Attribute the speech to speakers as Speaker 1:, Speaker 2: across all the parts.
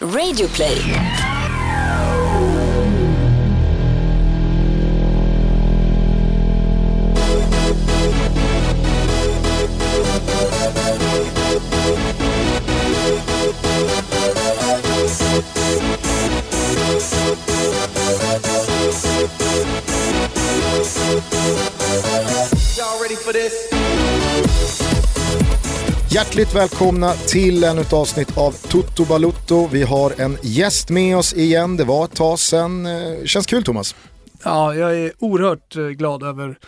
Speaker 1: Radioplay.
Speaker 2: Hjärtligt välkomna till ännu ett avsnitt av Toto Balutto. Vi har en gäst med oss igen, det var ett tag sedan. Eh, känns kul Thomas?
Speaker 3: Ja, jag är oerhört eh, glad över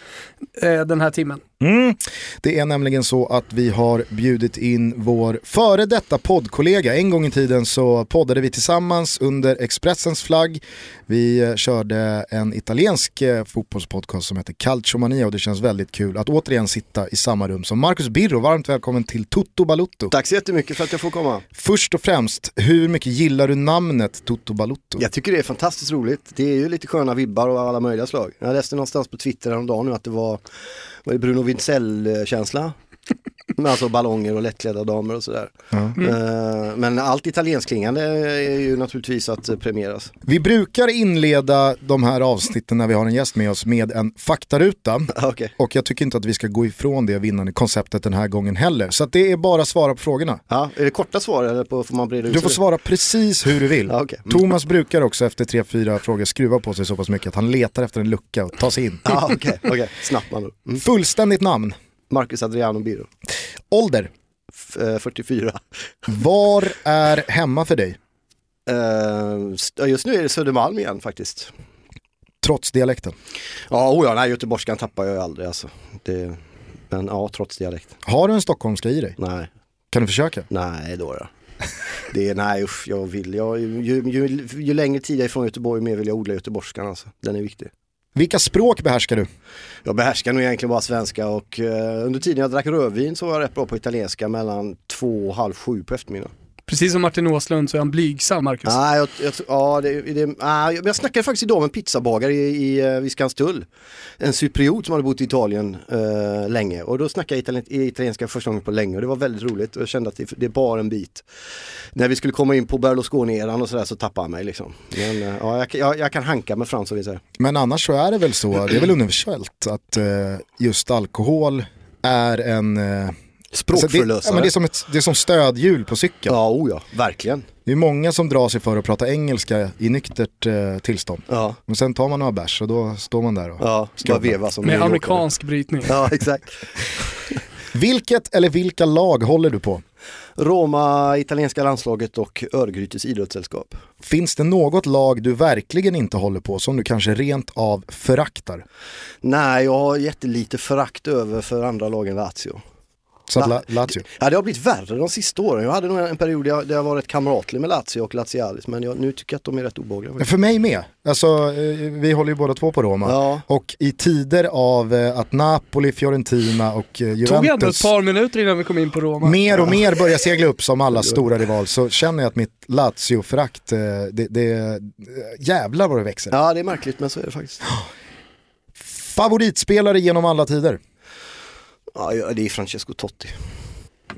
Speaker 3: eh, den här timmen.
Speaker 2: Mm. Det är nämligen så att vi har bjudit in vår före detta poddkollega. En gång i tiden så poddade vi tillsammans under Expressens flagg. Vi eh, körde en italiensk eh, fotbollspodcast som heter Calciomania och det känns väldigt kul att återigen sitta i samma rum som Marcus Birro. Varmt välkommen till Toto Balutto.
Speaker 4: Tack så jättemycket för att jag får komma.
Speaker 2: Först och främst, hur mycket gillar du namnet Toto Balutto?
Speaker 4: Jag tycker det är fantastiskt roligt. Det är ju lite sköna vibbar av alla möjliga slag. Jag läste någonstans på Twitter häromdagen nu att det var, var det Bruno Wintzell-känsla. Med alltså ballonger och lättklädda damer och sådär. Eh, Men allt italiensklingande är ju naturligtvis att premieras.
Speaker 2: Vi brukar inleda de här avsnitten när vi har en gäst med oss med en faktaruta.
Speaker 4: Okej.
Speaker 2: Och jag tycker inte att vi ska gå ifrån det vinnande konceptet den här gången heller. Så det är bara att svara på frågorna.
Speaker 4: Ja, är det korta svar eller på, får man breda ut
Speaker 2: Du får svara precis hur du vill.
Speaker 4: Okej. Mm.
Speaker 2: Thomas brukar också efter tre, fyra frågor skruva på sig så pass mycket att han letar efter en lucka och tar sig in.
Speaker 4: Ja, okej, okej. Snabbt man. Mm.
Speaker 2: Fullständigt namn,
Speaker 4: Marcus Adriano Biro.
Speaker 2: ålder,
Speaker 4: F- eh, 44.
Speaker 2: var är hemma för dig?
Speaker 4: St- just nu är det Södermalm igen faktiskt.
Speaker 2: Trots dialekten.
Speaker 4: Ja, oh ja, nej, göteborgskan tappar jag ju aldrig alltså. Det, men ja, trots dialekt.
Speaker 2: Har du en stockholmska i dig?
Speaker 4: Nej,
Speaker 2: Kan du försöka?
Speaker 4: nej då. då. Det är, nej usch, jag vill, jag, ju, ju, ju längre tid jag är från Göteborg, ju mer vill jag odla göteborgskan alltså. Den är viktig.
Speaker 2: Vilka språk behärskar du?
Speaker 4: Jag behärskar nog egentligen bara svenska och eh, under tiden jag drack rödvin så var jag rätt bra på italienska mellan två och halv sju på eftermiddagen.
Speaker 3: Precis som Martin Åslund så är han blygsam, Marcus.
Speaker 4: Nej, jag, jag, ja, det, det, ah, jag snackade faktiskt idag med en pizzabagare i, i, eh, vid Skanstull. En cypriot som hade bott i Italien eh, länge och då snackade jag italien, italienska första gången på länge och det var väldigt roligt och jag kände att det, det bar en bit. När vi skulle komma in på Berlusconi-eran och sådär så tappade han mig liksom. Men eh, ja, jag, jag, kan hanka mig fram så vi säger.
Speaker 2: Men annars så är det väl så, det är väl universellt att eh, just alkohol är en... Eh, alltså det,
Speaker 4: Språkförlösare.
Speaker 2: ja, men det, är som ett, det är som stödhjul på cykeln.
Speaker 4: Ja, oh ja, verkligen.
Speaker 2: Det är många som drar sig för att prata engelska i nyktert eh, tillstånd.
Speaker 4: Ja,
Speaker 2: Men sen tar man några bärs och då står man där och...
Speaker 4: ja, ska veva som
Speaker 3: Med amerikansk brytning.
Speaker 4: Ja, exakt.
Speaker 2: Vilket eller vilka lag håller du på?
Speaker 4: Roma, italienska landslaget och Örgrytes idrottssällskap.
Speaker 2: Finns det något lag du verkligen inte håller på som du kanske rent av föraktar?
Speaker 4: Nej, jag har jättelite förakt över för andra lag än Lazio.
Speaker 2: Så? La- Lazio.
Speaker 4: Ja, det har blivit värre de sista åren. Jag hade nog en period där jag, där jag var rätt kamratlig med Lazio och Lazialis men jag, nu tycker jag att de är rätt obehagliga.
Speaker 2: För mig med. Alltså, eh, vi håller ju båda två på Roma.
Speaker 4: Ja.
Speaker 2: Och i tider av eh, att Napoli, Fiorentina och eh,
Speaker 3: Tog ändå ett
Speaker 2: Juventus
Speaker 3: par minuter innan vi kom in på Roma.
Speaker 2: mer och mer börjar segla upp som alla stora rival så känner jag att mitt Lazio-förakt, eh, det, det, jävlar vad det växer.
Speaker 4: Ja, det är märkligt men så är det faktiskt.
Speaker 2: Favoritspelare genom alla tider?
Speaker 4: Ja, det är Francesco Totti.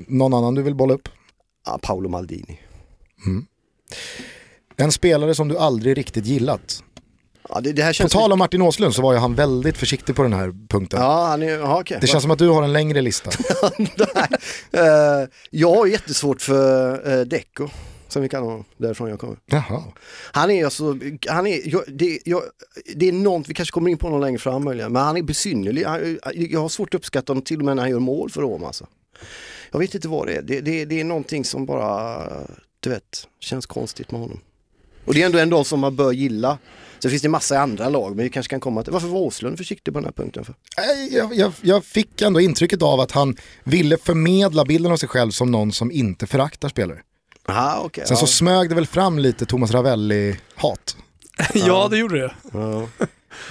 Speaker 2: Någon annan du vill bolla upp?
Speaker 4: Ja, Paolo Maldini.
Speaker 2: En spelare som du aldrig riktigt gillat?
Speaker 4: Ja, det, det
Speaker 2: På tal om Martin Åslund så var ju han väldigt försiktig på den här punkten.
Speaker 4: Ja, han är, ja, okej.
Speaker 2: Det känns som att du har en längre lista.
Speaker 4: Nej. Eh, jag har jättesvårt för uh, Deco, som vi kallar honom, därifrån jag kommer.
Speaker 2: Jaha.
Speaker 4: Han är alltså, han är, jag, det, jag, det är något, vi kanske kommer in på någon längre fram möjligen, men han är besynnerlig. Han, jag har svårt att uppskatta honom till och med när han gör mål för Roma alltså. Jag vet inte vad det är, det, det, det är någonting som bara, du vet, känns konstigt med honom. Och det är ändå en dag som man bör gilla. Sen finns det massa andra lag, men vi kanske kan komma till, varför var Åslund försiktig på den här punkten? För?
Speaker 2: Jag, jag, jag fick ändå intrycket av att han ville förmedla bilden av sig själv som någon som inte föraktar spelare.
Speaker 4: Aha, okay,
Speaker 2: Sen så smög det väl fram lite Thomas Ravelli-hat.
Speaker 3: ja, det gjorde det.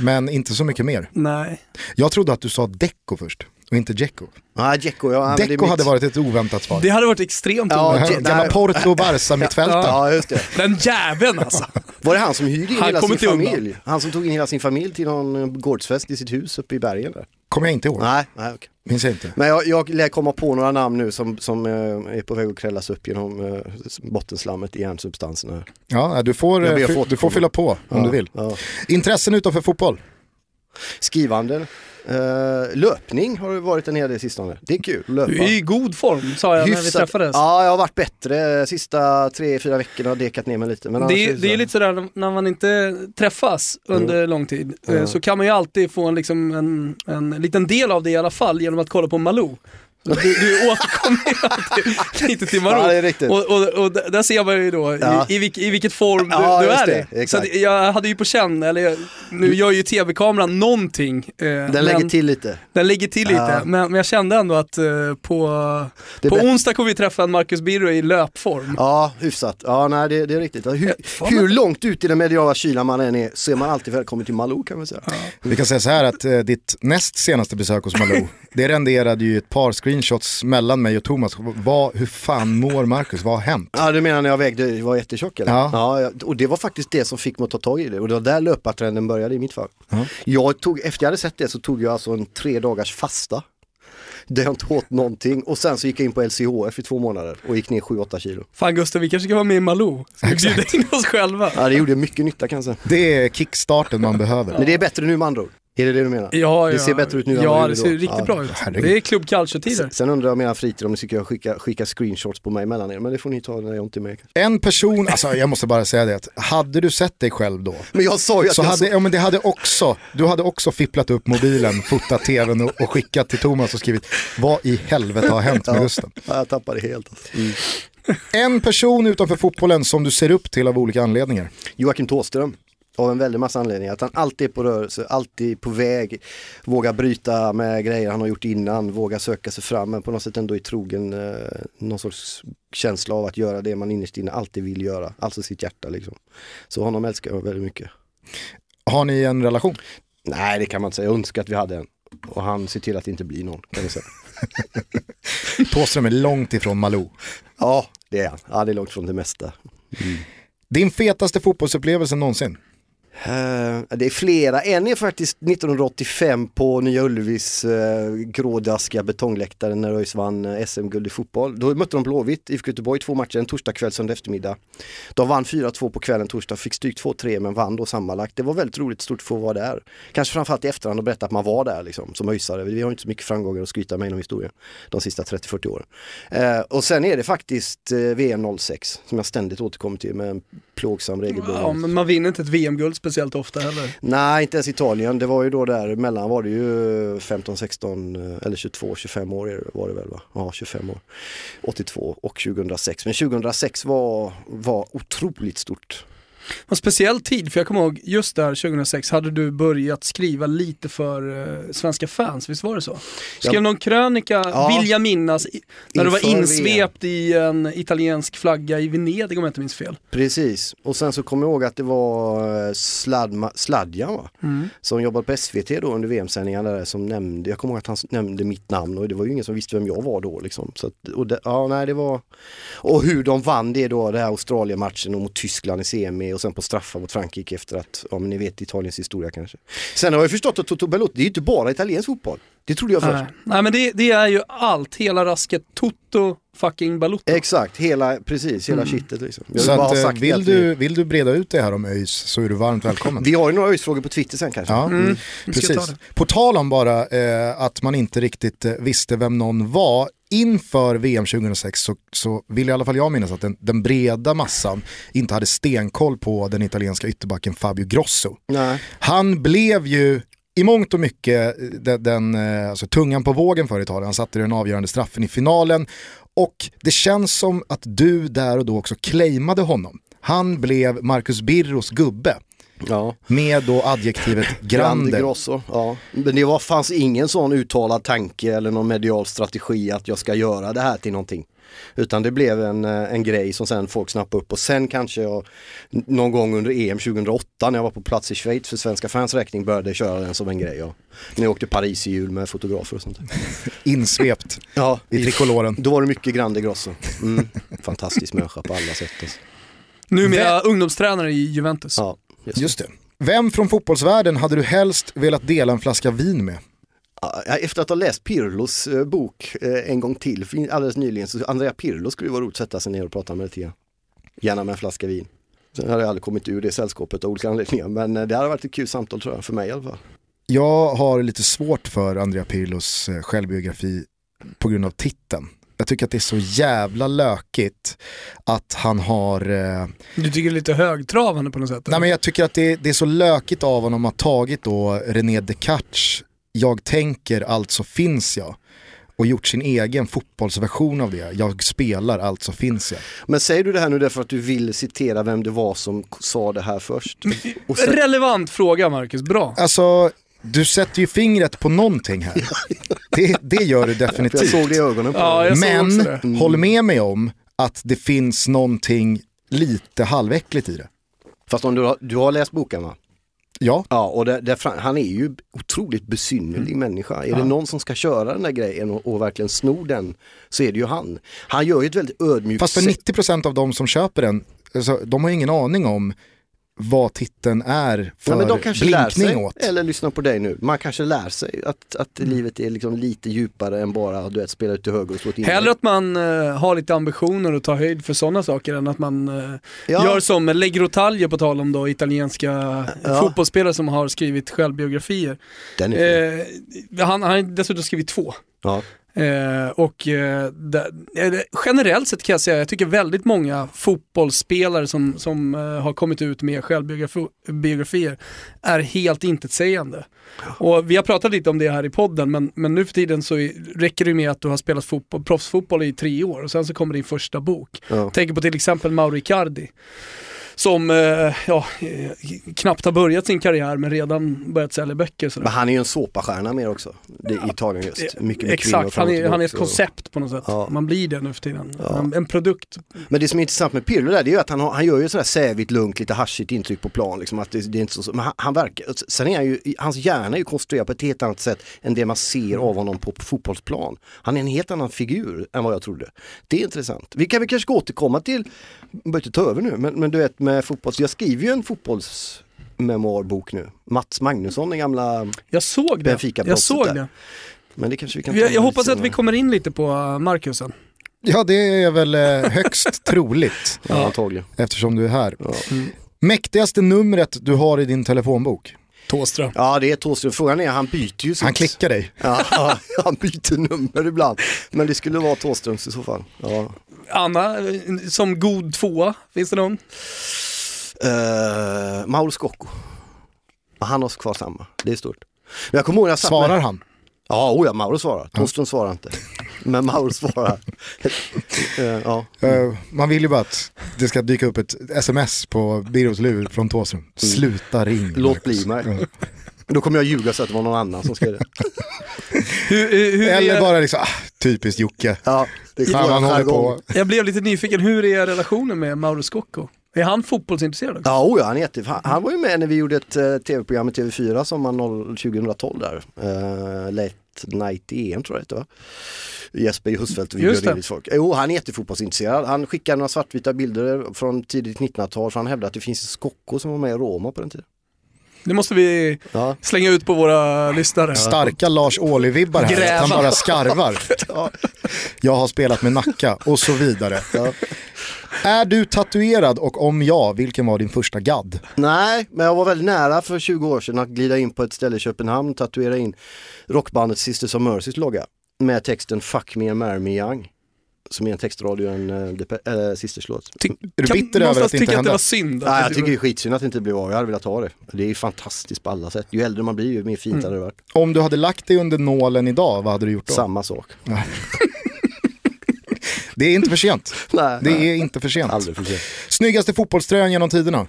Speaker 2: Men inte så mycket mer.
Speaker 3: Nej.
Speaker 2: Jag trodde att du sa Deco först. Och inte Dzeko.
Speaker 4: Nej, Dzeko, ja.
Speaker 2: Dzeko
Speaker 4: mitt-
Speaker 2: hade varit ett oväntat svar.
Speaker 3: Det hade varit extremt
Speaker 4: Ja,
Speaker 3: oväntat.
Speaker 4: det-
Speaker 2: Gamla. Porto Barca mittfältaren.
Speaker 4: Ja, just det.
Speaker 3: Den jäveln alltså.
Speaker 4: Var det han som hyrde in
Speaker 3: Han
Speaker 4: hela sin
Speaker 3: inte undan.
Speaker 4: familj? Han som tog in hela sin familj till någon eh, gårdsfest i sitt hus uppe i bergen där?
Speaker 2: Kommer jag inte ihåg.
Speaker 4: Nej, nej okej.
Speaker 2: Minns jag inte.
Speaker 4: Men jag, jag lär komma på några namn nu som, som eh, är på väg att krällas upp genom eh, bottenslammet i järnsubstanserna.
Speaker 2: Ja, du får, du får fylla på om
Speaker 4: Ja,
Speaker 2: du vill.
Speaker 4: Ja.
Speaker 2: Intressen utanför fotboll?
Speaker 4: Skrivande. Eh, löpning har det varit en hel del sistone. Det är kul att löpa.
Speaker 3: Du är i god form sa jag när vi
Speaker 4: Hyfsat-
Speaker 3: träffades.
Speaker 4: Ja, jag har varit bättre sista tre, fyra veckorna och dekat ner mig lite. Men
Speaker 3: Det,
Speaker 4: är
Speaker 3: det är
Speaker 4: så.
Speaker 3: lite sådär när man inte träffas under lång tid eh,
Speaker 4: Ja.
Speaker 3: så kan man ju alltid få en, liksom en, en liten del av det i alla fall genom att kolla på Malou. Du, du återkommer ju alltid lite till Malou.
Speaker 4: Ja.
Speaker 3: Och, och, och där ser man ju då
Speaker 4: Ja.
Speaker 3: i, i, vilk, i vilket form du,
Speaker 4: Ja,
Speaker 3: du är
Speaker 4: det,
Speaker 3: i. Så jag hade ju på känn, eller nu gör ju tv-kameran någonting. eh,
Speaker 4: Den
Speaker 3: men-
Speaker 4: lägger till lite.
Speaker 3: Den lägger till lite, men, men jag kände ändå att eh, på,
Speaker 4: Det
Speaker 3: på onsdag kommer vi träffa en Marcus Birro i löpform.
Speaker 4: Ja, hyfsat. Ja, nej det, det är riktigt. Hur, hur långt ut i den mediala kylan man än är så är man alltid välkommen till Malou kan man säga.
Speaker 2: Vi kan säga så här att eh, ditt näst senaste besök hos Malou, det renderade ju ett par screenshots mellan mig och Thomas. Vad, hur fan mår Marcus? Vad har hänt?
Speaker 4: Ja, du menar när jag vägde, var jättetjock eller?
Speaker 2: Ja.
Speaker 4: ja. Och det var faktiskt det som fick mig att ta tag i det och det var där löpartrenden började i mitt fall.
Speaker 2: Ja.
Speaker 4: Jag tog, efter jag hade sett det så tog jag alltså en tre dagars fasta. Där jag inte åt någonting och sen så gick jag in på LCHF i två månader och gick ner 7-8 kilo.
Speaker 3: Fan Gustav, vi kanske ska vara med i Malou. Ska vi bjuda in oss själva?
Speaker 4: Ja det gjorde mycket nytta kan jag säga.
Speaker 2: Det är kickstarten man behöver.
Speaker 4: Men det är bättre nu med andra ord. Är det det du menar?
Speaker 3: Ja,
Speaker 4: Det
Speaker 3: ja.
Speaker 4: ser bättre ut nu
Speaker 3: Ja,
Speaker 4: det
Speaker 3: ser
Speaker 4: då.
Speaker 3: riktigt
Speaker 4: Ja,
Speaker 3: bra ut.
Speaker 2: herregud.
Speaker 3: Det är Club Calcio-tider.
Speaker 4: Sen undrar jag mina fritid om ni tycker jag skickar skicka screenshots på mig mellan er, men det får ni ta när jag inte är med.
Speaker 2: En person, alltså jag måste bara säga det, hade du sett dig själv då,
Speaker 4: Men jag sa ju att
Speaker 2: så
Speaker 4: jag
Speaker 2: hade, ja, men det hade också, du hade också fipplat upp mobilen, fotat tvn och, och skickat till Thomas och skrivit vad i helvete har hänt med Gusten?
Speaker 4: Ja, jag tappade helt. Alltså. Mm.
Speaker 2: En person utanför fotbollen som du ser upp till av olika anledningar.
Speaker 4: Joakim Thåström. Av en väldig massa anledningar. Att han alltid är på rörelse, alltid på väg, vågar bryta med grejer han har gjort innan, vågar söka sig fram men på något sätt ändå är trogen eh, någon sorts känsla av att göra det man innerst inne alltid vill göra, alltså sitt hjärta liksom. Så honom älskar jag väldigt mycket.
Speaker 2: Har ni en relation?
Speaker 4: Nej det kan man inte säga, jag önskar att vi hade en. Och han ser till att det inte blir någon kan vi säga.
Speaker 2: Thåström är långt ifrån Malou.
Speaker 4: Ja det är han, ja, det är långt från det mesta.
Speaker 2: Din fetaste fotbollsupplevelse någonsin?
Speaker 4: Uh, det är flera, en är faktiskt 1985 på Nya Ullevis uh, grådaskiga betongläktare när ÖIS vann eh, SM-guld i fotboll. Då mötte de Blåvitt, IFK Göteborg, två matcher, en torsdag kväll söndag eftermiddag. De vann 4-2 på kvällen torsdag, fick stryk 2-3 men vann då sammanlagt. Det var väldigt roligt, stort att få vara där. Kanske framförallt i efterhand och berätta att man var där liksom, som ÖISare. Vi har inte så mycket framgångar att skryta med inom historien de sista 30-40 åren. Uh, och sen är det faktiskt VM 06 som jag ständigt återkommer till med en plågsam regelbunden
Speaker 3: Ja, men man vinner inte ett VM-guld speciellt ofta heller.
Speaker 4: Nej, inte ens Italien. Det var ju då där mellan var det ju 15, 16 eh, eller 22, 25 år var det väl va? Ja, 25 år. 82 och 2006. Men 2006 var, var otroligt stort.
Speaker 3: En speciell tid, för jag kommer ihåg just där 2006 hade du börjat skriva lite för eh, svenska fans, visst var det så? Skrev
Speaker 4: Ja.
Speaker 3: någon krönika,
Speaker 4: Ja.
Speaker 3: vill jag minnas, i, när du var insvept i en italiensk flagga i Venedig om jag inte minns fel.
Speaker 4: Precis. Och sen så kommer jag ihåg att det var eh, Sladma, Sladjan va?
Speaker 3: Mm.
Speaker 4: som jobbade på SVT då under VM-sändningarna där som nämnde, jag kommer ihåg att han nämnde mitt namn och det var ju ingen som visste vem jag var då liksom. Så att, och det, ja, nej, det var, och hur de vann det då, det här Australien-matchen mot Tyskland i semi och sen på straffar mot Frankrike efter att, ja men ni vet Italiens historia kanske. Sen har jag förstått att Toto Bellotti, det är ju inte bara italiensk fotboll. Det trodde jag först.
Speaker 3: Nej. Nej men det, det är ju allt, hela rasket, Toto fucking Balotto.
Speaker 4: Exakt, hela, precis, hela kittet liksom. Jag vill
Speaker 2: Så att, eh,
Speaker 4: sagt det
Speaker 2: vill, du, vill du breda ut det här om ÖIS så är du varmt välkommen.
Speaker 4: Vi har ju några ÖIS-frågor på Twitter sen kanske.
Speaker 2: Ja,
Speaker 3: Mm, ta
Speaker 2: precis. På tal om bara eh, att man inte riktigt eh, visste vem någon var inför VM 2006 så, så vill i alla fall jag minnas att den, den breda massan inte hade stenkoll på den italienska ytterbacken Fabio Grosso.
Speaker 4: Nej.
Speaker 2: Han blev ju i mångt och mycket eh, den, den eh, alltså, tungan på vågen för Italien. Han satte den avgörande straffen i finalen och det känns som att du där och då också claimade honom. Han blev Marcus Birros gubbe
Speaker 4: Ja.
Speaker 2: med då adjektivet
Speaker 4: Grande
Speaker 2: grande.
Speaker 4: Grosso, ja. Men det var, fanns ingen sån uttalad tanke eller någon medial strategi att jag ska göra det här till någonting. Utan det blev en, eh, en grej som sen folk snappade upp och sen kanske jag någon gång under EM 2008 när jag var på plats i Schweiz för svenska fans räkning började köra den som en grej. Ja. När jag åkte Paris i jul med fotografer och sånt.
Speaker 2: Insvept
Speaker 4: Ja,
Speaker 2: i trikoloren.
Speaker 4: då var det mycket Grande Grosso. Mm. Fantastisk människa på alla sätt. Alltså.
Speaker 3: Numera ungdomstränare i Juventus.
Speaker 4: Ja, just.
Speaker 2: Just det. Vem från fotbollsvärlden hade du helst velat dela en flaska vin med?
Speaker 4: Ja, Efter att ha läst Pirlos eh, bok eh, en gång till alldeles nyligen så Andrea Pirlo skulle ju vara roligt att sätta sig ner och prata med lite grann. Gärna med en flaska vin. Sen hade jag aldrig kommit ur det sällskapet av olika anledningar men eh, det hade varit ett kul samtal tror jag, för mig i alla fall.
Speaker 2: Jag har lite svårt för Andrea Pirlos självbiografi på grund av titeln. Jag tycker att det är så jävla lökigt att han har eh,
Speaker 3: Du tycker det är lite högtravande på något sätt?
Speaker 2: Nej men jag tycker att det, det är så lökigt av honom att ha tagit då René Descartes, jag tänker alltså finns jag. Och gjort sin egen fotbollsversion av det. Jag spelar alltså finns jag.
Speaker 4: Men säger du det här nu därför att du vill citera vem det var som sa det här först? Och sen,
Speaker 3: Relevant fråga Marcus, bra.
Speaker 2: Alltså, du sätter ju fingret på någonting här. Det, det gör du
Speaker 4: för jag
Speaker 2: definitivt.
Speaker 4: såg det i ögonen på
Speaker 3: Ja,
Speaker 4: dig.
Speaker 2: Men.
Speaker 4: Mm.
Speaker 2: håll med mig om att det finns någonting lite halväckligt i det.
Speaker 4: Fast om du har, du har läst boken va?
Speaker 2: Ja,
Speaker 4: Ja, och det, det, fram- han är ju otroligt besynnerlig människa. Är det
Speaker 3: Ja.
Speaker 4: någon som ska köra den där grejen och, och verkligen sno den så är det ju han. Han gör ju ett väldigt ödmjukt
Speaker 2: fast för
Speaker 4: sätt.
Speaker 2: 90% av de som köper den, alltså, de har ingen aning om vad titeln är för
Speaker 4: Ja, men de kanske lär
Speaker 2: blinkning
Speaker 4: sig,
Speaker 2: åt.
Speaker 4: eller lyssnar på dig nu, man kanske lär sig att, att
Speaker 2: Mm.
Speaker 4: livet är liksom lite djupare än bara du vet, spela ut till höger och slå inlägg.
Speaker 3: Hellre att man eh, har lite ambitioner och tar höjd för sådana saker än att man eh,
Speaker 4: Ja.
Speaker 3: gör som Legrotalje på tal om då italienska
Speaker 4: Ja.
Speaker 3: fotbollsspelare som har skrivit självbiografier.
Speaker 4: Den är fin.
Speaker 3: Eh, han, han har dessutom skrivit två.
Speaker 4: ja.
Speaker 3: Eh, och eh, det, eh, generellt sett kan jag säga, jag tycker väldigt många fotbollsspelare som, som eh, har kommit ut med självbiografier är helt intetsägande. Och vi har pratat lite om det här i podden, men, men nu för tiden så räcker det med att du har spelat fotboll, proffsfotboll i tre år och sen så kommer din första bok.
Speaker 4: Ja.
Speaker 3: Tänker på till exempel Mauro Icardi. Som eh, ja, eh, knappt har börjat sin karriär men redan börjat sälja böcker. Sådär.
Speaker 4: Men han är ju en såpastjärna mer också, i Italien just. Mycket med kvinnor
Speaker 3: Exakt, han är, han är ett koncept på något sätt.
Speaker 4: Ja.
Speaker 3: Man blir det nu för tiden.
Speaker 4: Ja.
Speaker 3: En, en produkt.
Speaker 4: Men det som är intressant med Pirlo där, det är ju att han, har, han gör ju sådär sävigt, lugnt, lite haschigt intryck på plan. Liksom, att det, det är inte så, men han, han verkar, sen är han ju, hans hjärna är ju konstruerad på ett helt annat sätt än det man ser av honom på, fotbollsplan. Han är en helt annan figur än vad jag trodde. Det är intressant. Vi kan vi kanske återkomma till, jag börjar inte ta över nu, men, men du vet med fotboll, jag skriver ju en fotbollsmemoarbok nu. Mats Magnusson, den gamla,
Speaker 3: Jag såg det. Jag såg
Speaker 4: där.
Speaker 3: det.
Speaker 4: men det kanske vi kan
Speaker 3: Jag, jag hoppas att
Speaker 4: senare.
Speaker 3: vi kommer in lite på uh, Marcus sen.
Speaker 2: Ja, det är väl eh, högst troligt
Speaker 4: Ja, antagligen.
Speaker 2: eftersom du är här.
Speaker 4: Ja.
Speaker 2: Mäktigaste numret du har i din telefonbok?
Speaker 3: Tåström.
Speaker 4: Ja det är Thåström, frågan är han byter ju sitt.
Speaker 2: Han klickar dig.
Speaker 4: Ja, han byter nummer ibland. Men det skulle vara Thåströms i så fall. Ja.
Speaker 3: Anna, som god tvåa, finns det någon?
Speaker 4: Uh, Mauro Scocco. Han har kvar samma, det är stort. Men jag kommer ihåg jag
Speaker 2: Svarar
Speaker 4: med...
Speaker 2: han?
Speaker 4: Ja, oh ja, Mauro svarar. Thåström svarar inte. Men Mauro svarar. Eh, ja.
Speaker 2: Eh, man vill ju bara att det ska dyka upp ett sms på Birros lur från Thåström. Sluta ring.
Speaker 4: Mm. Låt bli mig.
Speaker 2: Ja.
Speaker 4: Då kommer jag ljuga så att det var någon annan som skrev det.
Speaker 3: Hur, hur, hur
Speaker 2: Eller
Speaker 3: är,
Speaker 2: bara liksom, ah, typiskt Jocke.
Speaker 4: Ja, det är
Speaker 2: han håller på.
Speaker 3: Jag blev lite nyfiken, hur är relationen med Mauro Scocco? Är han fotbollsintresserad också?
Speaker 4: Ja, oh ja han, är jätte... han, han var ju med när vi gjorde ett uh, tv-program i TV4 sommaren 0 2012 där. Uh, Late Night EM tror jag det va? Jesper Husfeldt och vi bjöd in folk. Jo, han är jättefotbollsintresserad. Han skickade några svartvita bilder från tidigt 1900-tal för han hävdade att det finns en Skocko som var med i Roma på den tiden.
Speaker 3: Det måste vi
Speaker 4: Ja.
Speaker 3: slänga ut på våra lyssnare.
Speaker 2: Starka Lars Ohly-vibbar här,
Speaker 3: Gräva.
Speaker 2: att han bara skarvar.
Speaker 4: Ja.
Speaker 2: Jag har spelat med Nacka och så vidare.
Speaker 4: Ja.
Speaker 2: Är du tatuerad och om ja, vilken var din första gadd?
Speaker 4: Nej, men jag var väldigt nära för 20 år sedan att glida in på ett ställe i Köpenhamn, tatuera in rockbandet Sisters of Mercys logga med texten Fuck me and marry me young. Som är en textrad ur en äh, äh, Sisters-låt.
Speaker 3: Ty-
Speaker 2: Är du
Speaker 3: kan
Speaker 2: bitter över att det inte
Speaker 3: tycka att det
Speaker 2: hände?
Speaker 3: var synd.
Speaker 4: Nej, jag tycker det är skitsynd att det inte blev av, jag hade velat ha det. Det är ju fantastiskt på alla sätt. Ju äldre man blir ju mer fint
Speaker 3: Mm.
Speaker 4: hade det varit.
Speaker 2: Om du hade lagt dig under nålen idag, vad hade du gjort då?
Speaker 4: Samma sak.
Speaker 2: Det är inte för sent.
Speaker 4: Nej,
Speaker 2: Det är inte för sent.
Speaker 4: aldrig för sent.
Speaker 2: Snyggaste fotbollströjan genom tiderna?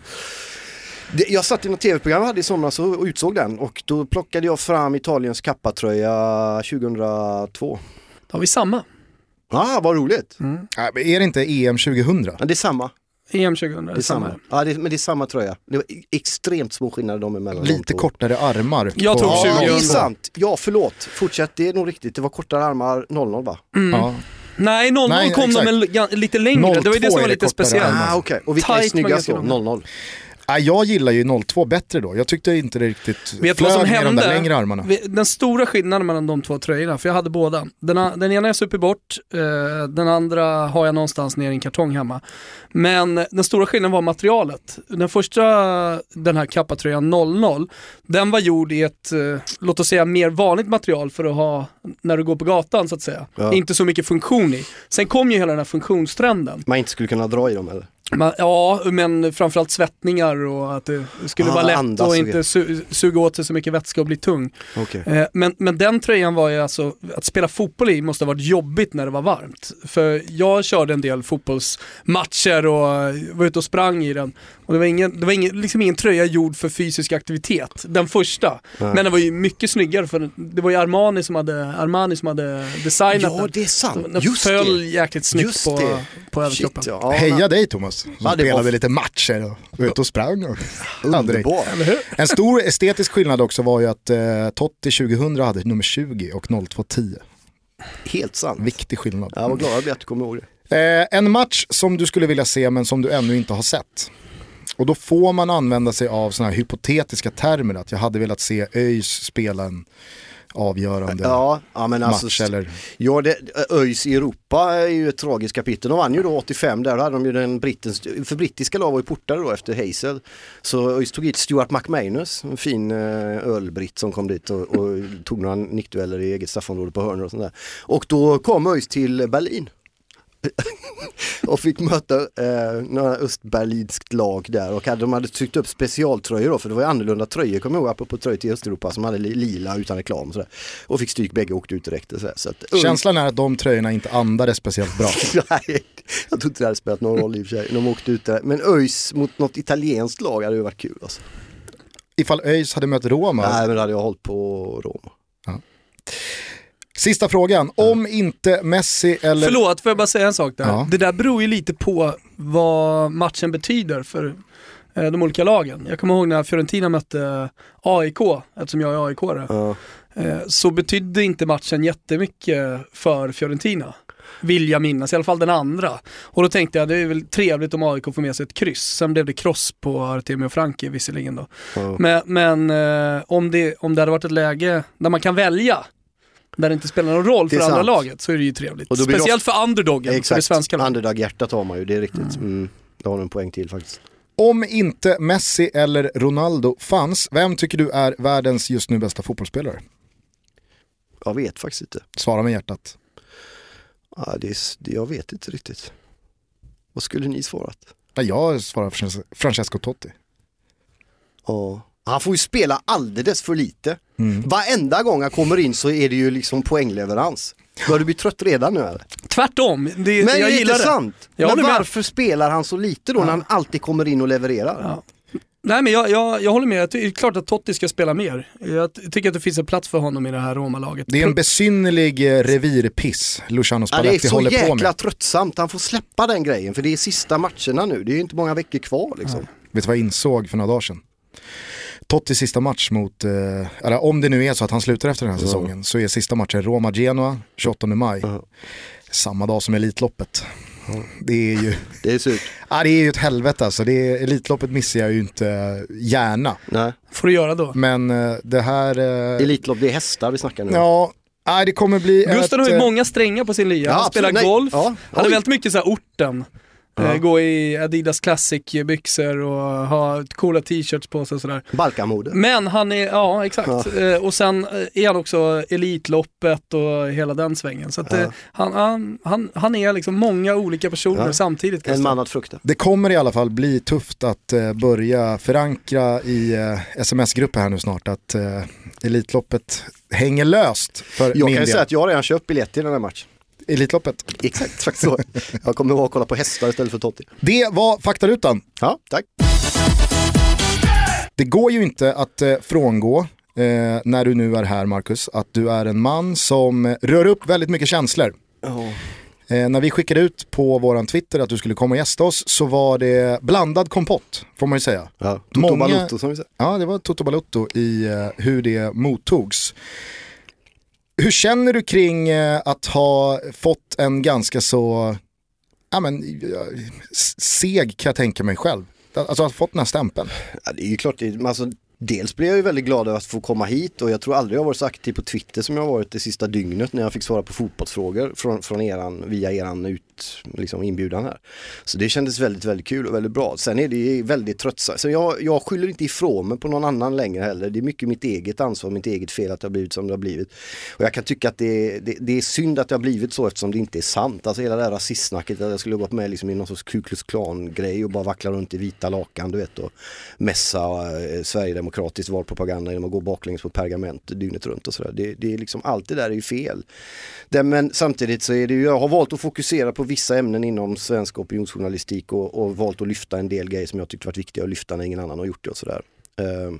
Speaker 4: Jag satt i något tv-program jag hade i somras och utsåg den och då plockade jag fram Italiens kappatröja 2002.
Speaker 3: Har vi samma?
Speaker 4: Ah, vad roligt.
Speaker 2: Äh, men är det inte EM 2000?
Speaker 4: Ja, det är samma.
Speaker 3: EM 2000,
Speaker 4: Det är samma. Ja, det, men det är samma tröja. Det var extremt små skillnader de emellan.
Speaker 2: Lite kortare armar.
Speaker 3: Jag
Speaker 2: på-
Speaker 3: tror
Speaker 4: Ja, det är
Speaker 3: 2000.
Speaker 4: sant. Ja, förlåt. Fortsätt, det är nog riktigt. Det var kortare armar 00 va?
Speaker 2: Ja.
Speaker 3: Nej, 00
Speaker 2: Nej,
Speaker 3: kom
Speaker 2: exakt.
Speaker 3: de en, lite längre. Det var ju det
Speaker 2: 02
Speaker 3: som var lite speciellt.
Speaker 4: Ah, okej. Och vilka är snyggast då?
Speaker 3: magasin.
Speaker 4: 00?
Speaker 2: Äh, jag gillar ju 02 bättre då. Jag tyckte inte det riktigt
Speaker 3: Vet du vad som
Speaker 2: flög med de där
Speaker 3: hände?
Speaker 2: längre armarna.
Speaker 3: Den stora skillnaden mellan de två tröjorna, för jag hade båda. Den, den ena jag super bort, eh, den andra har jag någonstans nere i en kartong hemma. Men den stora skillnaden var materialet. Den första, den här kappatröjan 00, den var gjord i ett, eh, låt oss säga mer vanligt material för att ha när du går på gatan så att säga.
Speaker 4: Ja.
Speaker 3: Inte så mycket funktion i. Sen kom ju hela den här funktionstrenden.
Speaker 4: Man inte skulle kunna dra i dem eller?
Speaker 3: Man, ja, men framförallt svettningar och att det skulle
Speaker 4: Ah,
Speaker 3: vara lätt
Speaker 4: andas
Speaker 3: och inte su suga åt sig så mycket vätska och bli tung.
Speaker 4: Okej.
Speaker 3: Eh, Men, men den tröjan var ju alltså, att spela fotboll i måste ha varit jobbigt när det var varmt. För jag körde en del fotbollsmatcher och var ute och sprang i den. Och det var, ingen, det var ingen, liksom ingen tröja gjord för fysisk aktivitet, den första.
Speaker 4: Nej.
Speaker 3: Men den var ju mycket snyggare för det var ju Armani som hade, Armani som hade designat
Speaker 4: Ja,
Speaker 3: den.
Speaker 4: det är sant.
Speaker 3: Den
Speaker 4: Just
Speaker 3: föll
Speaker 4: det.
Speaker 3: jäkligt snyggt
Speaker 4: Just
Speaker 3: på,
Speaker 4: det.
Speaker 3: på överkroppen.
Speaker 4: ja. Ja,
Speaker 2: Heja dig Thomas, som
Speaker 4: Ja,
Speaker 2: spelade lite matcher och var ute och sprang. Och
Speaker 3: hur?
Speaker 2: En stor estetisk skillnad också var ju att eh, Totti 2000 hade nummer 20 och 0210.
Speaker 4: Helt sant.
Speaker 2: Viktig skillnad.
Speaker 4: Jag var glad jag blev att du kommer ihåg det.
Speaker 2: Eh, en match som du skulle vilja se men som du ännu inte har sett. Och då får man använda sig av sådana här hypotetiska termer att jag hade velat se ÖIS spela en avgörande
Speaker 4: Ja, ja men alltså.
Speaker 2: match eller
Speaker 4: Ja, det, ÖIS i Europa är ju ett tragiskt kapitel. De vann ju då 85 där, hade de ju den brittens, för brittiska lag var ju portade då efter Hazel. Så ÖIS tog hit Stuart McManus, en fin eh, ölbritt som kom dit och, och tog några nickdueller i eget straffområde på hörnor och sånt där. Och då kom ÖIS till Berlin. och fick möta eh, några östberlinskt lag där och hade, de hade tryckt upp specialtröjor då för det var ju annorlunda tröjor, kommer jag ihåg, apropå tröjor till Östeuropa som hade li- lila utan reklam och sådär. Och fick stryk bägge och åkte ut direkt. Så att,
Speaker 2: Känslan är att de tröjorna inte andades speciellt bra.
Speaker 4: Nej, jag tror inte det hade spelat någon roll i och för sig. De åkte ut där. Men ÖIS mot något italienskt lag hade ju varit kul alltså.
Speaker 2: Ifall ÖIS hade mött Roma.
Speaker 4: Nej men då hade jag hållit på Roma.
Speaker 2: Sista frågan, om inte Messi eller...
Speaker 3: Förlåt, får jag bara säga en sak där?
Speaker 2: Ja.
Speaker 3: Det där beror ju lite på vad matchen betyder för eh, de olika lagen. Jag kommer ihåg när Fiorentina mötte AIK, eftersom jag är aik
Speaker 4: Ja.
Speaker 3: eh, så betydde inte matchen jättemycket för Fiorentina. Vill jag minnas, i alla fall den andra. Och då tänkte jag, det är väl trevligt om AIK får med sig ett kryss. Sen blev det kross på Artemio Franki visserligen då.
Speaker 4: Ja.
Speaker 3: Men, men eh, om, det, om det hade varit ett läge där man kan välja, där det inte spelar någon roll för andra
Speaker 4: sant.
Speaker 3: laget, så är det ju trevligt. Speciellt för underdogen, för det
Speaker 4: Exakt,
Speaker 3: svenska laget.
Speaker 4: underdog-hjärtat har man ju, det är riktigt. Mm. Det har du en poäng till faktiskt.
Speaker 2: Om inte Messi eller Ronaldo fanns, vem tycker du är världens just nu bästa fotbollsspelare?
Speaker 4: Jag vet faktiskt inte.
Speaker 2: Svara med hjärtat.
Speaker 4: Ja, det är, jag vet inte riktigt. Vad skulle ni svarat?
Speaker 2: Jag svarar Francesco Totti.
Speaker 4: Ja. Han får ju spela alldeles för lite.
Speaker 2: Mm.
Speaker 4: Varenda gång han kommer in så är det ju liksom poängleverans. Bör du bli trött redan nu eller?
Speaker 3: Tvärtom, det,
Speaker 4: Men
Speaker 3: jag
Speaker 4: det är
Speaker 3: gillar
Speaker 4: inte
Speaker 3: det.
Speaker 4: sant.
Speaker 3: Jag
Speaker 4: Men
Speaker 3: håller med.
Speaker 4: varför spelar han så lite då när han alltid kommer in och levererar?
Speaker 3: Ja. Nej men jag, jag, jag håller med, det är klart att Totti ska spela mer. Jag ty- tycker att det finns en plats för honom i det här Roma-laget.
Speaker 2: Det är en besynnerlig eh, revirpiss Luciano
Speaker 4: Ja, det är
Speaker 2: Spalletti
Speaker 4: så
Speaker 2: håller på
Speaker 4: jäkla
Speaker 2: med.
Speaker 4: tröttsamt, han får släppa den grejen för det är sista matcherna nu, det är ju inte många veckor kvar liksom.
Speaker 2: Vet du vad jag insåg för några dagar sedan? Tottis sista match mot, eh, eller om det nu är så att han slutar efter den här säsongen, så är sista matchen Roma-Genoa 28 maj. Samma dag som Elitloppet. Det är ju,
Speaker 4: Det är surt.
Speaker 2: ja, det är ju ett helvete alltså. Det är, Elitloppet missar jag ju inte gärna.
Speaker 4: Nej.
Speaker 3: får du göra då.
Speaker 2: Men eh, det här... eh,
Speaker 4: Elitlopp, det är hästar vi snackar nu.
Speaker 2: Ja, nej, det kommer bli
Speaker 3: Gustav
Speaker 2: ett...
Speaker 3: har ju
Speaker 2: eh,
Speaker 3: många strängar på sin lya.
Speaker 4: Ja,
Speaker 3: han spelar
Speaker 4: absolut. Nej.
Speaker 3: golf,
Speaker 4: Ja.
Speaker 3: han har väldigt mycket så här orten.
Speaker 4: Ja.
Speaker 3: Eh, gå i Adidas Classic-byxor och ha coola t-shirts på sig och sådär.
Speaker 4: Balkanmode.
Speaker 3: Men han är, ja exakt. Eh, och sen eh, är han också Elitloppet och hela den svängen. Så att,
Speaker 4: Ja.
Speaker 3: han, han, han, han är liksom många olika personer
Speaker 4: Ja.
Speaker 3: samtidigt.
Speaker 4: En man att frukta.
Speaker 2: Det kommer i alla fall bli tufft att börja förankra i sms-grupper här nu snart att Elitloppet hänger löst för
Speaker 4: Jag
Speaker 2: min
Speaker 4: kan
Speaker 2: del.
Speaker 4: säga att jag har redan köpt biljett till den här matchen.
Speaker 2: Elitloppet.
Speaker 4: Exakt, faktiskt så. Jag kommer ihåg att kolla på hästar istället för Totti.
Speaker 2: Det var faktarutan.
Speaker 4: Ja, tack.
Speaker 2: Det går ju inte att eh, frångå eh, när du nu är här Marcus, att du är en man som eh, rör upp väldigt mycket känslor.
Speaker 4: Ja.
Speaker 2: Eh, när vi skickade ut på våran Twitter att du skulle komma och gästa oss så var det blandad kompott, får man ju säga.
Speaker 4: Ja, Toto
Speaker 2: Många-
Speaker 4: Balotto som vi säger.
Speaker 2: Ja, det var Toto Balotto i eh, hur det mottogs. Hur känner du kring eh, att ha fått en ganska så, ja men, eh, seg kan jag tänka mig själv. Alltså att ha fått den här stämpeln.
Speaker 4: Ja, det är ju klart, det, alltså, dels blev jag ju väldigt glad över att få komma hit och jag tror aldrig jag varit så aktiv på Twitter som jag varit det sista dygnet när jag fick svara på fotbollsfrågor från, från eran, via eran ut, liksom inbjudan här. Så det kändes väldigt, väldigt kul och väldigt bra. Sen är det ju väldigt tröttsamt. Så jag, jag skyller inte ifrån mig på någon annan längre heller. Det är mycket mitt eget ansvar, mitt eget fel att det har blivit som det har blivit. Och jag kan tycka att det, det, det är synd att det har blivit så eftersom det inte är sant. Alltså hela det här rasistsnacket att jag skulle ha gått med liksom i någon sorts Ku Klux Klan grej och bara vackla runt i vita lakan du vet och mässa eh, demokratisk valpropaganda genom att gå baklänges på pergament dygnet runt och sådär. Det, det är liksom, allt det där är ju fel. Det, men samtidigt så är det ju, jag har valt att fokusera på vissa ämnen inom svensk opinionsjournalistik och, och valt att lyfta en del grejer som jag tyckte varit viktiga att lyfta när ingen annan har gjort det och sådär. Uh,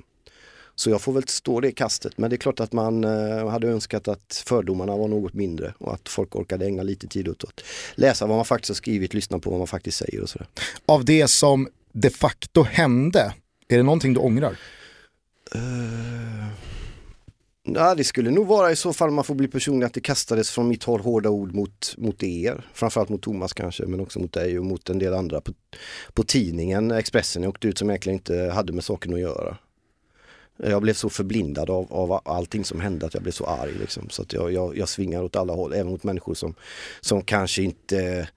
Speaker 4: så jag får väl stå det kastet. Men det är klart att man eh, hade önskat att fördomarna var något mindre och att folk orkade ägna lite tid åt att läsa vad man faktiskt har skrivit, lyssna på vad man faktiskt säger och sådär.
Speaker 2: Av det som de facto hände, är det någonting du ångrar?
Speaker 4: Uh, ja, det skulle nog vara i så fall man får bli personlig att det kastades från mitt håll hårda ord mot, mot er. Framförallt mot Thomas kanske men också mot dig och mot en del andra på, på tidningen Expressen jag åkte ut som egentligen inte hade med saken att göra. Jag blev så förblindad av, av allting som hände att jag blev så arg liksom. Så att jag, jag, jag svingar åt alla håll, även mot människor som, som kanske inte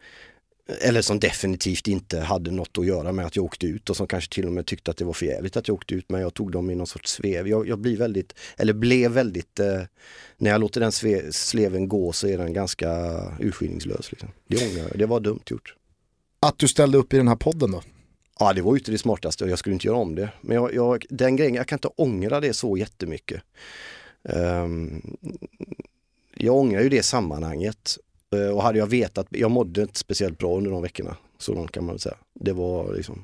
Speaker 4: eller som definitivt inte hade något att göra med att jag åkte ut och som kanske till och med tyckte att det var för jävligt att jag åkte ut men jag tog dem i någon sorts svev. Jag, jag blir väldigt, eller blev väldigt, eh, när jag låter den sve, sleven gå så är den ganska urskillningslös. Liksom. Det ångrar jag, det var dumt gjort.
Speaker 2: Att du ställde upp i den här podden då?
Speaker 4: Ja det var ju inte det smartaste och jag skulle inte göra om det. Men jag, jag, den grejen, jag kan inte ångra det så jättemycket. Um, jag ångrar ju det sammanhanget. Eh, och hade jag vetat, jag mådde inte speciellt bra under de veckorna. Så långt kan man väl säga. Det var liksom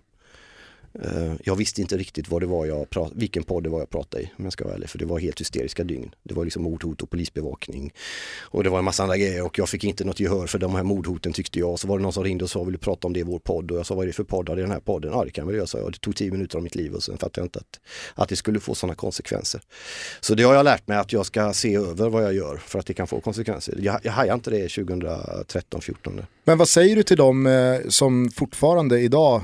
Speaker 4: Eh, jag visste inte riktigt vad det var jag prat, vilken podd det var jag pratade i om jag ska vara ärlig. För det var helt hysteriska dygn. Det var liksom mordhot och polisbevakning. Och det var en massa andra grejer och jag fick inte något gehör för de här mordhoten tyckte jag. Så var det någon som ringde och sa vill du prata om det i vår podd? Och jag sa vad är det för podd? Ja, det är den här podden. Ja det kan väl jag sa jag. Det tog tio minuter av mitt liv och sen fattade jag inte att, att det skulle få sådana konsekvenser. Så det har jag lärt mig att jag ska se över vad jag gör för att det kan få konsekvenser. Jag, jag hajar inte det 2013-14.
Speaker 2: Men vad säger du till dem eh, som fortfarande idag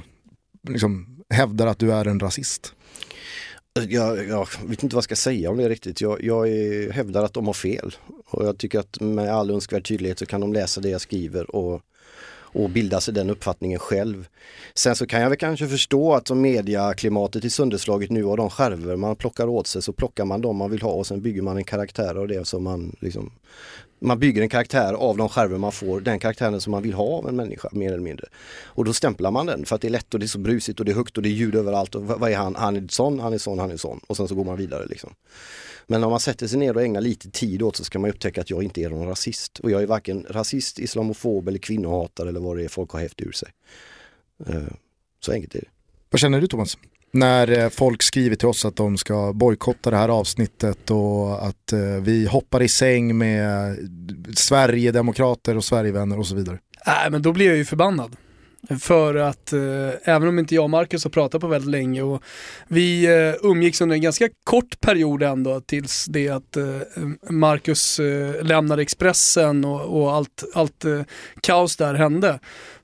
Speaker 2: liksom, hävdar att du är en rasist?
Speaker 4: Jag, jag vet inte vad jag ska säga om det riktigt. Jag, jag är, hävdar att de har fel. Och jag tycker att med all önskvärd tydlighet så kan de läsa det jag skriver och, och bilda sig den uppfattningen själv. Sen så kan jag väl kanske förstå att som mediaklimatet är sönderslaget nu och de skärvor man plockar åt sig så plockar man de man vill ha och sen bygger man en karaktär av det som man liksom man bygger en karaktär av de skärvor man får, den karaktären som man vill ha av en människa mer eller mindre. Och då stämplar man den för att det är lätt och det är så brusigt och det är högt och det är ljud överallt och vad är han? Han är sån, han är sån, han är sån och sen så går man vidare liksom. Men om man sätter sig ner och ägnar lite tid åt så ska man upptäcka att jag inte är någon rasist. Och jag är varken rasist, islamofob eller kvinnohatare eller vad det är folk har hävt ur sig. Eh, så enkelt är det.
Speaker 2: Vad känner du Thomas? När eh, folk skriver till oss att de ska bojkotta det här avsnittet och att eh, vi hoppar i säng med Sverigedemokrater och Sverigevänner och så vidare.
Speaker 3: Nej men då blir jag ju förbannad. För att eh, även om inte jag och Marcus har pratat på väldigt länge och vi eh, umgicks under en ganska kort period ändå tills det att eh, Marcus eh, lämnade Expressen och, och allt, allt eh, kaos där hände.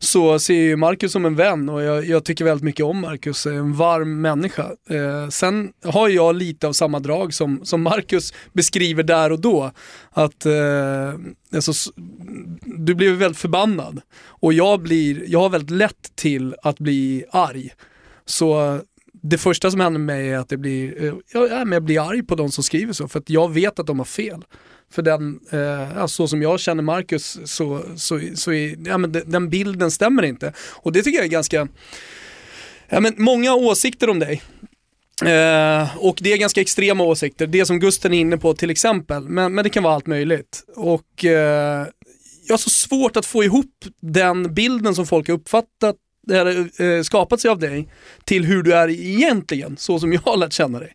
Speaker 3: Så ser jag ju Marcus som en vän och jag, jag tycker väldigt mycket om Marcus, en varm människa. Eh, sen har jag lite av samma drag som, som Marcus beskriver där och då. Att eh, alltså, du blir väldigt förbannad och jag, blir, jag har väldigt lätt till att bli arg. Så det första som händer med mig är att jag blir, eh, jag, ja, men jag blir arg på de som skriver så för att jag vet att de har fel. För den, eh, så som jag känner Marcus så, så, så är, ja, men den, den bilden stämmer inte. Och det tycker jag är ganska, ja, men många åsikter om dig. Eh, och det är ganska extrema åsikter, det som Gusten är inne på till exempel, men, men det kan vara allt möjligt. Och eh, jag har så svårt att få ihop den bilden som folk har uppfattat, det eh, skapat sig av dig, till hur du är egentligen, så som jag har lärt känna dig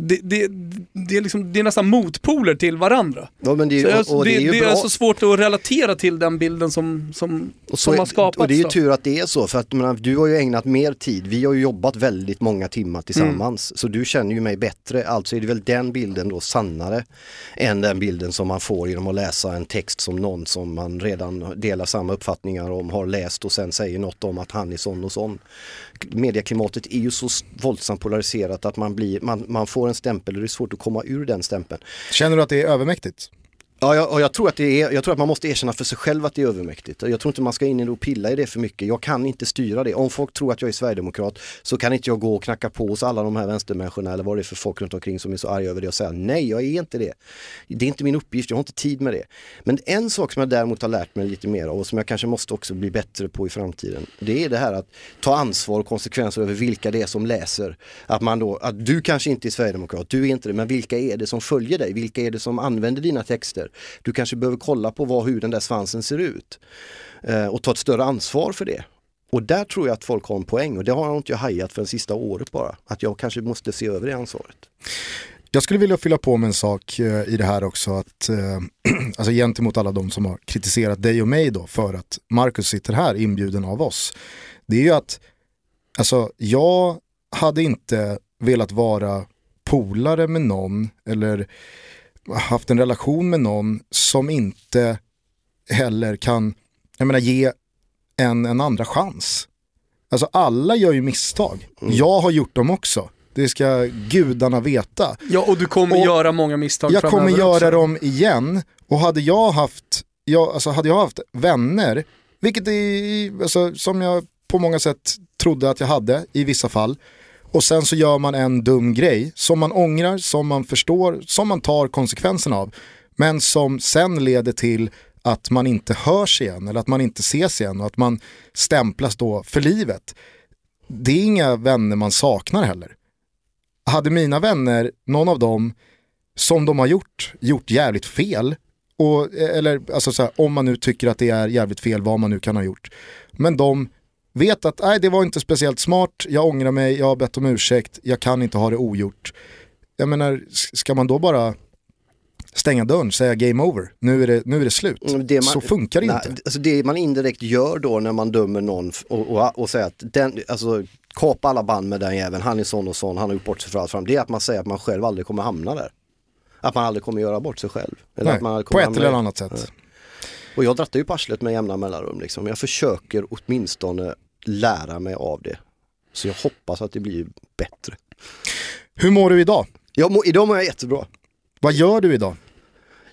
Speaker 3: det, det, det, är liksom, det är nästan motpoler till varandra.
Speaker 4: Ja, det, är-
Speaker 3: det,
Speaker 4: det
Speaker 3: så svårt att relatera till den bilden som, som,
Speaker 4: Och,
Speaker 3: som har skapats.
Speaker 4: och det är ju tur att det är så för att menar, du har ju ägnat mer tid, vi har ju jobbat väldigt många timmar tillsammans
Speaker 3: Mm.
Speaker 4: så du känner ju mig bättre, alltså är det väl den bilden då sannare än den bilden som man får genom att läsa en text som någon som man redan delar samma uppfattningar om har läst och sen säger något om att han är sån och sån. Medieklimatet är ju så våldsamt polariserat att man, blir, man, man får en stämpel och det är svårt att komma ur den stämpeln.
Speaker 2: Känner du att det är övermäktigt?
Speaker 4: Ja, jag, och jag tror, att det är, jag tror att man måste erkänna för sig själv att det är övermäktigt. Jag tror inte man ska in och pilla i det för mycket. Jag kan inte styra det. Om folk tror att jag är sverigedemokrat så kan inte jag gå och knacka på hos alla de här vänstermänniskorna eller vad det är för folk runt omkring som är så arga över det och säga nej, jag är inte det. Det är inte min uppgift, jag har inte tid med det. Men en sak som jag däremot har lärt mig lite mer av och som jag kanske måste också bli bättre på i framtiden. Det är det här att ta ansvar och konsekvenser över vilka det är som läser. Att man då, att du kanske inte är sverigedemokrat, du är inte det, men vilka är det som följer dig? Vilka är det som använder dina texter? Du kanske behöver kolla på vad, hur den där svansen ser ut eh, och ta ett större ansvar för det. Och där tror jag att folk har en poäng och det har jag inte jag hajat för det sista året bara. Att jag kanske måste se över det ansvaret.
Speaker 2: Jag skulle vilja fylla på med en sak eh, i det här också, att, eh, alltså gentemot alla de som har kritiserat dig och mig då för att Marcus sitter här inbjuden av oss. Det är ju att, alltså jag hade inte velat vara polare med någon eller haft en relation med någon som inte heller kan, jag menar ge en en andra chans. Alltså alla gör ju misstag. Jag har gjort dem också. Det ska gudarna veta.
Speaker 3: Ja, och du kommer
Speaker 2: Och
Speaker 3: göra många misstag
Speaker 2: Jag kommer göra
Speaker 3: också.
Speaker 2: dem igen. Och hade jag haft, jag, alltså hade jag haft vänner, vilket är, alltså, som jag på många sätt trodde att jag hade i vissa fall. Och sen så gör man en dum grej som man ångrar, som man förstår, som man tar konsekvenserna av. Men som sen leder till att man inte hörs igen eller att man inte ses igen och att man stämplas då för livet. Det är inga vänner man saknar heller. Hade mina vänner, någon av dem, som de har gjort, gjort jävligt fel. Och, eh, eller alltså så här, om man nu tycker att det är jävligt fel, vad man nu kan ha gjort. Men de vet att nej, det var inte speciellt smart, jag ångrar mig, jag har bett om ursäkt, jag kan inte ha det ogjort. Jag menar, ska man då bara stänga dörren, säga game over, nu är det, nu är det slut.
Speaker 4: Mm, det man-
Speaker 2: så funkar det
Speaker 4: Nej,
Speaker 2: inte.
Speaker 4: Alltså det man indirekt gör då när man dömer någon och, och, och säger att den, alltså kapa alla band med den jäveln, han är sån och sån, han har gjort bort sig för allt fram. Det är att man säger att man själv aldrig kommer hamna där. Att man aldrig kommer göra bort sig själv. Eller
Speaker 2: Nej,
Speaker 4: att man aldrig
Speaker 2: på ett eller annat sätt.
Speaker 4: Och jag drattar ju på arslet med jämna mellanrum liksom. Jag försöker åtminstone lära mig av det. Så jag hoppas att det blir bättre.
Speaker 2: Hur mår du idag?
Speaker 4: Jag må, idag mår jag jättebra.
Speaker 2: Vad gör du idag?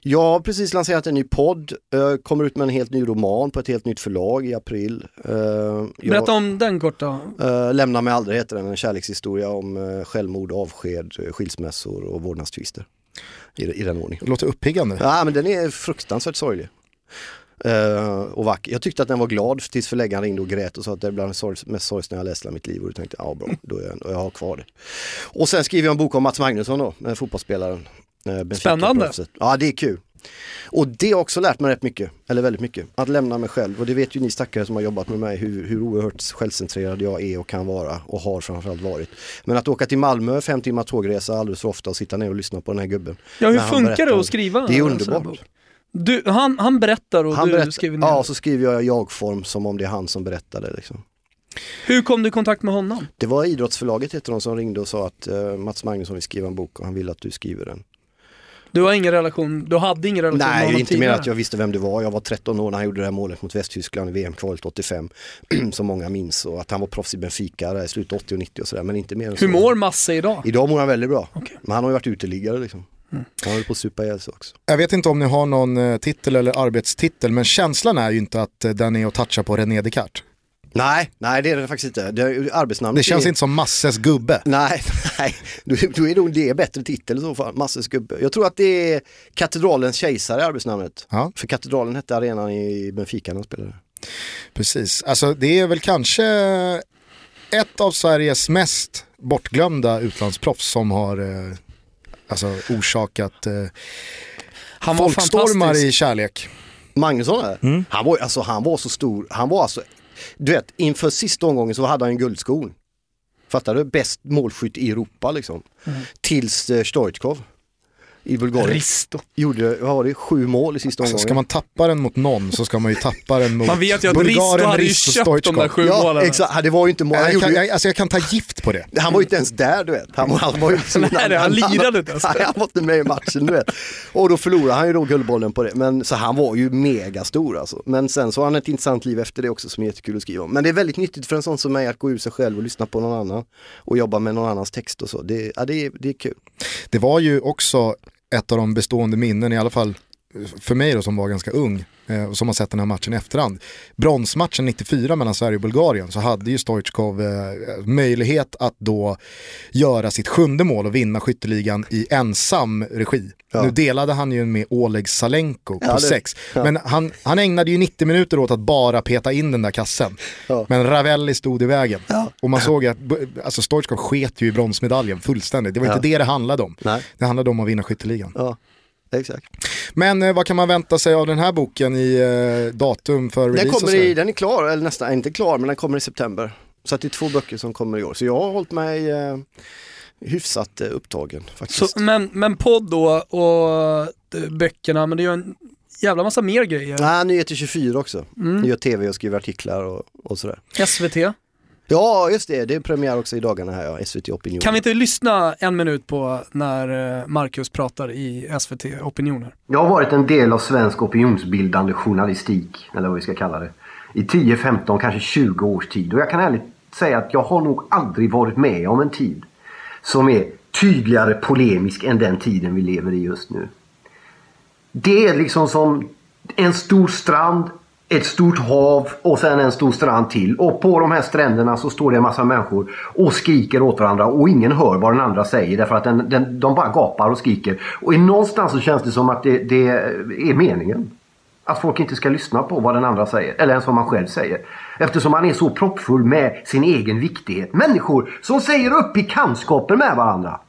Speaker 4: Jag har precis lanserat en ny podd, kommer ut med en helt ny roman på ett helt nytt förlag i april. Eh, jag,
Speaker 3: Berätta om den korta.
Speaker 4: eh, Lämna mig aldrig heter den, en kärlekshistoria om eh, självmord, avsked, skilsmässor och vårdnadstvister. I, I den ordningen.
Speaker 2: Det låter uppiggande.
Speaker 4: Ja men den är fruktansvärt sorglig. Eh, och vacker. Jag tyckte att den var glad tills förläggaren ringde och grät och sa att det är bland det mest sorgsna jag läst i mitt liv och då tänkte jag, ja bra, då är jag, jag har kvar det. Och sen skriver jag en bok om Mats Magnusson då, eh, fotbollsspelaren. eh, Benfica
Speaker 3: Spännande.
Speaker 4: Ja det är kul. Och det har också lärt mig rätt mycket, eller väldigt mycket, att lämna mig själv. Och det vet ju ni stackare som har jobbat med mig hur, hur oerhört självcentrerad jag är och kan vara och har framförallt varit. Men att åka till Malmö, fem timmar tågresa alldeles för ofta och sitta ner och lyssna på den här gubben.
Speaker 3: Ja, hur funkar det att skriva?
Speaker 4: Det är underbart.
Speaker 3: Du, han, han berättar och
Speaker 4: Han
Speaker 3: du
Speaker 4: berättar,
Speaker 3: skriver ner.
Speaker 4: ja, så skriver jag jag-form som om det är han som berättade. Liksom.
Speaker 3: Hur kom du i kontakt med honom?
Speaker 4: Det var idrottsförlaget heter de som ringde och sa att eh, Mats Magnusson vill skriva en bok och han vill att du skriver den.
Speaker 3: Du har ingen relation, du hade ingen relation med
Speaker 4: Nej,
Speaker 3: honom
Speaker 4: inte mer
Speaker 3: tidigare?
Speaker 4: att jag visste vem du var. Jag var 13 år när han gjorde det här målet mot Västtyskland i VM-kvalet 85. som många minns och att han var proffs i Benfica där i slutet 80 och 90 och sådär. Men inte mer än så.
Speaker 3: Hur mår Masse idag?
Speaker 4: Idag mår han väldigt bra.
Speaker 3: Okej.
Speaker 4: Men han har ju varit uteliggare liksom. Han håller på att supa ihjäl sig också.
Speaker 2: Jag vet inte om ni har någon eh, titel eller arbetstitel, men känslan är ju inte att eh, den är att toucha på René Descartes.
Speaker 4: Nej, nej det är det faktiskt inte. Det, arbetsnamnet
Speaker 2: Det känns
Speaker 4: är...
Speaker 2: inte som Masses gubbe.
Speaker 4: Nej, nej. Då, då är nog det bättre titel i så fall. Masses gubbe. Jag tror att det är Katedralens kejsare i arbetsnamnet.
Speaker 2: Ja.
Speaker 4: För katedralen hette arenan i Benfica när han spelade.
Speaker 2: Precis, alltså det är väl kanske ett av Sveriges mest bortglömda utlandsproffs som har eh, alltså, orsakat eh,
Speaker 3: Han
Speaker 2: folkstormar i kärlek.
Speaker 4: Magnusson är
Speaker 2: Mm.
Speaker 4: han, var, alltså, han var så stor, han var alltså, du vet inför sista omgången så hade han en guldskon. Fattar du? Bäst målskytt i Europa liksom.
Speaker 3: Mm.
Speaker 4: Tills eh, Stoichkov i Bulgarien
Speaker 3: Risto.
Speaker 4: gjorde, vad var det, sju mål i sista
Speaker 2: Alltså,
Speaker 4: omgången.
Speaker 2: ska man tappa den mot någon så ska man ju tappa den mot
Speaker 3: Man vet ju att Risto
Speaker 2: Bulgaren,
Speaker 3: hade ju
Speaker 2: Risto,
Speaker 3: köpt de där
Speaker 2: Stoichkov.
Speaker 3: sju
Speaker 4: Ja,
Speaker 3: målen.
Speaker 4: exakt. Det var ju inte mål. Han,
Speaker 2: Jag kan, jag, alltså jag kan ta gift på det.
Speaker 4: han var ju inte ens där du vet. Han, var- han var ju inte
Speaker 3: Nej, han lirade inte ens.
Speaker 4: Han var inte med i matchen du vet. Och då förlorade han ju då guldbollen på det. Men så han var ju mega stor alltså. Men sen så har han ett intressant liv efter det också som är jättekul att skriva om. Men det är väldigt nyttigt för en sån som mig att gå ur sig själv och lyssna på någon annan. Och jobba med någon annans text och så. Det, ja, det, är, det är kul.
Speaker 2: Det var ju också ett av de bestående minnen, i alla fall för mig då som var ganska ung och som har sett den här matchen i efterhand. Bronsmatchen 94 mellan Sverige och Bulgarien så hade ju Stoichkov eh, möjlighet att då göra sitt sjunde mål och vinna skytteligan i ensam regi.
Speaker 4: Ja.
Speaker 2: Nu delade han ju med Oleg Salenko på
Speaker 4: Ja, det-
Speaker 2: sex.
Speaker 4: ja.
Speaker 2: Men han, han ägnade ju 90 minuter åt att bara peta in den där kassen. Men Ravelli stod i vägen. Och man såg att alltså Stoichkov sket ju i bronsmedaljen fullständigt. Det var inte det det handlade om.
Speaker 4: Nej.
Speaker 2: Det handlade om att vinna skytteligan.
Speaker 4: Exakt.
Speaker 2: Men eh, vad kan man vänta sig av den här boken i eh, datum för release?
Speaker 4: Den kommer i, den är klar, eller nästan, inte klar, men den kommer i september. Så att det är två böcker som kommer i år. Så jag har hållit mig eh, hyfsat eh, upptagen faktiskt.
Speaker 3: Så, men, men podd då och eh, böckerna, men det ju en jävla massa mer grejer.
Speaker 4: Nej, Nyheter 24 också.
Speaker 3: Mm.
Speaker 4: Jag gör tv och skriver artiklar och, och sådär.
Speaker 3: SVT.
Speaker 4: Ja, just det. Det är premiär också i dagarna här, ja. SVT Opinion.
Speaker 3: Kan vi inte lyssna en minut på när eh, Marcus pratar i SVT Opinioner?
Speaker 1: Jag har varit en del av svensk opinionsbildande journalistik, eller vad vi ska kalla det, i 10, 15, kanske 20 års tid. Och jag kan ärligt säga att jag har nog aldrig varit med om en tid som är tydligare polemisk än den tiden vi lever i just nu. Det är liksom som en stor strand, ett stort hav och sen en stor strand till. Och på de här stränderna så står det en massa människor och skriker åt varandra och ingen hör vad den andra säger därför att den, den, de bara gapar och skriker. Och i någonstans så känns det som att det, det är meningen. Att folk inte ska lyssna på vad den andra säger, eller ens vad man själv säger. Eftersom man är så proppfull med sin egen viktighet. Människor som säger upp i kantskaper med varandra.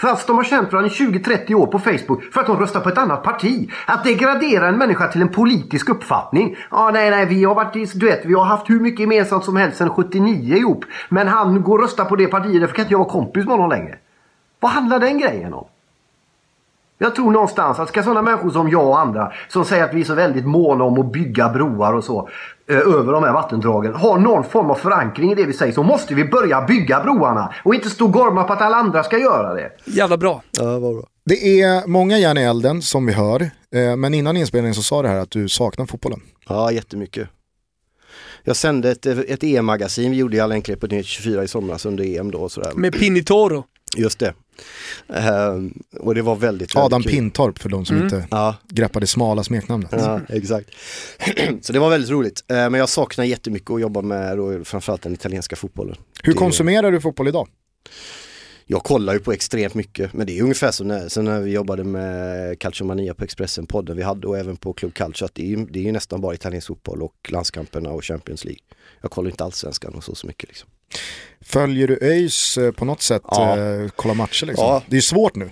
Speaker 1: Fast de har känt varandra i 20-30 år på Facebook för att de röstar på ett annat parti. Att degradera en människa till en politisk uppfattning. Ja, nej, nej, vi har varit i, du vet, vi har haft hur mycket gemensamt som helst sedan 79 ihop. Men han går och röstar på det partiet, därför kan inte jag vara kompis med honom längre. Vad handlar den grejen om? Jag tror någonstans att ska sådana människor som jag och andra som säger att vi är så väldigt måna om att bygga broar och så över de här vattendragen ha någon form av förankring i det vi säger så måste vi börja bygga broarna och inte stå och gorma på att alla andra ska göra det.
Speaker 3: Jävla bra.
Speaker 4: Ja, vad bra.
Speaker 2: Det är många järn i elden som vi hör. Eh, men innan inspelningen så sa du här att du saknar fotbollen.
Speaker 4: Ja, jättemycket. Jag sände ett, ett EM-magasin, vi gjorde i all enkelhet på Nyhet 24 i somras under EM då och sådär.
Speaker 3: Med Pinitoro.
Speaker 4: Just det. Ehm, och det var väldigt, väldigt
Speaker 2: Adam
Speaker 4: kul.
Speaker 2: Pintorp för de som
Speaker 3: Mm.
Speaker 2: inte
Speaker 4: Ja,
Speaker 2: greppade smala smeknamnet.
Speaker 4: ja, exakt. så det var väldigt roligt. Eh, men jag saknar jättemycket att jobba med då, framförallt den italienska fotbollen.
Speaker 2: Hur
Speaker 4: Det-
Speaker 2: konsumerar du fotboll idag?
Speaker 4: Jag kollar ju på extremt mycket, men det är ungefär som när, som när vi jobbade med Calciomania på Expressen, podden vi hade och även på Club Calcio. Att det, är, ju- det är ju nästan bara italiensk fotboll och landskamperna och Champions League. Jag kollar inte allsvenskan och så, så mycket liksom.
Speaker 2: Följer du ÖIS eh, på något sätt?
Speaker 4: Ja.
Speaker 2: Eh, kolla matcher liksom?
Speaker 4: Ja.
Speaker 2: Det är ju svårt nu.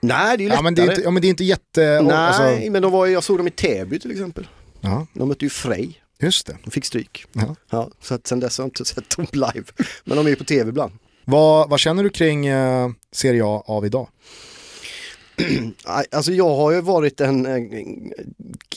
Speaker 4: Nej, det är ju lättare.
Speaker 2: Ja men, det är inte, ja men det är inte jätte...
Speaker 4: Nej,
Speaker 2: Alltså,
Speaker 4: men de var, jag såg dem i Täby till exempel.
Speaker 2: ja,
Speaker 4: De mötte ju Frej,
Speaker 2: just det.
Speaker 4: de fick stryk.
Speaker 2: Ja.
Speaker 4: Ja, så att sen dess har jag inte sett dem live. Men de är ju på tv ibland.
Speaker 2: Vad, vad känner du kring eh, Serie A av idag?
Speaker 4: Alltså jag har ju varit en, en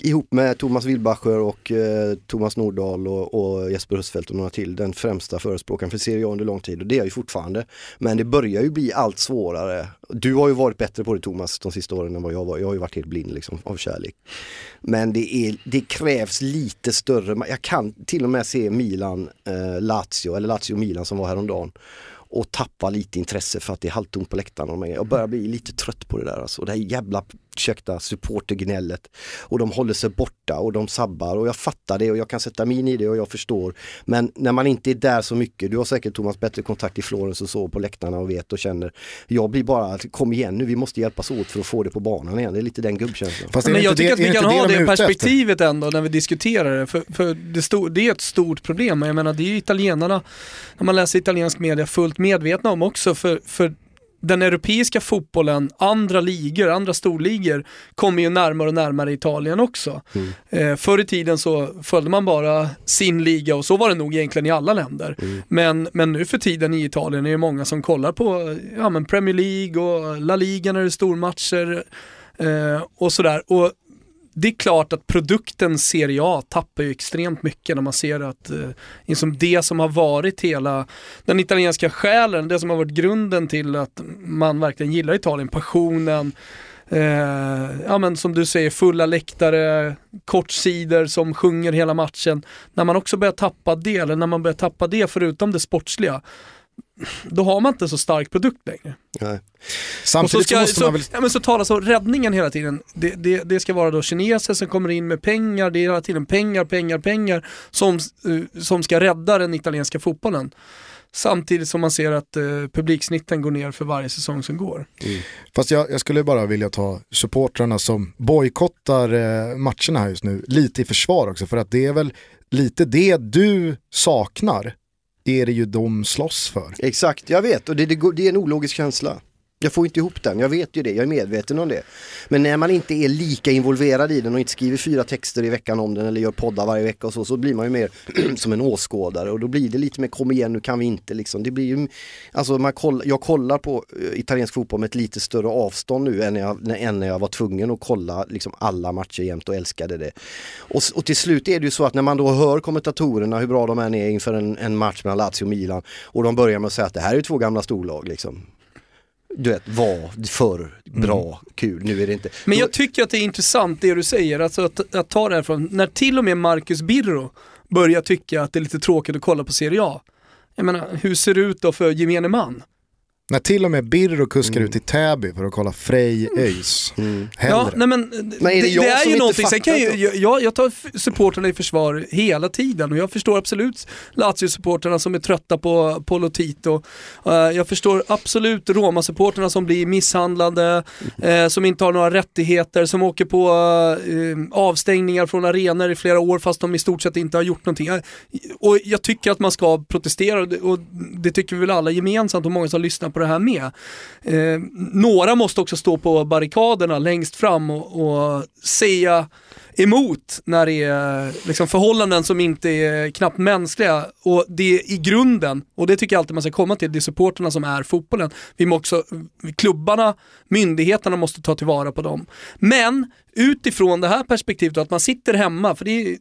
Speaker 4: ihop med Thomas Wilbacher och eh, Thomas Nordahl och, och Jesper Husfeldt och några till, den främsta förespråkaren för Serie A under lång tid och det är jag ju fortfarande. Men det börjar ju bli allt svårare. Du har ju varit bättre på det Thomas de sista åren än vad jag var. Jag har ju varit helt blind liksom av kärlek. Men det, är, det krävs lite större, jag kan till och med se Milan, eh, Lazio, eller Lazio-Milan som var häromdagen och tappa lite intresse för att det är halvtomt på läktaren. och Jag börjar bli lite trött på det där alltså. Det här jävla, ursäkta, supportergnället. Och de håller sig borta och de sabbar och jag fattar det och jag kan sätta mig in i det och jag förstår. Men när man inte är där så mycket, du har säkert Thomas bättre kontakt i Florens och så på läktarna och vet och känner. Jag blir bara, kom igen nu, vi måste hjälpas åt för att få det på banan igen. Det är lite den gubbkänslan.
Speaker 2: Fast
Speaker 3: Men
Speaker 2: det
Speaker 3: jag tycker
Speaker 2: det,
Speaker 3: att vi kan ha
Speaker 2: de är
Speaker 3: det
Speaker 2: ute efter?
Speaker 3: perspektivet ändå när vi diskuterar det. För, för det, sto- det är ett stort problem. Jag menar det är ju italienarna, när man läser italiensk media, fullt medvetna om också. För, för den europeiska fotbollen, andra ligor, andra storligor kommer ju närmare och närmare Italien också. Mm. Eh, förr i tiden så följde man bara sin liga och så var det nog egentligen i alla länder. Mm. Men, men nu för tiden i Italien är det många som kollar på ja, men Premier League och La Liga när det är stormatcher eh, och sådär. Och det är klart att produkten Serie A tappar ju extremt mycket när man ser att eh, liksom det som har varit hela den italienska själen, det som har varit grunden till att man verkligen gillar Italien, passionen, eh, ja men som du säger fulla läktare, kortsidor som sjunger hela matchen. När man också börjar tappa det, eller när man börjar tappa det förutom det sportsliga, då har man inte så stark produkt längre. Nej.
Speaker 2: Samtidigt så, ska, så måste man
Speaker 3: väl... Ja, men så talas om räddningen hela tiden. Det, det, det, ska vara då kineser som kommer in med pengar, det är hela tiden pengar, pengar, pengar som, uh, som ska rädda den italienska fotbollen. Samtidigt som man ser att uh, publiksnitten går ner för varje säsong som går.
Speaker 2: Mm. Fast jag, jag, skulle bara vilja ta supportrarna som bojkottar uh, matcherna här just nu lite i försvar också. För att det är väl lite det du saknar är det ju de slåss för.
Speaker 4: Exakt, jag vet och det, det, det är en ologisk känsla. Jag får inte ihop den, jag vet ju det, jag är medveten om det. Men när man inte är lika involverad i den och inte skriver fyra texter i veckan om den eller gör poddar varje vecka och så, så blir man ju mer som en åskådare och då blir det lite mer kom igen nu kan vi inte liksom. Det blir ju, alltså man koll, jag kollar på eh, italiensk fotboll med ett lite större avstånd nu än, jag, än när jag var tvungen att kolla liksom alla matcher jämt och älskade det. Och, och till slut är det ju så att när man då hör kommentatorerna hur bra de än är inför en, en match mellan Lazio och Milan och de börjar med att säga att det här är två gamla storlag liksom du vet, var för bra, mm. kul, nu är det inte.
Speaker 3: Men jag tycker att det är intressant det du säger, alltså att, att ta det här från, när till och med Marcus Birro börjar tycka att det är lite tråkigt att kolla på Serie A. Jag menar, hur ser det ut då för gemene man?
Speaker 2: När till och med Birro kuskar mm. ut i Täby för att kolla Frej ÖIS. Mm.
Speaker 3: Ja, nej men, men är det, det, det är ju någonting, sen kan ju, jag, jag tar supporterna i försvar hela tiden och jag förstår absolut Lazio-supporterna som är trötta på, på Lotito. Uh, jag förstår absolut Roma-supporterna som blir misshandlade, uh, som inte har några rättigheter, som åker på uh, avstängningar från arenor i flera år fast de i stort sett inte har gjort någonting. och jag tycker att man ska protestera och det tycker vi väl alla gemensamt och många som lyssnar på det här med. Eh, några måste också stå på barrikaderna längst fram och, och säga emot när det är liksom förhållanden som inte är knappt mänskliga. Och det är i grunden, och det tycker jag alltid man ska komma till, det är supporterna som är fotbollen. Vi måste också, klubbarna, myndigheterna måste ta tillvara på dem. Men utifrån det här perspektivet, att man sitter hemma, för det är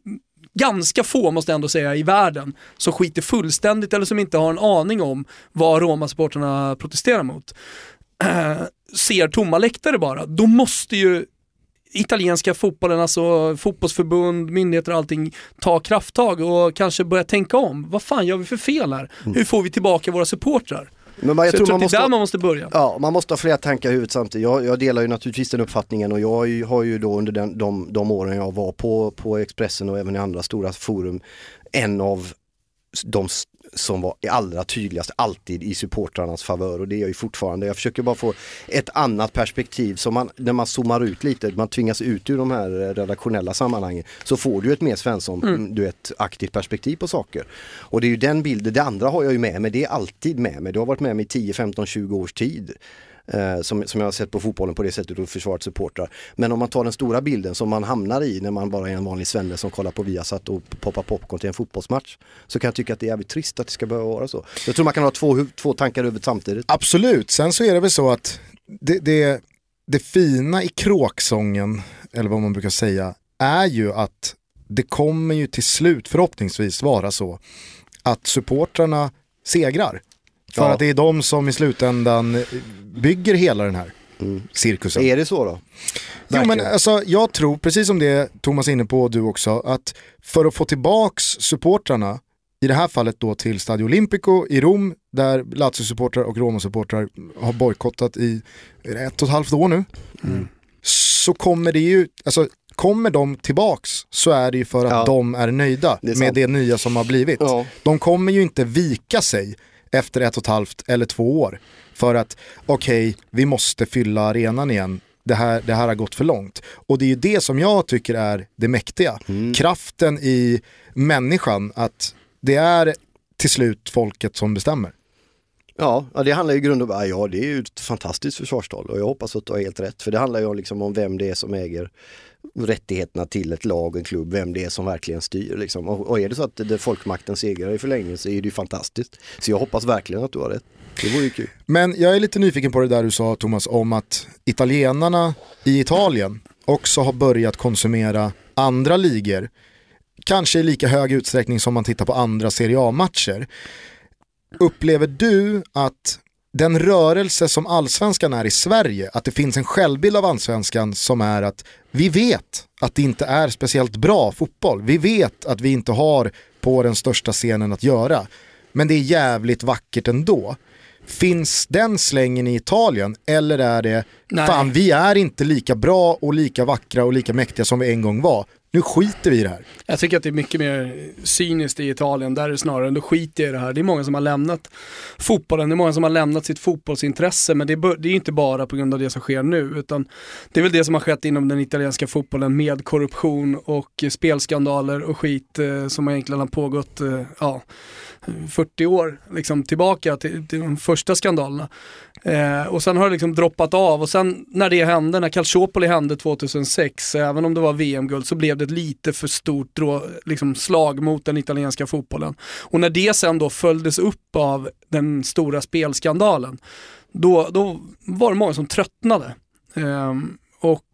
Speaker 3: ganska få, måste jag ändå säga, i världen som skiter fullständigt eller som inte har en aning om vad Roma-supporterna protesterar mot. Äh, ser tomma läktare bara, då måste ju italienska fotbollen, alltså fotbollsförbund, myndigheter och allting ta krafttag och kanske börja tänka om. Vad fan gör vi för fel här? Mm. Hur får vi tillbaka våra supportrar? Men jag, jag tror, tror man är där man måste börja.
Speaker 4: Ja, man måste ha flera tankar i huvudet samtidigt. Jag, jag delar ju naturligtvis den uppfattningen och jag har ju då under den, de, de åren jag var på, på Expressen och även i andra stora forum en av de som var allra tydligast alltid i supportrarnas favör och det är jag ju fortfarande. Jag försöker bara få ett annat perspektiv så man, när man zoomar ut lite, man tvingas ut ur de här redaktionella sammanhangen så får du ett mer Svensson, mm. du ett aktivt perspektiv på saker. Och det är ju den bilden, det andra har jag ju med mig, det är alltid med mig. Det har varit med mig 10, 15, 20 års tid eh, som, som jag har sett på fotbollen på det sättet och försvarat supportrar. Men om man tar den stora bilden som man hamnar i när man bara är en vanlig svenne som kollar på Viasat och poppar popcorn till en fotbollsmatch. Så kan jag tycka att det är jävligt trist att det ska behöva vara så. Jag tror man kan ha två, två tankar över samtidigt.
Speaker 2: Absolut, sen så är det väl så att det, det, det fina i kråksången, eller vad man brukar säga, är ju att det kommer ju till slut förhoppningsvis vara så att supportrarna segrar. För ja. att det är de som i slutändan bygger hela den här mm. cirkusen.
Speaker 4: Är det så då?
Speaker 2: Jo men alltså jag tror, precis som det Thomas är inne på och du också, att för att få tillbaks supportrarna, i det här fallet då till Stadio Olimpico i Rom, där Lazio-supportrar och Roma-supportrar har bojkottat i ett och ett halvt år nu. Mm. Så kommer det ju, alltså kommer de tillbaks så är det ju för att ja. de är nöjda det är med det nya som har blivit. Ja. De kommer ju inte vika sig efter ett och ett halvt eller två år. För att okej, okay, vi måste fylla arenan igen. Det här, det här har gått för långt. Och det är ju det som jag tycker är det mäktiga. Mm. Kraften i människan, att det är till slut folket som bestämmer.
Speaker 4: Ja, det handlar ju i grund och ja det är ju fantastiskt försvarstal och jag hoppas att du har helt rätt. För det handlar ju liksom om vem det är som äger rättigheterna till ett lag, en klubb, vem det är som verkligen styr. Liksom. Och, och är det så att det är folkmakten segrar i förlängningen så är det ju fantastiskt. Så jag hoppas verkligen att du har rätt. Det vore ju kul.
Speaker 2: Men jag är lite nyfiken på det där du sa Thomas om att italienarna i Italien också har börjat konsumera andra ligor. Kanske i lika hög utsträckning som man tittar på andra Serie A-matcher. Upplever du att den rörelse som allsvenskan är i Sverige, att det finns en självbild av allsvenskan som är att vi vet att det inte är speciellt bra fotboll. Vi vet att vi inte har på den största scenen att göra. Men det är jävligt vackert ändå. Finns den slängen i Italien eller är det,
Speaker 3: Nej.
Speaker 2: fan vi är inte lika bra och lika vackra och lika mäktiga som vi en gång var. Nu skiter vi i det här.
Speaker 3: Jag tycker att det är mycket mer cyniskt i Italien, där är det snarare, då skiter jag i det här. Det är många som har lämnat fotbollen, det är många som har lämnat sitt fotbollsintresse, men det är, ju det är inte bara på grund av det som sker nu, utan det är väl det som har skett inom den italienska fotbollen med korruption och spelskandaler och skit eh, som egentligen har pågått, eh, ja, 40 år liksom tillbaka till, till de första skandalerna. Eh, och sen har det liksom droppat av och sen när det hände, när Calciopoli hände 2006, även om det var VM-guld så blev det ett lite för stort drå, liksom slag mot den italienska fotbollen. Och när det sen då följdes upp av den stora spelskandalen, då, då var det många som tröttnade. Ehm,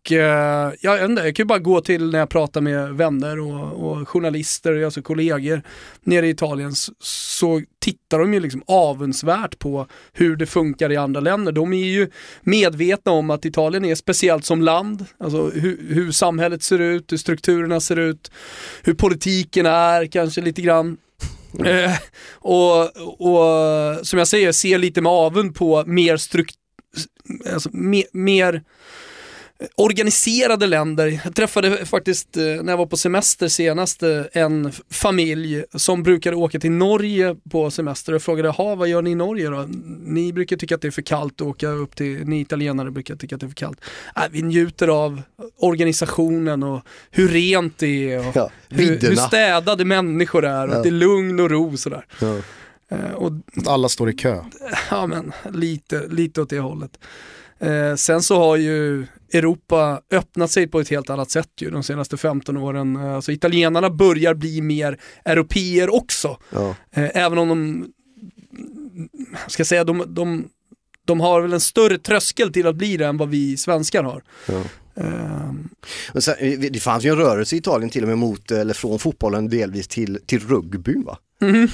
Speaker 3: och eh, jag, inte, jag kan ju bara gå till när jag pratar med vänner och, och journalister, alltså kollegor nere i Italien, så, så tittar de ju liksom avundsvärt på hur det funkar i andra länder. De är ju medvetna om att Italien är speciellt som land, alltså hur, hur samhället ser ut, hur strukturerna ser ut, hur politiken är kanske lite grann. Eh, och, och som jag säger, ser lite med avund på mer struktur, alltså, mer, mer organiserade länder. Jag träffade faktiskt eh, när jag var på semester senast eh, en familj som brukade åka till Norge på semester och frågade, ha vad gör ni i Norge då? Ni brukar tycka att det är för kallt att åka upp till, ni italienare brukar tycka att det är för kallt. Äh, vi njuter av organisationen och hur rent det är och
Speaker 4: Ja,
Speaker 3: hur, hur städade människor är och
Speaker 4: Ja.
Speaker 3: att det är lugn och ro sådär.
Speaker 4: Ja.
Speaker 3: Eh, och
Speaker 2: Att alla står i kö.
Speaker 3: Ja men lite, lite åt det hållet. Eh, sen så har ju Europa öppnat sig på ett helt annat sätt ju de senaste 15 åren. Eh, Alltså italienarna börjar bli mer europeer också.
Speaker 4: Ja.
Speaker 3: Eh, även om de, ska säga, de, de, de har väl en större tröskel till att bli det än vad vi svenskar har.
Speaker 4: Ja.
Speaker 3: Eh,
Speaker 4: Men sen, det fanns ju en rörelse i Italien till och med mot, eller från fotbollen delvis till, till rugbyn va?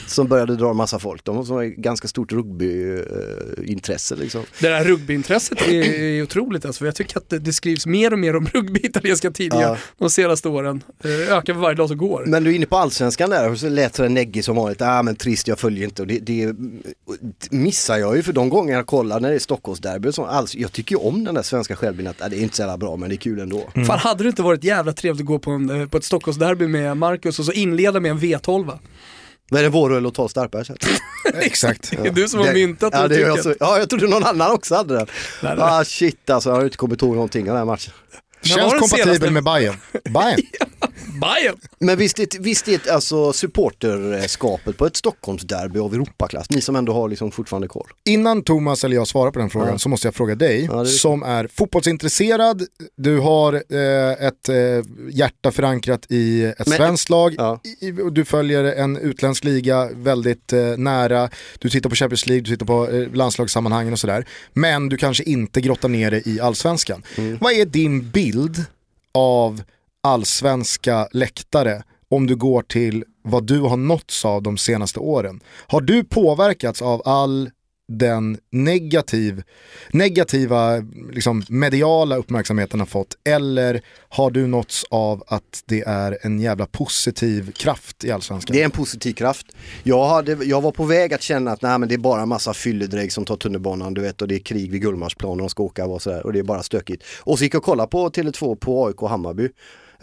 Speaker 4: Som började dra en massa folk. De har ganska stort rugbyintresse liksom.
Speaker 3: det där rugbyintresset är, är otroligt alltså, för jag tycker att det, det skrivs mer och mer om rugby i italienska tidningar
Speaker 4: Ja.
Speaker 3: de senaste åren. Eh, ökar för varje dag som går.
Speaker 4: Men du är inne på allsvenskan där och så lät det neggig som vanligt. Ah men trist, jag följer inte. Och det, det missar jag ju för de gånger jag kollar när det är Stockholmsderby. Alltså, jag tycker ju om den där svenska självbilden att ah, det är inte så jävla bra men det är kul ändå.
Speaker 3: Fan hade det inte varit jävla trevligt att gå på, en, eh, på ett Stockholmsderby med Marcus och så inleda med en V12?
Speaker 4: Vad är det våröl och ta starkbär sen?
Speaker 2: Exakt.
Speaker 3: Det är du som har
Speaker 4: Det-
Speaker 3: myntat
Speaker 4: ja, det är jag, så, ja, jag trodde någon annan också hade den.
Speaker 3: Nej, nej.
Speaker 4: Ah shit alltså, jag har inte kommit ihåg någonting av den här matchen.
Speaker 2: Känns kompatibel
Speaker 3: senaste-
Speaker 2: med Bayern. Bayern.
Speaker 3: Bayern!
Speaker 4: Men visst är, visst är alltså supporterskapet på ett Stockholmsderby av Europaklass, ni som ändå har liksom fortfarande koll.
Speaker 2: Innan Thomas eller jag svarar på den frågan
Speaker 4: Ja.
Speaker 2: så måste jag fråga dig
Speaker 4: Ja, är
Speaker 2: som är fotbollsintresserad, du har eh, ett eh, hjärta förankrat i ett
Speaker 4: Men-
Speaker 2: svenskt lag,
Speaker 4: Ja.
Speaker 2: i, och du följer en utländsk liga väldigt eh, nära, du tittar på Champions League, du tittar på eh, landslagssammanhangen och sådär. Men du kanske inte grottar ner dig i allsvenskan.
Speaker 4: Mm.
Speaker 2: Vad är din bild av allsvenska läktare om du går till vad du har nåtts av de senaste åren? Har du påverkats av all den negativ, negativa liksom, mediala uppmärksamheten har fått eller har du nåtts av att det är en jävla positiv kraft i allsvenskan?
Speaker 4: Det är en positiv kraft. Jag, hade, jag var på väg att känna att nej, men det är bara en massa fylledrägg som tar tunnelbanan du vet och det är krig vid Gullmarsplan och de ska åka och sådär och det är bara stökigt. Och så gick jag och kollade på Tele2 på AIK Hammarby.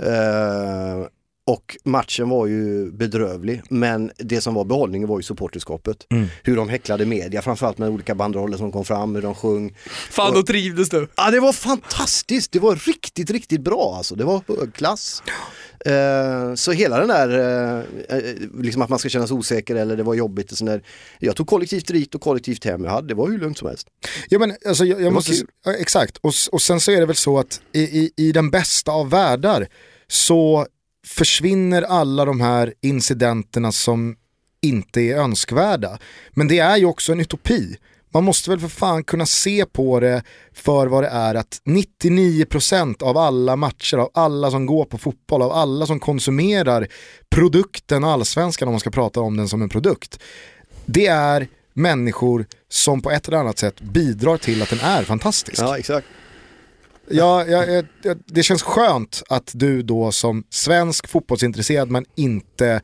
Speaker 4: Eh, Och matchen var ju bedrövlig, men det som var behållningen var ju supporterskapet.
Speaker 2: Mm.
Speaker 4: Hur de häcklade media, framförallt med olika banderoller som kom fram, hur de sjöng.
Speaker 3: Fan då trivdes du.
Speaker 4: Ja, det var fantastiskt, det var riktigt, riktigt bra alltså. Det var högklass. Eh, så hela den där, eh, liksom att man ska känna sig osäker eller det var jobbigt och sån där. Jag tog kollektivt dit och kollektivt hem jag hade, det var hur lugnt som helst.
Speaker 2: Ja, men, alltså, jag, jag måste, ja, exakt, och, och sen så är det väl så att i, i, i den bästa av världar så försvinner alla de här incidenterna som inte är önskvärda. Men det är ju också en utopi. Man måste väl för fan kunna se på det för vad det är att 99% av alla matcher, av alla som går på fotboll, av alla som konsumerar produkten allsvenskan om man ska prata om den som en produkt. Det är människor som på ett eller annat sätt bidrar till att den är fantastisk.
Speaker 4: Ja, exakt.
Speaker 2: Ja, ja, ja, det känns skönt att du då som svensk fotbollsintresserad men inte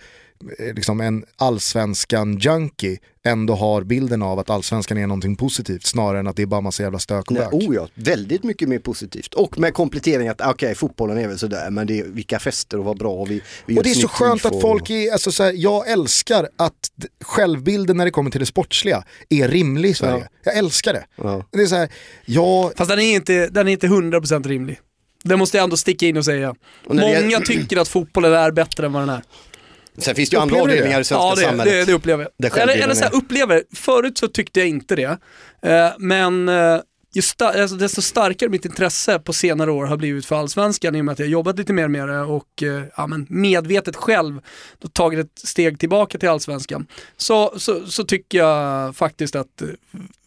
Speaker 2: liksom en allsvenskan junkie ändå har bilden av att allsvenskan är någonting positivt snarare än att det är bara massa jävla stök och
Speaker 4: Nej,
Speaker 2: bök.
Speaker 4: oh ja, väldigt mycket mer positivt. Och med komplettering att okej, fotbollen är väl sådär, men det är, vilka fester och vad bra och vi, vi
Speaker 2: Och det är så skönt att folk är, alltså så här, jag älskar att självbilden när det kommer till det sportsliga är rimlig i Sverige. Jag älskar det.
Speaker 4: Ja.
Speaker 2: Det är så här, jag,
Speaker 3: Fast den är inte, den är inte 100% rimlig. Det måste jag ändå sticka in och säga.
Speaker 4: Och
Speaker 3: Många tycker att fotbollen är bättre än vad den är.
Speaker 4: Sen finns det ju andra avdelningar i svenska
Speaker 3: Ja, det,
Speaker 4: samhället.
Speaker 3: det, det upplever
Speaker 4: Där
Speaker 3: jag. Eller, eller så här,
Speaker 4: är-
Speaker 3: upplever, förut så tyckte jag inte det. Eh, men eh, ju sta- alltså, desto starkare mitt intresse på senare år har blivit för allsvenskan i och med att jag har jobbat lite mer med det och eh, ja, men medvetet själv då tagit ett steg tillbaka till allsvenskan. Så, så, så tycker jag faktiskt att eh,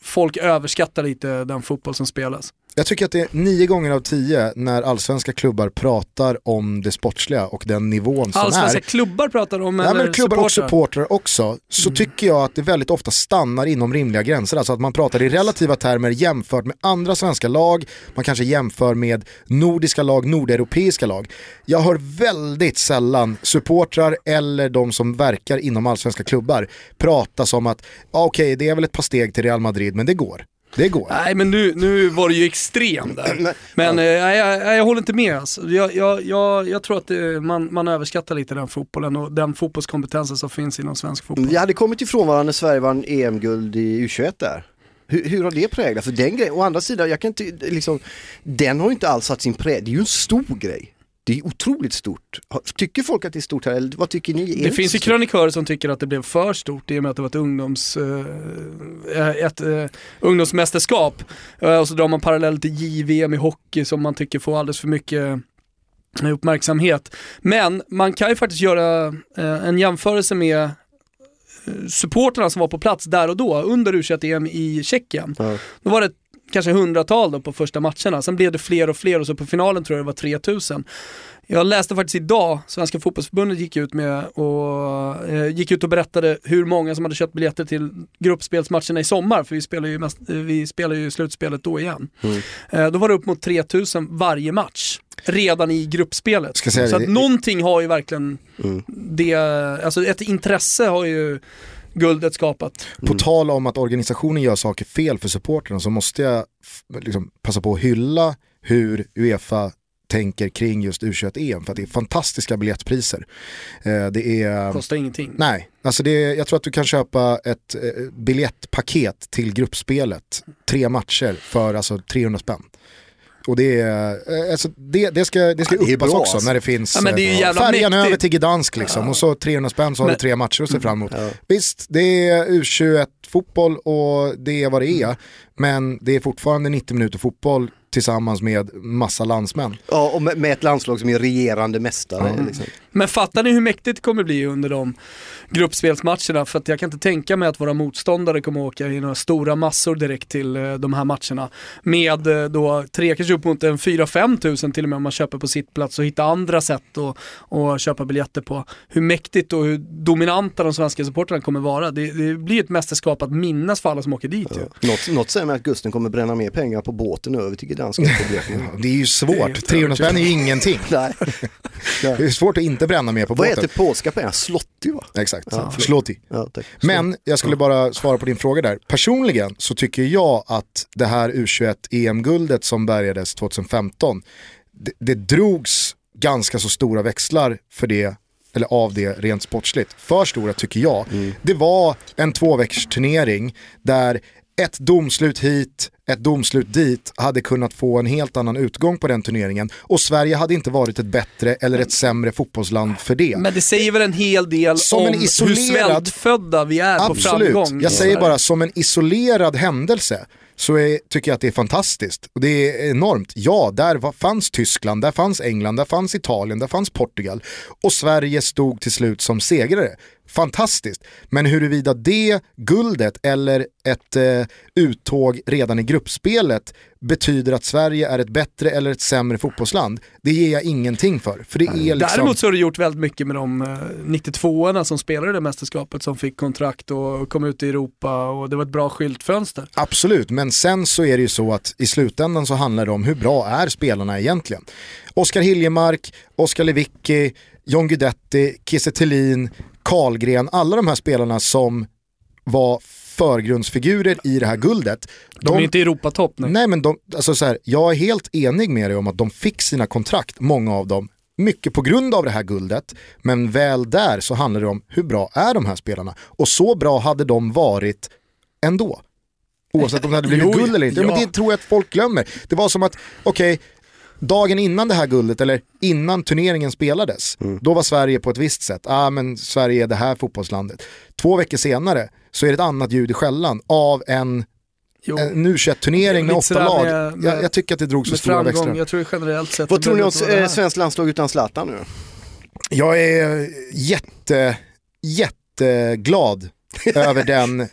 Speaker 3: folk överskattar lite den fotboll som spelas.
Speaker 2: Jag tycker att det är nio gånger av tio när allsvenska klubbar pratar om det sportsliga och den nivån som
Speaker 3: Allsvenska
Speaker 2: är.
Speaker 3: klubbar pratar om
Speaker 2: Ja,
Speaker 3: eller
Speaker 2: men klubbar och
Speaker 3: supportrar.
Speaker 2: supportrar också, så tycker jag att det väldigt ofta stannar inom rimliga gränser. Alltså att man pratar i relativa termer jämfört med andra svenska lag, man kanske jämför med nordiska lag, nordeuropeiska lag. Jag hör väldigt sällan supportrar eller de som verkar inom allsvenska klubbar prata som att, ja, okej det är väl ett par steg till Real Madrid, men det går. Det går.
Speaker 3: Nej men nu, nu var det ju extrem där.
Speaker 4: Men-
Speaker 3: eh, jag, jag, håller inte med alltså. jag, jag, jag, jag tror att eh, man, man överskattar lite den fotbollen och den fotbollskompetensen som finns inom svensk fotboll.
Speaker 4: Vi hade kommit ifrån varandra när Sverige vann EM-guld i U21 där. Hur, hur har det präglat? För den grejen, å andra sidan, jag kan inte, liksom, den har ju inte alls satt sin prägel. Det är ju en stor grej. Det är otroligt stort. Tycker folk att det är stort här eller vad tycker ni?
Speaker 3: Det
Speaker 4: inte
Speaker 3: finns ju krönikörer som tycker att det blev för stort i och med att det var ett, ungdoms, eh, ett eh, ungdomsmästerskap. Eh, och så drar man parallell till JVM i hockey som man tycker får alldeles för mycket eh, uppmärksamhet. Men man kan ju faktiskt göra eh, en jämförelse med eh, supporterna som var på plats där och då under U21-EM i Tjeckien.
Speaker 4: Ja.
Speaker 3: Då var det kanske hundratal då på första matcherna, sen blev det fler och fler och så på finalen tror jag det var 3000. Jag läste faktiskt idag, Svenska fotbollsförbundet gick ut med och eh, gick ut och berättade hur många som hade köpt biljetter till gruppspelsmatcherna i sommar, för vi spelar ju, mest, eh, vi spelar ju slutspelet då igen.
Speaker 4: Mm.
Speaker 3: Eh, då var det upp mot 3000 varje match, redan i gruppspelet.
Speaker 2: Ska säga
Speaker 3: så
Speaker 2: det-
Speaker 3: att någonting har ju verkligen
Speaker 4: Mm.
Speaker 3: det, alltså ett intresse har ju guldet skapat.
Speaker 2: På tal om att organisationen gör saker fel för supportrarna så måste jag liksom passa på att hylla hur Uefa tänker kring just U21-EM för att det är fantastiska biljettpriser. Eh, det är...
Speaker 3: Kostar ingenting.
Speaker 2: Nej, alltså det är, jag tror att du kan köpa ett eh, biljettpaket till gruppspelet, tre matcher för alltså 300 spänn. Och det, är, eh, alltså det, det ska, det ska
Speaker 4: Ja, det
Speaker 2: uppas
Speaker 4: bra,
Speaker 2: också
Speaker 4: alltså.
Speaker 2: när det finns
Speaker 3: Ja, men det är ju
Speaker 2: eh,
Speaker 3: jävla
Speaker 2: färjan
Speaker 3: mäktigt.
Speaker 2: över till Gdansk liksom och så 300 spänn så har
Speaker 3: Men-
Speaker 2: du tre matcher att se fram emot.
Speaker 4: Ja.
Speaker 2: Visst, det är U21-fotboll och det är vad det är. Men det är fortfarande 90 minuter fotboll tillsammans med massa landsmän.
Speaker 4: Ja, och med, ett landslag som är regerande mästare. Liksom.
Speaker 3: Men fattar ni hur mäktigt det kommer bli under de gruppspelsmatcherna? För att jag kan inte tänka mig att våra motståndare kommer åka i några stora massor direkt till eh, de här matcherna. Med eh, då tre, kanske upp mot en 4-5 tusen till och med om man köper på sitt plats och hitta andra sätt att och köpa biljetter på. Hur mäktigt och hur dominanta de svenska supportrarna kommer vara. Det, det blir ett mästerskap att minnas för alla som åker dit ju.
Speaker 4: Något, något säger mig att Gusten kommer bränna mer pengar på båten över till Gdansk.
Speaker 2: Det är ju
Speaker 3: Det är
Speaker 2: svårt,
Speaker 3: inte
Speaker 2: 300 spänn är ju ingenting.
Speaker 4: Nej.
Speaker 2: Det är svårt att inte bränna mer på
Speaker 4: Vad
Speaker 2: båten.
Speaker 4: heter polska pengar? Slotty va?
Speaker 2: Exakt,
Speaker 4: Ja.
Speaker 2: Slåti.
Speaker 4: Ja.
Speaker 2: Men jag skulle bara svara på din fråga där. Personligen så tycker jag att det här U21 EM-guldet som bärgades 2015, det, det drogs ganska så stora växlar för det, eller av det rent sportsligt. För stora tycker jag. Det var en tvåveckors turnering där ett domslut hit, ett domslut dit hade kunnat få en helt annan utgång på den turneringen och Sverige hade inte varit ett bättre eller ett sämre fotbollsland för det.
Speaker 3: Men det säger väl en hel del
Speaker 2: Som
Speaker 3: om
Speaker 2: en
Speaker 3: hur
Speaker 2: isolerad-
Speaker 3: svältfödda vi är på
Speaker 2: Absolut,
Speaker 3: framgång.
Speaker 2: jag säger bara som en isolerad händelse så är, tycker jag att det är fantastiskt. Och det är enormt. Ja, där var, fanns Tyskland, där fanns England, där fanns Italien, där fanns Portugal. Och Sverige stod till slut som segrare. Fantastiskt. Men huruvida det guldet eller ett eh, uttåg redan i gruppspelet betyder att Sverige är ett bättre eller ett sämre fotbollsland, det ger jag ingenting för. För det är liksom...
Speaker 3: Däremot så har det gjort väldigt mycket med de eh, 92orna som spelade det mästerskapet som fick kontrakt och kom ut i Europa och det var ett bra skyltfönster.
Speaker 2: Absolut, men sen så är det ju så att i slutändan så handlar det om hur bra är spelarna egentligen. Oskar Hiljemark, Oskar Lewicki, John Guidetti, Kiese Thelin, Karlgren, alla de här spelarna som var förgrundsfigurer i det här guldet.
Speaker 3: De, är inte Europatopp nu.
Speaker 2: Nej men de, alltså så här, jag är helt enig med dig om att de fick sina kontrakt, många av dem, mycket på grund av det här guldet. Men väl där så handlar det om hur bra är de här spelarna? Och så bra hade de varit ändå. Oavsett om det hade blivit
Speaker 3: Jo,
Speaker 2: guld eller inte.
Speaker 3: ja.
Speaker 2: Men det tror jag att folk glömmer. Det var som att, okej, dagen innan det här guldet, eller innan turneringen spelades, då var Sverige på ett visst sätt. Ah, men Sverige är det här fotbollslandet. Två veckor senare så är det ett annat ljud i skällan av en,
Speaker 3: Jo.
Speaker 2: en u turnering med åtta lag.
Speaker 3: med- med-
Speaker 2: jag, jag tycker att det för
Speaker 3: Med
Speaker 2: stora växlar.
Speaker 3: jag tror generellt sett.
Speaker 4: Vad tror ni om eh,
Speaker 3: här.
Speaker 4: svenskt landslag utan Zlatan nu?
Speaker 2: Jag är jätte, jätteglad över den.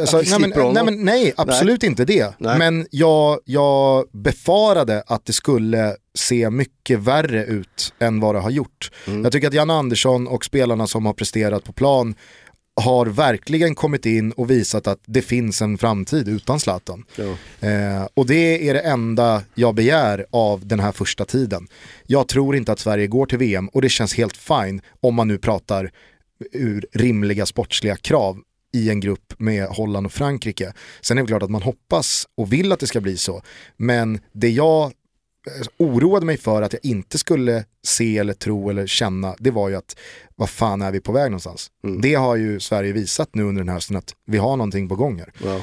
Speaker 2: Alltså, nej, men, nej, men, nej, absolut inte det.
Speaker 4: Nej.
Speaker 2: Men jag, jag befarade att det skulle se mycket värre ut än vad det har gjort.
Speaker 4: Mm.
Speaker 2: Jag tycker att Jan Andersson och spelarna som har presterat på plan har verkligen kommit in och visat att det finns en framtid utan Zlatan.
Speaker 4: Ja.
Speaker 2: Eh, och det är det enda jag begär av den här första tiden. Jag tror inte att Sverige går till VM och det känns helt fine om man nu pratar ur rimliga sportsliga krav i en grupp med Holland och Frankrike. Sen är det klart att man hoppas och vill att det ska bli så. Men det jag eh, oroade mig för att jag inte skulle se eller tro eller känna, det var ju att vad fan är vi på väg någonstans? Det har ju Sverige visat nu under den här hösten att vi har någonting på gång här.
Speaker 4: Ja.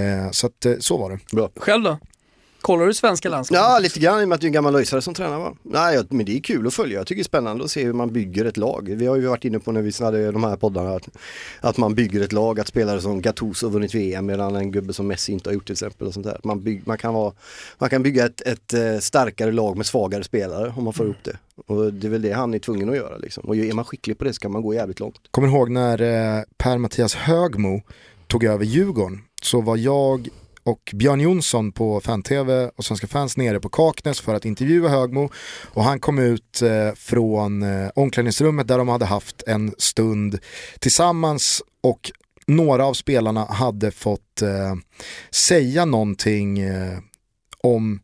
Speaker 2: Eh, så att, eh, så var det.
Speaker 4: Bra.
Speaker 3: Själv då? Kollar du svenska landslaget?
Speaker 4: Ja, lite grann i och med att du är en gammal löjsare som tränar va? Nej, men det är kul att följa. Jag tycker det är spännande att se hur man bygger ett lag. Vi har ju varit inne på när vi hade de här poddarna att, att man bygger ett lag, att spelare som Gattuso har vunnit VM medan en gubbe som Messi inte har gjort till exempel. Och sånt där. Man, bygg, man, kan vara, man kan bygga ett, ett eh, starkare lag med svagare spelare om man får ihop det. Och det är väl det han är tvungen att göra liksom. Och är man skicklig på det så kan man gå jävligt långt.
Speaker 2: Kommer ihåg när eh, Per-Mattias Högmo tog över Djurgården så var jag och Björn Jonsson på Fan-TV och Svenska fans nere på Kaknäs för att intervjua Högmo och han kom ut eh, från eh, omklädningsrummet där de hade haft en stund tillsammans och några av spelarna hade fått eh, säga någonting eh, om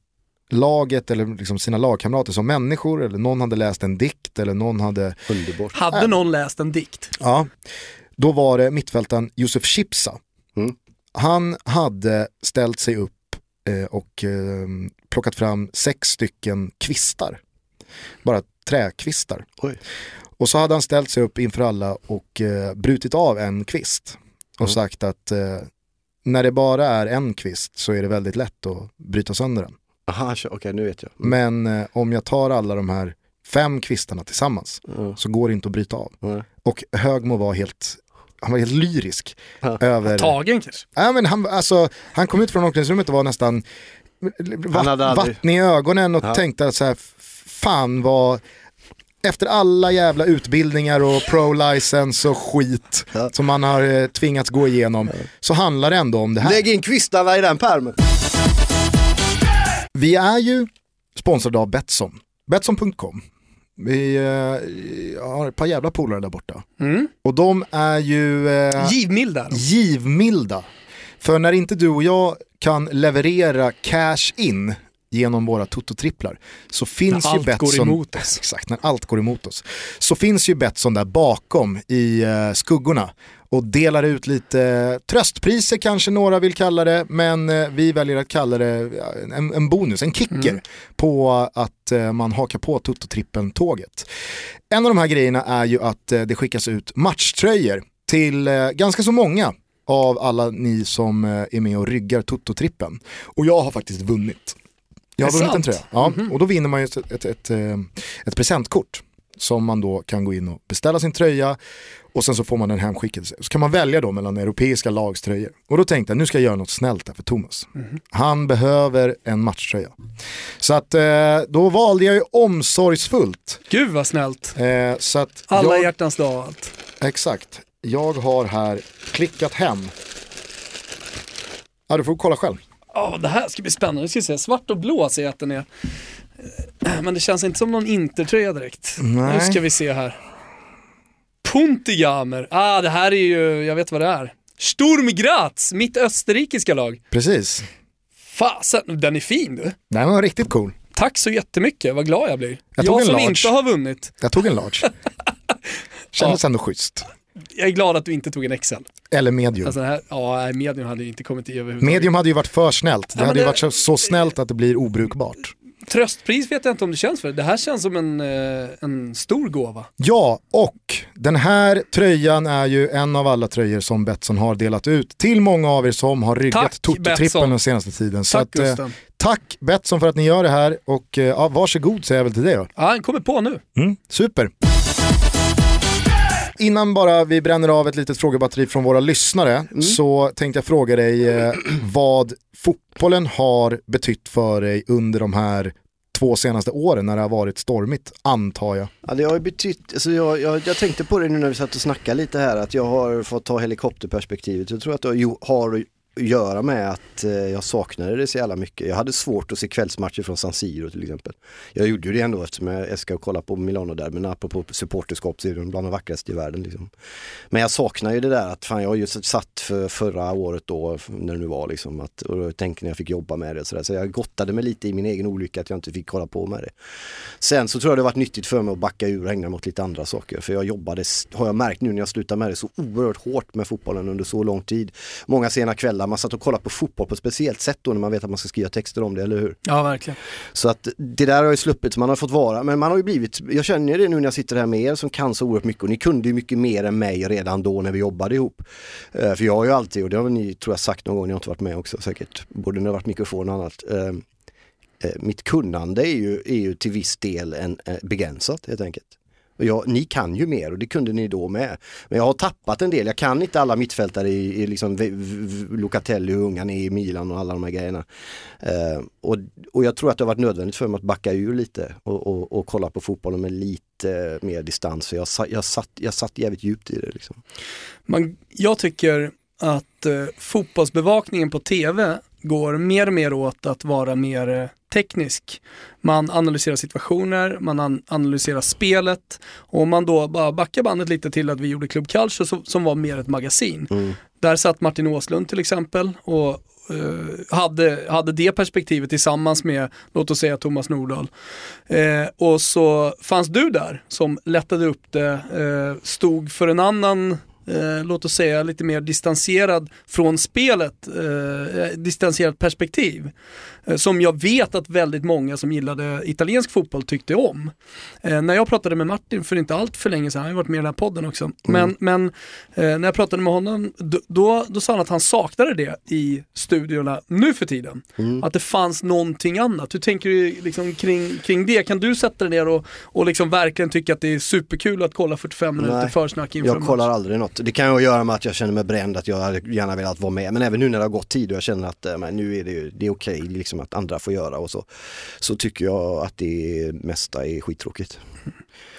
Speaker 2: laget eller liksom sina lagkamrater som människor eller någon hade läst en dikt eller någon hade
Speaker 4: Underbart.
Speaker 3: Hade någon läst en dikt?
Speaker 2: Ja, då var det mittfältaren Josef Chipsa.
Speaker 4: Mm.
Speaker 2: Han hade ställt sig upp eh, och eh, plockat fram sex stycken kvistar. Bara träkvistar.
Speaker 4: Oj.
Speaker 2: Och så hade han ställt sig upp inför alla och eh, brutit av en kvist. Och
Speaker 4: Mm.
Speaker 2: sagt att när det bara är en kvist så är det väldigt lätt att bryta sönder den.
Speaker 4: Aha, okej nu vet jag.
Speaker 2: Men eh, om jag tar alla de här fem kvistarna tillsammans
Speaker 4: Ja,
Speaker 2: så går det inte att bryta av. Och Högmo var helt, han var helt lyrisk
Speaker 4: Ja.
Speaker 2: över...
Speaker 3: Tagen kanske?
Speaker 2: Ja, men han, alltså, han kom ut från omklädningsrummet och var nästan vatt,
Speaker 4: aldrig-
Speaker 2: vattnig i ögonen och
Speaker 4: Ja.
Speaker 2: tänkte att så här, fan vad, efter alla jävla utbildningar och pro-license och skit
Speaker 4: Ja.
Speaker 2: som man har eh, tvingats gå igenom så handlar det ändå om det här.
Speaker 4: Lägg in kvistarna i den pärmen.
Speaker 2: Vi är ju sponsrade av Betsson, Betsson.com. Vi eh, har ett par jävla polare där borta.
Speaker 3: Mm.
Speaker 2: Och de är ju... Eh,
Speaker 3: Givmilda.
Speaker 2: givmilda. För när inte du och jag kan leverera cash in genom våra tototripplar så finns
Speaker 3: När
Speaker 2: ju
Speaker 3: allt
Speaker 2: Betsson...
Speaker 3: går emot oss.
Speaker 2: Exakt, när allt går emot oss. Så finns ju Betsson där bakom i eh, skuggorna och delar ut lite tröstpriser kanske några vill kalla det, men eh, vi väljer att kalla det en, en bonus, en kicker
Speaker 3: Mm.
Speaker 2: på att eh, man hakar på Toto-trippen-tåget. En av de här grejerna är ju att det skickas ut matchtröjor till ganska så många av alla ni som är med och ryggar Toto-trippen. Och jag har faktiskt vunnit. Jag har vunnit en tröja. Ja, och då vinner man ju ett, ett, ett, eh, ett presentkort som man då kan gå in och beställa sin tröja och sen så får man den hemskickad. Så kan man välja då mellan europeiska lagströjor. Och då tänkte jag, nu ska jag göra något snällt där för Thomas. Han behöver en matchtröja. Så att eh, då valde jag ju omsorgsfullt.
Speaker 3: Gud vad snällt.
Speaker 2: Eh, så att
Speaker 3: Alla
Speaker 2: jag,
Speaker 3: hjärtans dag och allt.
Speaker 2: Exakt. Jag har här klickat hem. Ja, du får kolla själv.
Speaker 3: Ja, det här ska bli spännande. Jag ska se, svart och blå ser jag att den är. Eh, Men det känns inte som någon intertröja direkt.
Speaker 2: Nej.
Speaker 3: Nu ska vi se här. Puntigamer. Ah, det här är ju, jag vet vad det är. Sturm Graz, mitt österrikiska lag.
Speaker 2: Precis.
Speaker 3: Fasen, den är fin du.
Speaker 2: Den var riktigt cool.
Speaker 3: Tack så jättemycket, vad glad jag blir.
Speaker 2: Jag
Speaker 3: Jag, som
Speaker 2: large.
Speaker 3: inte har vunnit.
Speaker 2: Jag tog en large. Kändes ändå schysst.
Speaker 3: Jag är glad att du inte tog en XL.
Speaker 2: Eller medium.
Speaker 3: Alltså här, ja, medium hade ju inte kommit i överhuvudtaget.
Speaker 2: Medium hade ju varit för snällt. Det
Speaker 3: men
Speaker 2: hade ju
Speaker 3: det-
Speaker 2: varit så, så snällt att det blir obrukbart.
Speaker 3: Tröstpris vet jag inte om det känns för. Det här känns som en, eh, en stor gåva.
Speaker 2: Ja, och den här tröjan är ju en av alla tröjor som Betsson har delat ut till många av er som har ryggat Toto-trippen den senaste tiden. Så
Speaker 3: Tack
Speaker 2: att, eh, tack Betsson för att ni gör det här och eh, ja, varsågod säger jag väl till dig då.
Speaker 3: Ja, han kommer på nu.
Speaker 2: Mm, super. Innan bara vi bränner av ett litet frågebatteri från våra lyssnare så tänkte jag fråga dig eh, vad fotbollen har betytt för dig under de här två senaste åren när det har varit stormigt, antar jag.
Speaker 4: Ja, det har betytt, alltså jag, jag, jag tänkte på det nu när vi satt och snackade lite här att jag har fått ta helikopterperspektivet. Jag tror att det har göra med att eh, jag saknade det så jävla mycket. Jag hade svårt att se kvällsmatcher från San Siro till exempel. Jag gjorde ju det ändå eftersom jag älskar att kolla på Milano där men apropå supporterskap så är de bland de vackraste i världen. Liksom. Men jag saknar ju det där att fan jag har ju satt för förra året då när det nu var liksom att, och då tänkte när jag fick jobba med det och sådär. Så jag gottade mig lite i min egen olycka att jag inte fick kolla på med det. Sen så tror jag det har varit nyttigt för mig att backa ur och ägna mig åt lite andra saker. För jag jobbade, har jag märkt nu när jag slutar med det, så oerhört hårt med fotbollen under så lång tid. Många sena kvällar, man satt och kollade på fotboll på ett speciellt sätt då när man vet att man ska skriva texter om det, eller hur?
Speaker 3: Ja, verkligen.
Speaker 4: Så att det där har ju sluppit, man har fått vara, men man har ju blivit, jag känner det nu när jag sitter här med er som kan så oerhört mycket och ni kunde ju mycket mer än mig redan då när vi jobbade ihop. Eh, för jag har ju alltid, och det har ni tror jag sagt någon gång, ni har inte varit med också säkert, både när det har varit mikrofon och annat. Eh, eh, mitt kunnande är ju, är ju till viss del en, begränsat helt enkelt. Ja, ni kan ju mer och det kunde ni då med. Men jag har tappat en del, jag kan inte alla mittfältare i, i liksom V- V- Locatelli, hur unga ni är i Milan och alla de här grejerna. Eh, och, och jag tror att det har varit nödvändigt för mig att backa ur lite och, och, och kolla på fotbollen med lite mer distans. För jag, jag, satt, jag satt jävligt djupt i det. Liksom.
Speaker 3: Man, jag tycker att eh, fotbollsbevakningen på tv går mer och mer åt att vara mer eh, teknisk. Man analyserar situationer, man an- analyserar spelet och om man då bara backar bandet lite till att vi gjorde Club Culture så, som var mer ett magasin.
Speaker 4: Mm.
Speaker 3: Där satt Martin Åslund till exempel och eh, hade, hade det perspektivet tillsammans med, låt oss säga Thomas Nordahl. Eh, och så fanns du där som lättade upp det, eh, stod för en annan Eh, låt oss säga lite mer distanserad från spelet, eh, distanserat perspektiv. Eh, som jag vet att väldigt många som gillade italiensk fotboll tyckte om. Eh, när jag pratade med Martin för inte allt för länge sedan, han har ju varit med i den här podden också, men, men eh, när jag pratade med honom då, då, då sa han att han saknade det i studiorna nu för tiden. Att det fanns någonting annat. Hur tänker du liksom kring, kring det? Kan du sätta dig ner och, och liksom verkligen tycka att det är superkul att kolla 45 minuter
Speaker 4: Nej,
Speaker 3: försnack inför
Speaker 4: Jag kollar aldrig något. Det kan ju göra med att jag känner mig bränd, att jag hade gärna velat vara med. Men även nu när det har gått tid och jag känner att eh, men nu är det, ju- det är okej liksom att andra får göra och så. Så tycker jag att det mesta är skittråkigt.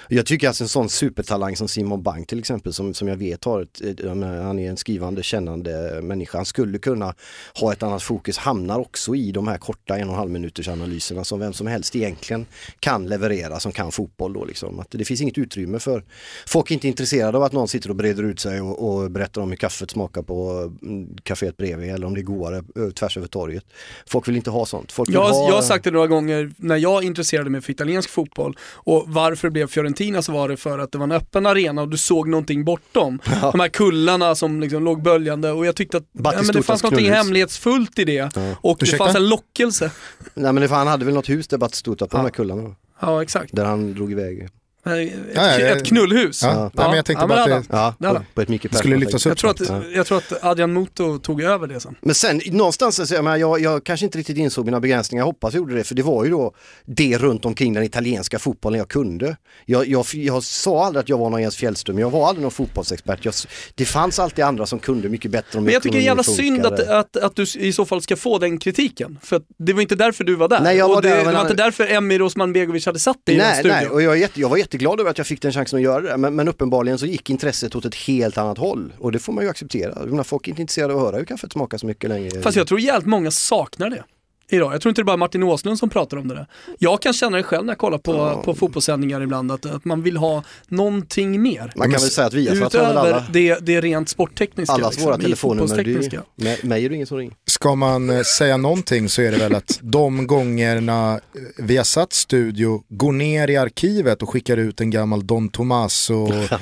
Speaker 4: Jag tycker alltså en sån supertalang som Simon Bank till exempel som, som jag vet har ett, han är en skrivande, kännande människa. Han skulle kunna ha ett annat fokus, hamnar också i de här korta en och en halv minuters analyserna som vem som helst egentligen kan leverera som kan fotboll då liksom. Att det finns inget utrymme för, folk är inte intresserade av att någon sitter och breder ut sig och, och berättar om hur kaffet smakar på mm, kaféet bredvid eller om det är godare ö, tvärs över torget. Folk vill inte ha sånt. Folk
Speaker 3: Jag,
Speaker 4: ha...
Speaker 3: jag har sagt det några gånger när jag intresserade mig för italiensk fotboll och varför det blev Fiorentina så var det för att det var en öppen arena och du såg någonting bortom. De här kullarna som liksom låg böljande och jag tyckte att ja, men det fanns något hemlighetsfullt i det och det
Speaker 2: Ursäkta?
Speaker 3: fanns en lockelse.
Speaker 4: Nej men det, han hade väl något hus där Batistuta på
Speaker 3: Ja.
Speaker 4: de här kullarna.
Speaker 3: Ja exakt.
Speaker 4: Där han drog iväg.
Speaker 3: Ett,
Speaker 2: Ja, ja, ja.
Speaker 3: ett knullhus.
Speaker 2: Ja, nej, men jag tänkte bara
Speaker 3: men
Speaker 2: att
Speaker 3: det
Speaker 4: Ja, på, på ett
Speaker 2: skulle lyftas upp.
Speaker 3: Jag tror, att,
Speaker 4: Ja.
Speaker 3: jag tror att Adrian Muto tog över det sen.
Speaker 4: Men sen någonstans, jag, menar, jag, jag kanske inte riktigt insåg mina begränsningar, jag hoppas jag gjorde det, för det var ju då det runt omkring den italienska fotbollen jag kunde. Jag, jag, jag sa aldrig att jag var någon Jens Fjällström, jag var aldrig någon fotbollsexpert. Jag, det fanns alltid andra som kunde mycket bättre om
Speaker 3: Men jag tycker det är jävla synd att, att, att du i så fall ska få den kritiken. För det var inte därför du var där.
Speaker 4: Nej, jag var
Speaker 3: och det,
Speaker 4: där,
Speaker 3: det
Speaker 4: men
Speaker 3: var
Speaker 4: han-
Speaker 3: inte därför Emir Osman-Begovic hade satt dig i den
Speaker 4: Nej,
Speaker 3: studion.
Speaker 4: nej, och jag, jätte, jag var jätteglad över att jag fick den chansen att göra det, men, men uppenbarligen så gick intresset åt ett helt annat håll. Och det får man ju acceptera. Menar, folk är inte intresserade av att höra hur kaffet smakar så mycket längre.
Speaker 3: Fast jag tror jävligt många saknar det. Idag. Jag tror inte det är bara Martin Åslund som pratar om det där. Jag kan känna det själv när jag kollar på, på fotbollssändningar ibland, att, att man vill ha någonting mer.
Speaker 4: Man kan väl säga att vi har väl alla,
Speaker 3: Utöver det, det rent sporttekniska.
Speaker 4: allas
Speaker 3: liksom,
Speaker 4: våra telefonnummer. Ju,
Speaker 3: fotbollstekniska.
Speaker 4: mig- är det ingen som ringer.
Speaker 2: Ska man eh, säga någonting så är det väl att de gångerna eh, vi har satt studio går ner i arkivet och skickar ut en gammal Don Tomaso eh,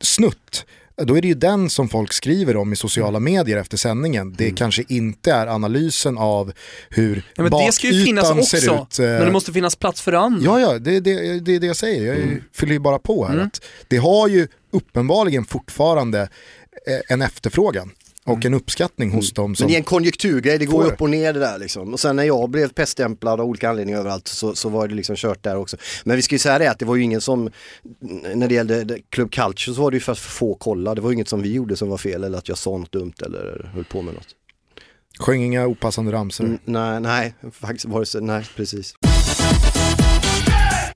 Speaker 2: snutt. Då är det ju den som folk skriver om i sociala medier efter sändningen. Det kanske inte är analysen av hur
Speaker 3: Ja,
Speaker 2: bakytan
Speaker 3: också,
Speaker 2: ser ut. eh,
Speaker 3: men det måste finnas plats för andra.
Speaker 2: Ja, ja, det är det, det, det jag säger. Jag
Speaker 4: Mm.
Speaker 2: fyller ju bara på här. Att det har ju uppenbarligen fortfarande eh, en efterfrågan och en uppskattning hos dem som...
Speaker 4: Mm. Men det är en konjunkturgrej, det går
Speaker 2: Får.
Speaker 4: upp och ner det där liksom. Och sen när jag blev peststämplad av olika anledningar överallt så, så var det liksom kört där också. Men vi ska ju säga det att det var ju ingen som, när det gällde Club Culture så var det ju för att få kolla. Det var ju inget som vi gjorde som var fel eller att jag sa något dumt eller höll på med något.
Speaker 2: Sjöng inga opassande ramsor.
Speaker 4: Mm, nej, nej, faktiskt var det så, nej precis.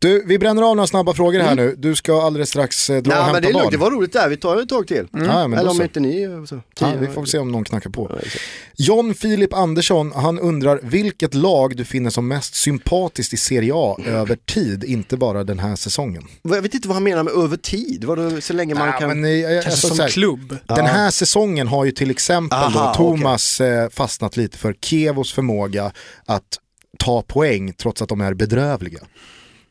Speaker 2: Du, vi bränner av några snabba frågor här nu. Du ska alldeles strax eh, dra och
Speaker 4: Nej
Speaker 2: hämta
Speaker 4: men det, är lugnt,
Speaker 2: barn.
Speaker 4: det var roligt där, vi tar ett tag till.
Speaker 2: Ja, men då
Speaker 4: eller om
Speaker 2: så.
Speaker 4: inte ni eh, så.
Speaker 2: Ja, vi får se om någon knackar på. John Filip Andersson, han undrar vilket lag du finner som mest sympatiskt i Serie A över tid, inte bara den här säsongen.
Speaker 4: Jag vet inte vad han menar med över tid, var det så länge man
Speaker 2: Ja,
Speaker 4: kan...
Speaker 2: men, eh, jag-
Speaker 3: Kanske
Speaker 2: alltså,
Speaker 3: som
Speaker 2: här,
Speaker 3: klubb.
Speaker 2: Den här säsongen har ju till exempel
Speaker 4: Aha,
Speaker 2: då Thomas eh, fastnat lite för Kievos förmåga att ta poäng trots att de är bedrövliga.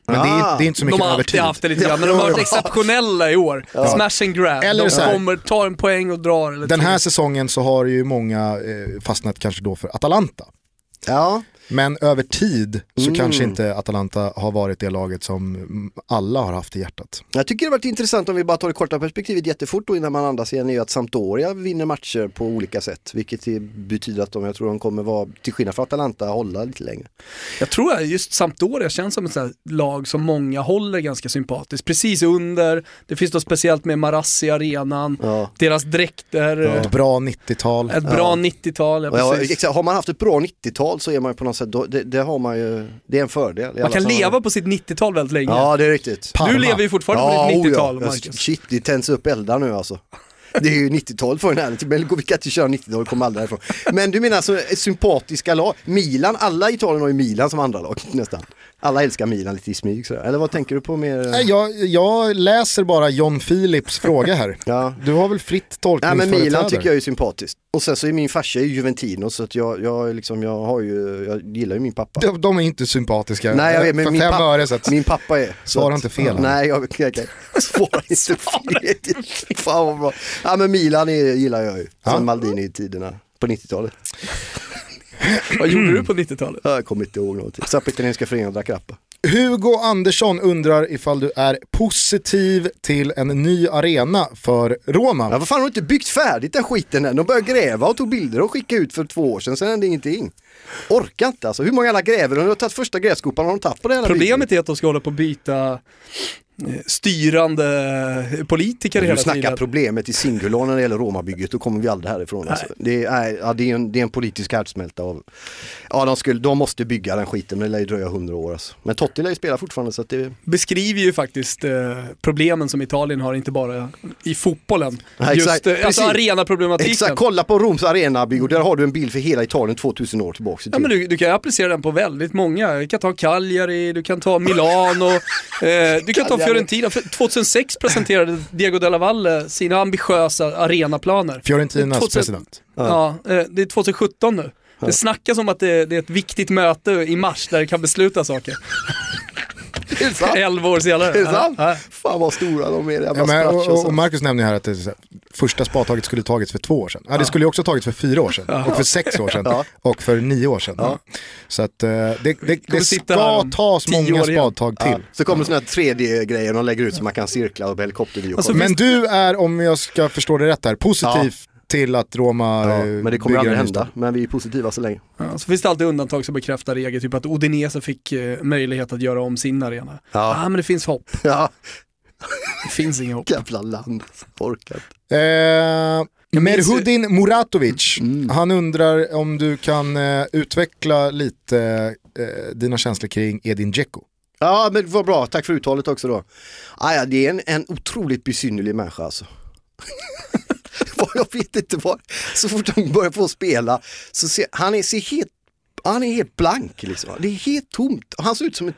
Speaker 2: Men det, är,
Speaker 4: Ah.
Speaker 2: det är inte så mycket
Speaker 3: De har alltid
Speaker 2: tid.
Speaker 3: haft det lite grann, men de har varit exceptionella i år. Smash and grab.
Speaker 2: Eller
Speaker 3: de
Speaker 2: så här-
Speaker 3: kommer, tar en poäng och drar. Eller
Speaker 2: Den här säsongen så har ju många eh, fastnat kanske då för Atalanta.
Speaker 4: Ja,
Speaker 2: Men över tid så
Speaker 4: Mm.
Speaker 2: kanske inte Atalanta har varit det laget som alla har haft i hjärtat.
Speaker 4: Jag tycker det har varit intressant om vi bara tar det korta perspektivet jättefort då innan man andas igen är ju att Sampdoria vinner matcher på olika sätt. Vilket betyder att de, jag tror de kommer vara, till skillnad från Atalanta, hålla lite längre.
Speaker 3: Jag tror att just Sampdoria känns som ett lag som många håller ganska sympatiskt. Precis under, det finns något speciellt med Marassi arenan,
Speaker 4: Ja.
Speaker 3: deras dräkter,
Speaker 2: Ett bra 90-tal.
Speaker 3: ett bra 90-tal. Ja,
Speaker 4: Och jag,
Speaker 3: precis.
Speaker 4: har man haft ett bra 90-tal så är man ju på något sätt, då, det, det har man ju, det är en fördel.
Speaker 3: Man kan
Speaker 4: sammanhang.
Speaker 3: leva på sitt 90-tal väldigt länge.
Speaker 4: Ja det är riktigt.
Speaker 2: Parma.
Speaker 3: du lever ju fortfarande på ditt
Speaker 4: oh
Speaker 3: 90-tal,
Speaker 4: ja.
Speaker 3: Marcus.
Speaker 4: Shit, det tänds upp eldar nu alltså. Det är ju 90-tal för den här, men vi kan inte köra 90-tal, vi kommer aldrig därifrån. Men du menar alltså sympatiska lag, Milan, alla i Italien har ju Milan som andra lag nästan. Alla älskar Milan lite i smyg sådär. Eller vad tänker du på mer?
Speaker 2: Nej, Jag, jag läser bara John Philips fråga här.
Speaker 4: Ja.
Speaker 2: Du har väl fritt
Speaker 4: Nej
Speaker 2: tolkningsföreträde?
Speaker 4: men Milan tycker jag är sympatiskt. Och sen så är min farsa ju Juventino så att jag, jag, liksom, jag har ju, jag gillar ju min pappa.
Speaker 2: De, de är inte sympatiska.
Speaker 4: Nej jag vet, men min, pappa,
Speaker 2: öre så att...
Speaker 4: min pappa är.
Speaker 2: Svara inte fel här.
Speaker 4: Nej, jag okay, okay. Svara inte fel. Fan vad bra. Ja men Milan är, gillar jag ju. Sen
Speaker 2: Ja.
Speaker 4: Maldini-tiderna på 90-talet.
Speaker 3: Vad gjorde du på 90-talet?
Speaker 4: Jag kommer inte ihåg någonting. Satt på italienska föreningen och drack rappa.
Speaker 2: Hugo Andersson undrar ifall du är positiv till en ny arena för Roma.
Speaker 4: Ja, vad fan har de inte byggt färdigt den skiten än? De började gräva och tog bilder och skickade ut för två år sedan, sen hände ingenting. Orkar inte alltså. Hur många alla gräver? De har tagit första grävskopan och de tagit på det hela
Speaker 3: Problemet är att de ska hålla på att byta styrande politiker
Speaker 4: Du
Speaker 3: hela
Speaker 4: snackar
Speaker 3: tiden.
Speaker 4: problemet i singular när det gäller romabygget, då kommer vi aldrig härifrån. Alltså. Det, är, ja, det, är en, det är en politisk härdsmälta av... Ja, de, skulle, de måste bygga den skiten, men det lär ju dröja hundra år. Alltså. Men Totti lär ju spela fortfarande så att det...
Speaker 3: beskriver ju faktiskt eh, problemen som Italien har, inte bara i fotbollen.
Speaker 4: Ja,
Speaker 3: Just
Speaker 4: exakt.
Speaker 3: eh, alltså arenaproblematiken.
Speaker 4: Exakt, kolla på Roms arenabygge och där har du en bild för hela Italien 2000 år tillbaka.
Speaker 3: Ja, men du, du kan applicera den på väldigt många. Du kan ta Cagliari, du kan ta Milano, eh, du kan ta. Fiorentina. För 2006 presenterade Diego Della Valle sina ambitiösa arenaplaner.
Speaker 2: Fiorentinas
Speaker 3: 2000
Speaker 2: president.
Speaker 3: Ja, eh, det är 2017 nu. Det snackas om att det, det är ett viktigt möte i mars där det kan besluta saker.
Speaker 4: Är sant?
Speaker 3: 11 år senare.
Speaker 4: Är det sant?
Speaker 3: Ja.
Speaker 4: Fan vad stora de är, jävla
Speaker 2: Ja, men, och, och, och
Speaker 4: och,
Speaker 2: Marcus nämner ju här att det, är så här, första spadtaget skulle tagits för två år sedan. Ja, det skulle ju också tagits för fyra år sedan, och för sex år sedan,
Speaker 4: Ja.
Speaker 2: och för nio år sedan.
Speaker 4: Ja.
Speaker 2: Så att eh, det, det, det ska tas många spadtag till.
Speaker 4: ja. Så kommer det sådana här 3D-grejer de lägger ut så man kan cirkla och helikoptervy.
Speaker 3: Alltså,
Speaker 2: Men du är, om jag ska förstå det rätt här, positiv till att Roma
Speaker 4: ja,
Speaker 2: eh,
Speaker 4: men det kommer
Speaker 2: bygger
Speaker 4: aldrig hända. Men vi är positiva så länge.
Speaker 3: Ja, så finns det alltid undantag som bekräftar regeln, typ att Udinese fick eh, möjlighet att göra om sin arena. Ja, ah, men det finns hopp.
Speaker 4: Ja,
Speaker 3: Det finns inget hopp.
Speaker 4: jävla land. Orkat.
Speaker 2: Eh, Merhudin Muratovic,
Speaker 4: Mm.
Speaker 2: han undrar om du kan eh, utveckla lite eh, dina känslor kring Edin Dzeko.
Speaker 4: Ja, men vad bra. Tack för uttalet också då. Ah, ja, det är en, en otroligt besynnerlig människa alltså. Vad jag vet inte vad. Så fort han börjar få spela så ser han är, ser helt han är helt blank liksom. Det är helt tomt. Han ser ut som ett,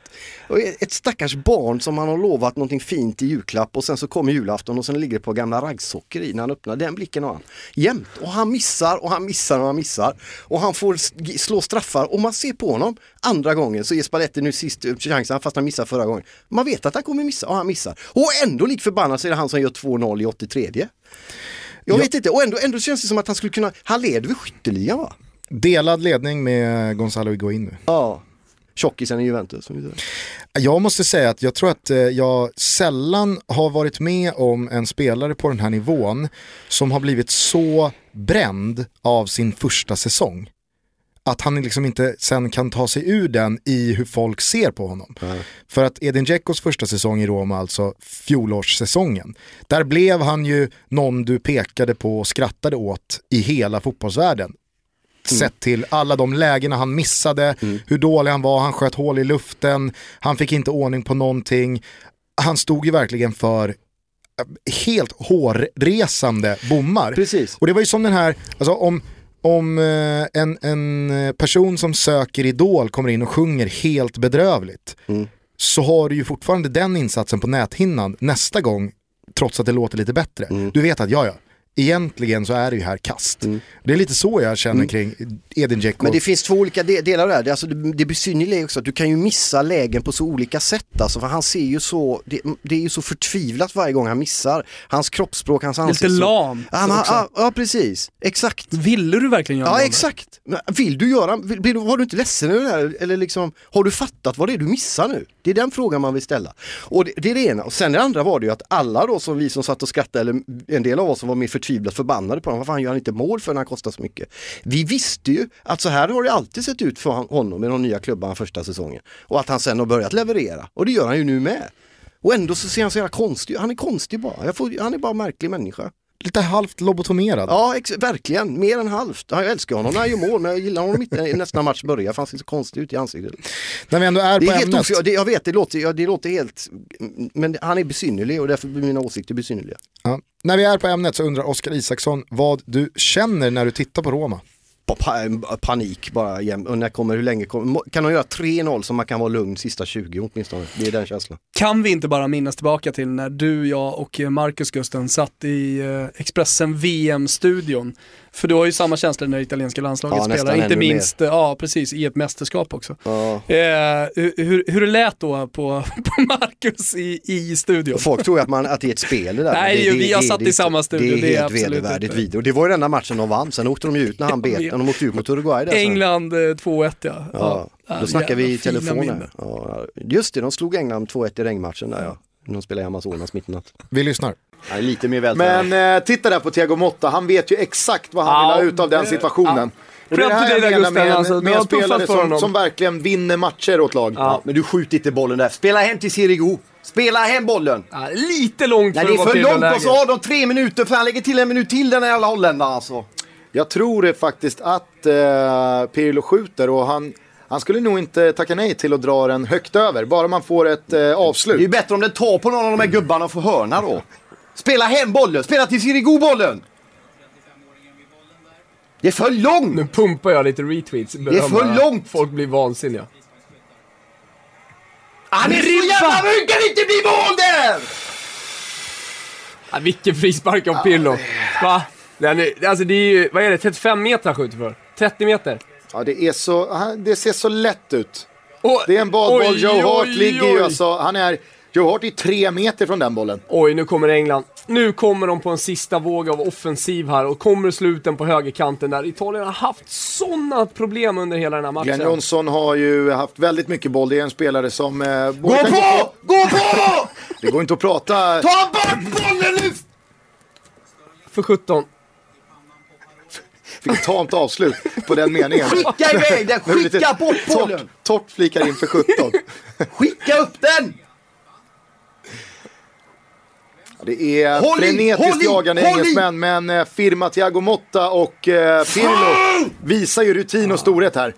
Speaker 4: ett stackars barn som han har lovat någonting fint i julklapp och sen så kommer julafton och sen ligger det på gamla raggsockor i när han öppnar. Den blicken har han. Jämt. Och han missar och han missar och han missar. Och han får slå straffar och man ser på honom andra gången så ger Spalletti nu sist chansen fast han missar förra gången. Man vet att han kommer missa och han missar. Och ändå lik förbannat så är det han som gör 2-0 i 83. Jag
Speaker 2: Ja.
Speaker 4: vet inte och ändå, ändå känns det som att han skulle kunna, han leder väl skytteligan va?
Speaker 2: Delad ledning med Gonzalo Higuain nu.
Speaker 4: Ja. Tjockisen i Juventus.
Speaker 2: Jag måste säga att jag tror att eh, jag sällan har varit med om en spelare på den här nivån som har blivit så bränd av sin första säsong. Att han liksom inte sen kan ta sig ur den i hur folk ser på honom. För att Edin Dzekos första säsong i Roma, alltså fjolårssäsongen, där blev han ju någon du pekade på och skrattade åt i hela fotbollsvärlden. Sett till alla de lägena han missade, hur dålig han var, han sköt hål i luften, han fick inte ordning på någonting. Han stod ju verkligen för eh, helt hårresande bommar.
Speaker 4: Precis.
Speaker 2: Och det var ju som den här, alltså om, om eh, en, en person som söker Idol kommer in och sjunger helt bedrövligt
Speaker 4: Mm.
Speaker 2: så har du ju fortfarande den insatsen på näthinnan nästa gång trots att det låter lite bättre.
Speaker 4: Mm.
Speaker 2: Du vet att ja, ja, egentligen så är det ju här kast. Det är lite så jag känner kring Edin Dzeko.
Speaker 4: Mm. Men det finns två olika de delar där. Det, är alltså, det, det besynnerliga är också att du kan ju missa lägen på så olika sätt. Alltså, för han ser ju så, det, det är ju så förtvivlat varje gång han missar. Hans kroppsspråk, hans
Speaker 3: Det lite
Speaker 4: ansikte.
Speaker 3: lamt
Speaker 4: Ja, men,
Speaker 3: också.
Speaker 4: ja, ja, precis. Exakt.
Speaker 3: Ville du verkligen göra
Speaker 4: Ja exakt. Vill du göra, vill, var du inte ledsen över det här? Eller liksom, har du fattat vad det är du missar nu? Det är den frågan man vill ställa. Och det, det är det ena. Och sen det andra var det ju att alla då som vi som satt och skrattade, eller en del av oss som var mer förtvivlat förbannade på honom, vad fan gör han inte mål för när han kostar så mycket? Vi visste ju att så här har det alltid sett ut för honom med de nya klubbarna första säsongen. Och att han sen har börjat leverera. Och det gör han ju nu med. Och ändå så ser han så jävla konstig ut. Han är konstig bara. Jag får, han är bara en märklig människa.
Speaker 2: Lite halvt lobotomerad.
Speaker 4: Ja, verkligen. Mer än halvt. Ja, Jag älskar honom när han gör mål, men jag gillar honom inte när nästa match börjar för han ser så konstig ut i ansiktet.
Speaker 2: När vi ändå är
Speaker 4: Det
Speaker 2: på
Speaker 4: är helt
Speaker 2: ämnet.
Speaker 4: ofri- det, Jag vet, det låter, det låter helt... Men han är besynnerlig och därför blir mina åsikter besynnerliga.
Speaker 2: Ja. När vi är på ämnet så undrar Oskar Isaksson vad du känner när du tittar på Roma.
Speaker 4: Eh, panik bara. Och när kommer, hur länge kommer... Kan de göra 3-0 så man kan vara lugn sista 20 åtminstone? Det är den känslan.
Speaker 3: Kan vi inte bara minnas tillbaka till när du, jag och eh, Marcus Gusten satt i eh, Expressen VM-studion. För du har ju samma känsla när det italienska landslaget
Speaker 4: Ja,
Speaker 3: spelar, inte minst, eh, ja precis, i ett mästerskap också.
Speaker 4: Ja.
Speaker 3: Eh, hur, hur- det lät då på, på Marcus i, i studion?
Speaker 4: Folk tror ju att, man, att det är ett spel det där.
Speaker 3: Nej,
Speaker 4: det, det,
Speaker 3: vi har
Speaker 4: det,
Speaker 3: satt
Speaker 4: det,
Speaker 3: i samma studio,
Speaker 4: Det är
Speaker 3: det är
Speaker 4: helt vedervärdigt. Och det var ju den enda matchen de vann, sen åkte de ju ut när han bet. De åkte ut mot Uruguay där.
Speaker 3: England eh, 2-1 ja.
Speaker 4: Ja,
Speaker 3: Ja,
Speaker 4: då snackar vi i
Speaker 3: jävla fina
Speaker 4: telefon här.
Speaker 3: minnen.
Speaker 4: Ja, just det, de slog England 2-1 i regnmatchen där ja. De spelade i Amazonas mitt i natt.
Speaker 2: Vi lyssnar.
Speaker 4: Ja, lite mer vältränad.
Speaker 5: Men eh, titta där på Thiago Motta, han vet ju exakt vad han
Speaker 3: Ja,
Speaker 5: vill ha ut av den
Speaker 3: det-
Speaker 5: situationen. Och det är det här jag menar med
Speaker 3: alltså.
Speaker 5: med spelare som, som verkligen vinner matcher åt lag.
Speaker 1: Ja, men du skjuter inte bollen där. Spela hem till Sirigu.
Speaker 4: Spela hem bollen!
Speaker 6: Ja, lite långt
Speaker 4: Nej,
Speaker 6: för
Speaker 4: det är för långt och så har de tre minuter för han lägger till en minut till den här jävla holländaren alltså.
Speaker 5: Jag tror faktiskt att eh, Pirlo skjuter och han, han skulle nog inte tacka nej till att dra den högt över. Bara man får ett eh,
Speaker 4: Det är ju
Speaker 5: avslut.
Speaker 4: bättre om den tar på någon av de här gubbarna och får hörna då. Spela hem bollen, spela till Sirigu bollen! Det är för långt!
Speaker 6: Nu pumpar jag lite retweets.
Speaker 4: är för långt.
Speaker 6: Folk blir vansinniga.
Speaker 4: Han är så jävla det kan inte bli mål där!
Speaker 6: Ja, vilken frispark av Pirlo. Va? Den är, alltså det är ju, vad är det, 35 meter han skjuter för? 30 meter?
Speaker 5: Ja, det, är så, det ser så lätt ut.
Speaker 6: Och,
Speaker 5: Det är en badboll. Joe Hart ligger ju alltså, han är, Joe Hart är tre meter från den bollen.
Speaker 6: Oj, nu kommer England. Nu kommer de på en sista våg av offensiv här och kommer sluten på högerkanten där Italien har haft sådana problem under hela den här matchen.
Speaker 5: Glenn Johnson har ju haft väldigt mycket boll. Det är en spelare som... Eh,
Speaker 4: Gå på! Gå på!
Speaker 5: Det går inte att prata...
Speaker 4: Ta bort bollen nu!
Speaker 6: För 17.
Speaker 5: Fick ett tamt avslut på den meningen.
Speaker 4: Skicka iväg den, skicka bort bollen!
Speaker 5: Torrt, torrt flikar in för 17.
Speaker 4: Skicka upp den!
Speaker 5: Det är
Speaker 4: Håll
Speaker 5: frenetiskt
Speaker 4: i,
Speaker 5: jagande
Speaker 4: håll
Speaker 5: engelsmän, men eh, firma Thiago Motta och eh, Pirlo visar ju rutin och storhet här.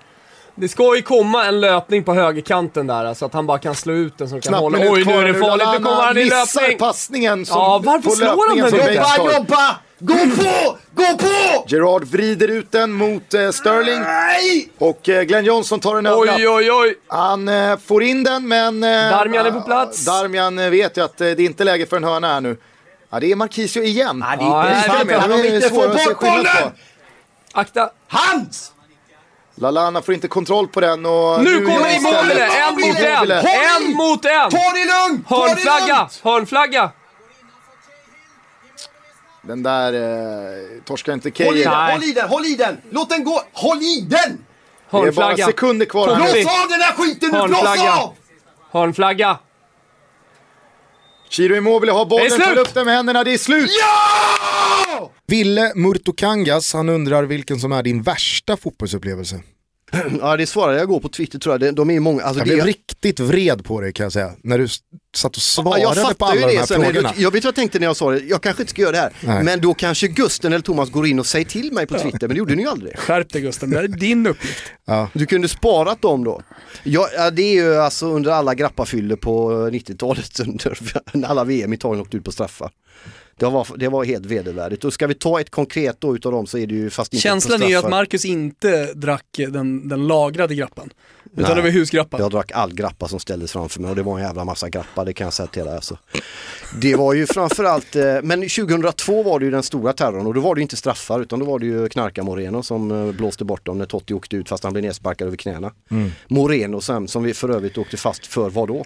Speaker 6: Det ska ju komma en löpning på högerkanten där, så att han bara kan slå ut den som kan
Speaker 5: Knapp
Speaker 6: hålla. Oj, nu är det farligt. Nu kommer han i löpning.
Speaker 5: passningen som,
Speaker 6: Ja, varför slår han den inte?
Speaker 4: Jobba, jobba! Gå på! Gå på!
Speaker 5: Gerard vrider ut den mot eh, Sterling
Speaker 4: Nej!
Speaker 5: och eh, Glenn Johnson tar den över.
Speaker 6: Oj, oj, oj.
Speaker 5: Han eh, får in den men... Eh,
Speaker 6: Darmian är på plats.
Speaker 5: Darmian eh, vet ju att eh, det är inte läge för en hörna här nu. Ja, det är Marquisio igen.
Speaker 4: Ja, det är inte
Speaker 5: det
Speaker 4: de
Speaker 5: är
Speaker 4: inte
Speaker 5: se
Speaker 4: bort bollen!
Speaker 6: Akta.
Speaker 4: Hands!
Speaker 5: Lallana får inte kontroll på den och...
Speaker 6: Nu
Speaker 5: gör
Speaker 6: kommer Immobile! En mot en! En mot en!
Speaker 4: Ta det lugnt!
Speaker 6: Hörnflagga! Hörnflagga!
Speaker 5: Den där eh, torskar inte
Speaker 4: Håll den,
Speaker 6: Nej.
Speaker 4: håll i den, håll i den! Låt den gå! Håll i den!
Speaker 5: Det är bara
Speaker 6: Hörnflagga!
Speaker 5: sekunder kvar.
Speaker 4: Blås av den här skiten nu! Blås
Speaker 6: Hörnflagga.
Speaker 4: av!
Speaker 6: Hörnflagga!
Speaker 5: Chiro Immobile har bollen, tar upp den med händerna, det är slut!
Speaker 4: Ja!
Speaker 2: Ville Murtokangas, han undrar vilken som är din värsta fotbollsupplevelse.
Speaker 4: Ja det svarade jag går på Twitter tror jag, De- de är många. Alltså,
Speaker 2: Jag
Speaker 4: det
Speaker 2: blev riktigt vred på dig kan jag säga, när du satt och
Speaker 4: Ja,
Speaker 2: svarade
Speaker 4: jag
Speaker 2: på alla
Speaker 4: ju
Speaker 2: de
Speaker 4: det
Speaker 2: här
Speaker 4: sen,
Speaker 2: frågorna.
Speaker 4: jag vet vad jag tänkte när jag sa det, jag kanske inte ska göra det här.
Speaker 2: Nej.
Speaker 4: Men då kanske Gusten eller Thomas går in och säger till mig på Twitter, men det gjorde ni ju aldrig.
Speaker 3: Skärp dig Gusten, det är din uppgift.
Speaker 4: Du kunde sparat dem då. Ja, ja, det är ju alltså under alla grappafyller på 90-talet, under när alla VM i Italien åkte ut på straffar. Det var, det var helt vedervärdigt. Och ska vi ta ett konkret då utav dem så är det ju fast inte
Speaker 3: Känslan är ju att. Marcus inte drack den, den lagrade grappan. Utan
Speaker 4: Nej.
Speaker 3: det var husgrappan.
Speaker 4: Jag drack all grappa som ställdes framför mig och det var en jävla massa grappa, det kan jag säga till dig alltså. Det var ju framförallt, eh, men 2002 var det ju den stora terrorn och då var det ju inte straffar utan då var det ju knarka Moreno som eh, blåste bort dem när Totti åkte ut fast han blev nedsparkad över knäna. Moreno sen, som vi för övrigt åkte fast för vad då?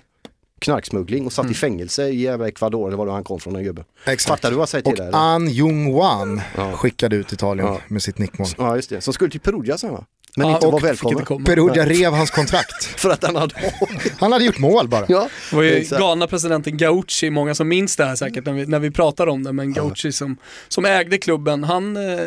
Speaker 4: Knarksmuggling och satt i fängelse i jävla Ecuador, eller var det han kom från den gubben. Fattar du vad jag säger till
Speaker 2: Och
Speaker 4: dig? eller?
Speaker 2: An Jung-Wan
Speaker 4: Ja.
Speaker 2: skickade ut Italien
Speaker 4: Ja.
Speaker 2: med sitt nickmål.
Speaker 4: Ja just det, som skulle till Perugia sen va? Men
Speaker 3: Ja,
Speaker 4: inte var välkommen.
Speaker 2: Perugia rev hans kontrakt.
Speaker 4: För att han hade
Speaker 2: Han hade gjort mål bara.
Speaker 4: Ja,
Speaker 3: Det var ju galna presidenten Gauchi, många som minns det här säkert när vi, när vi pratar om det, men Gauchi som, som ägde klubben, han, eh,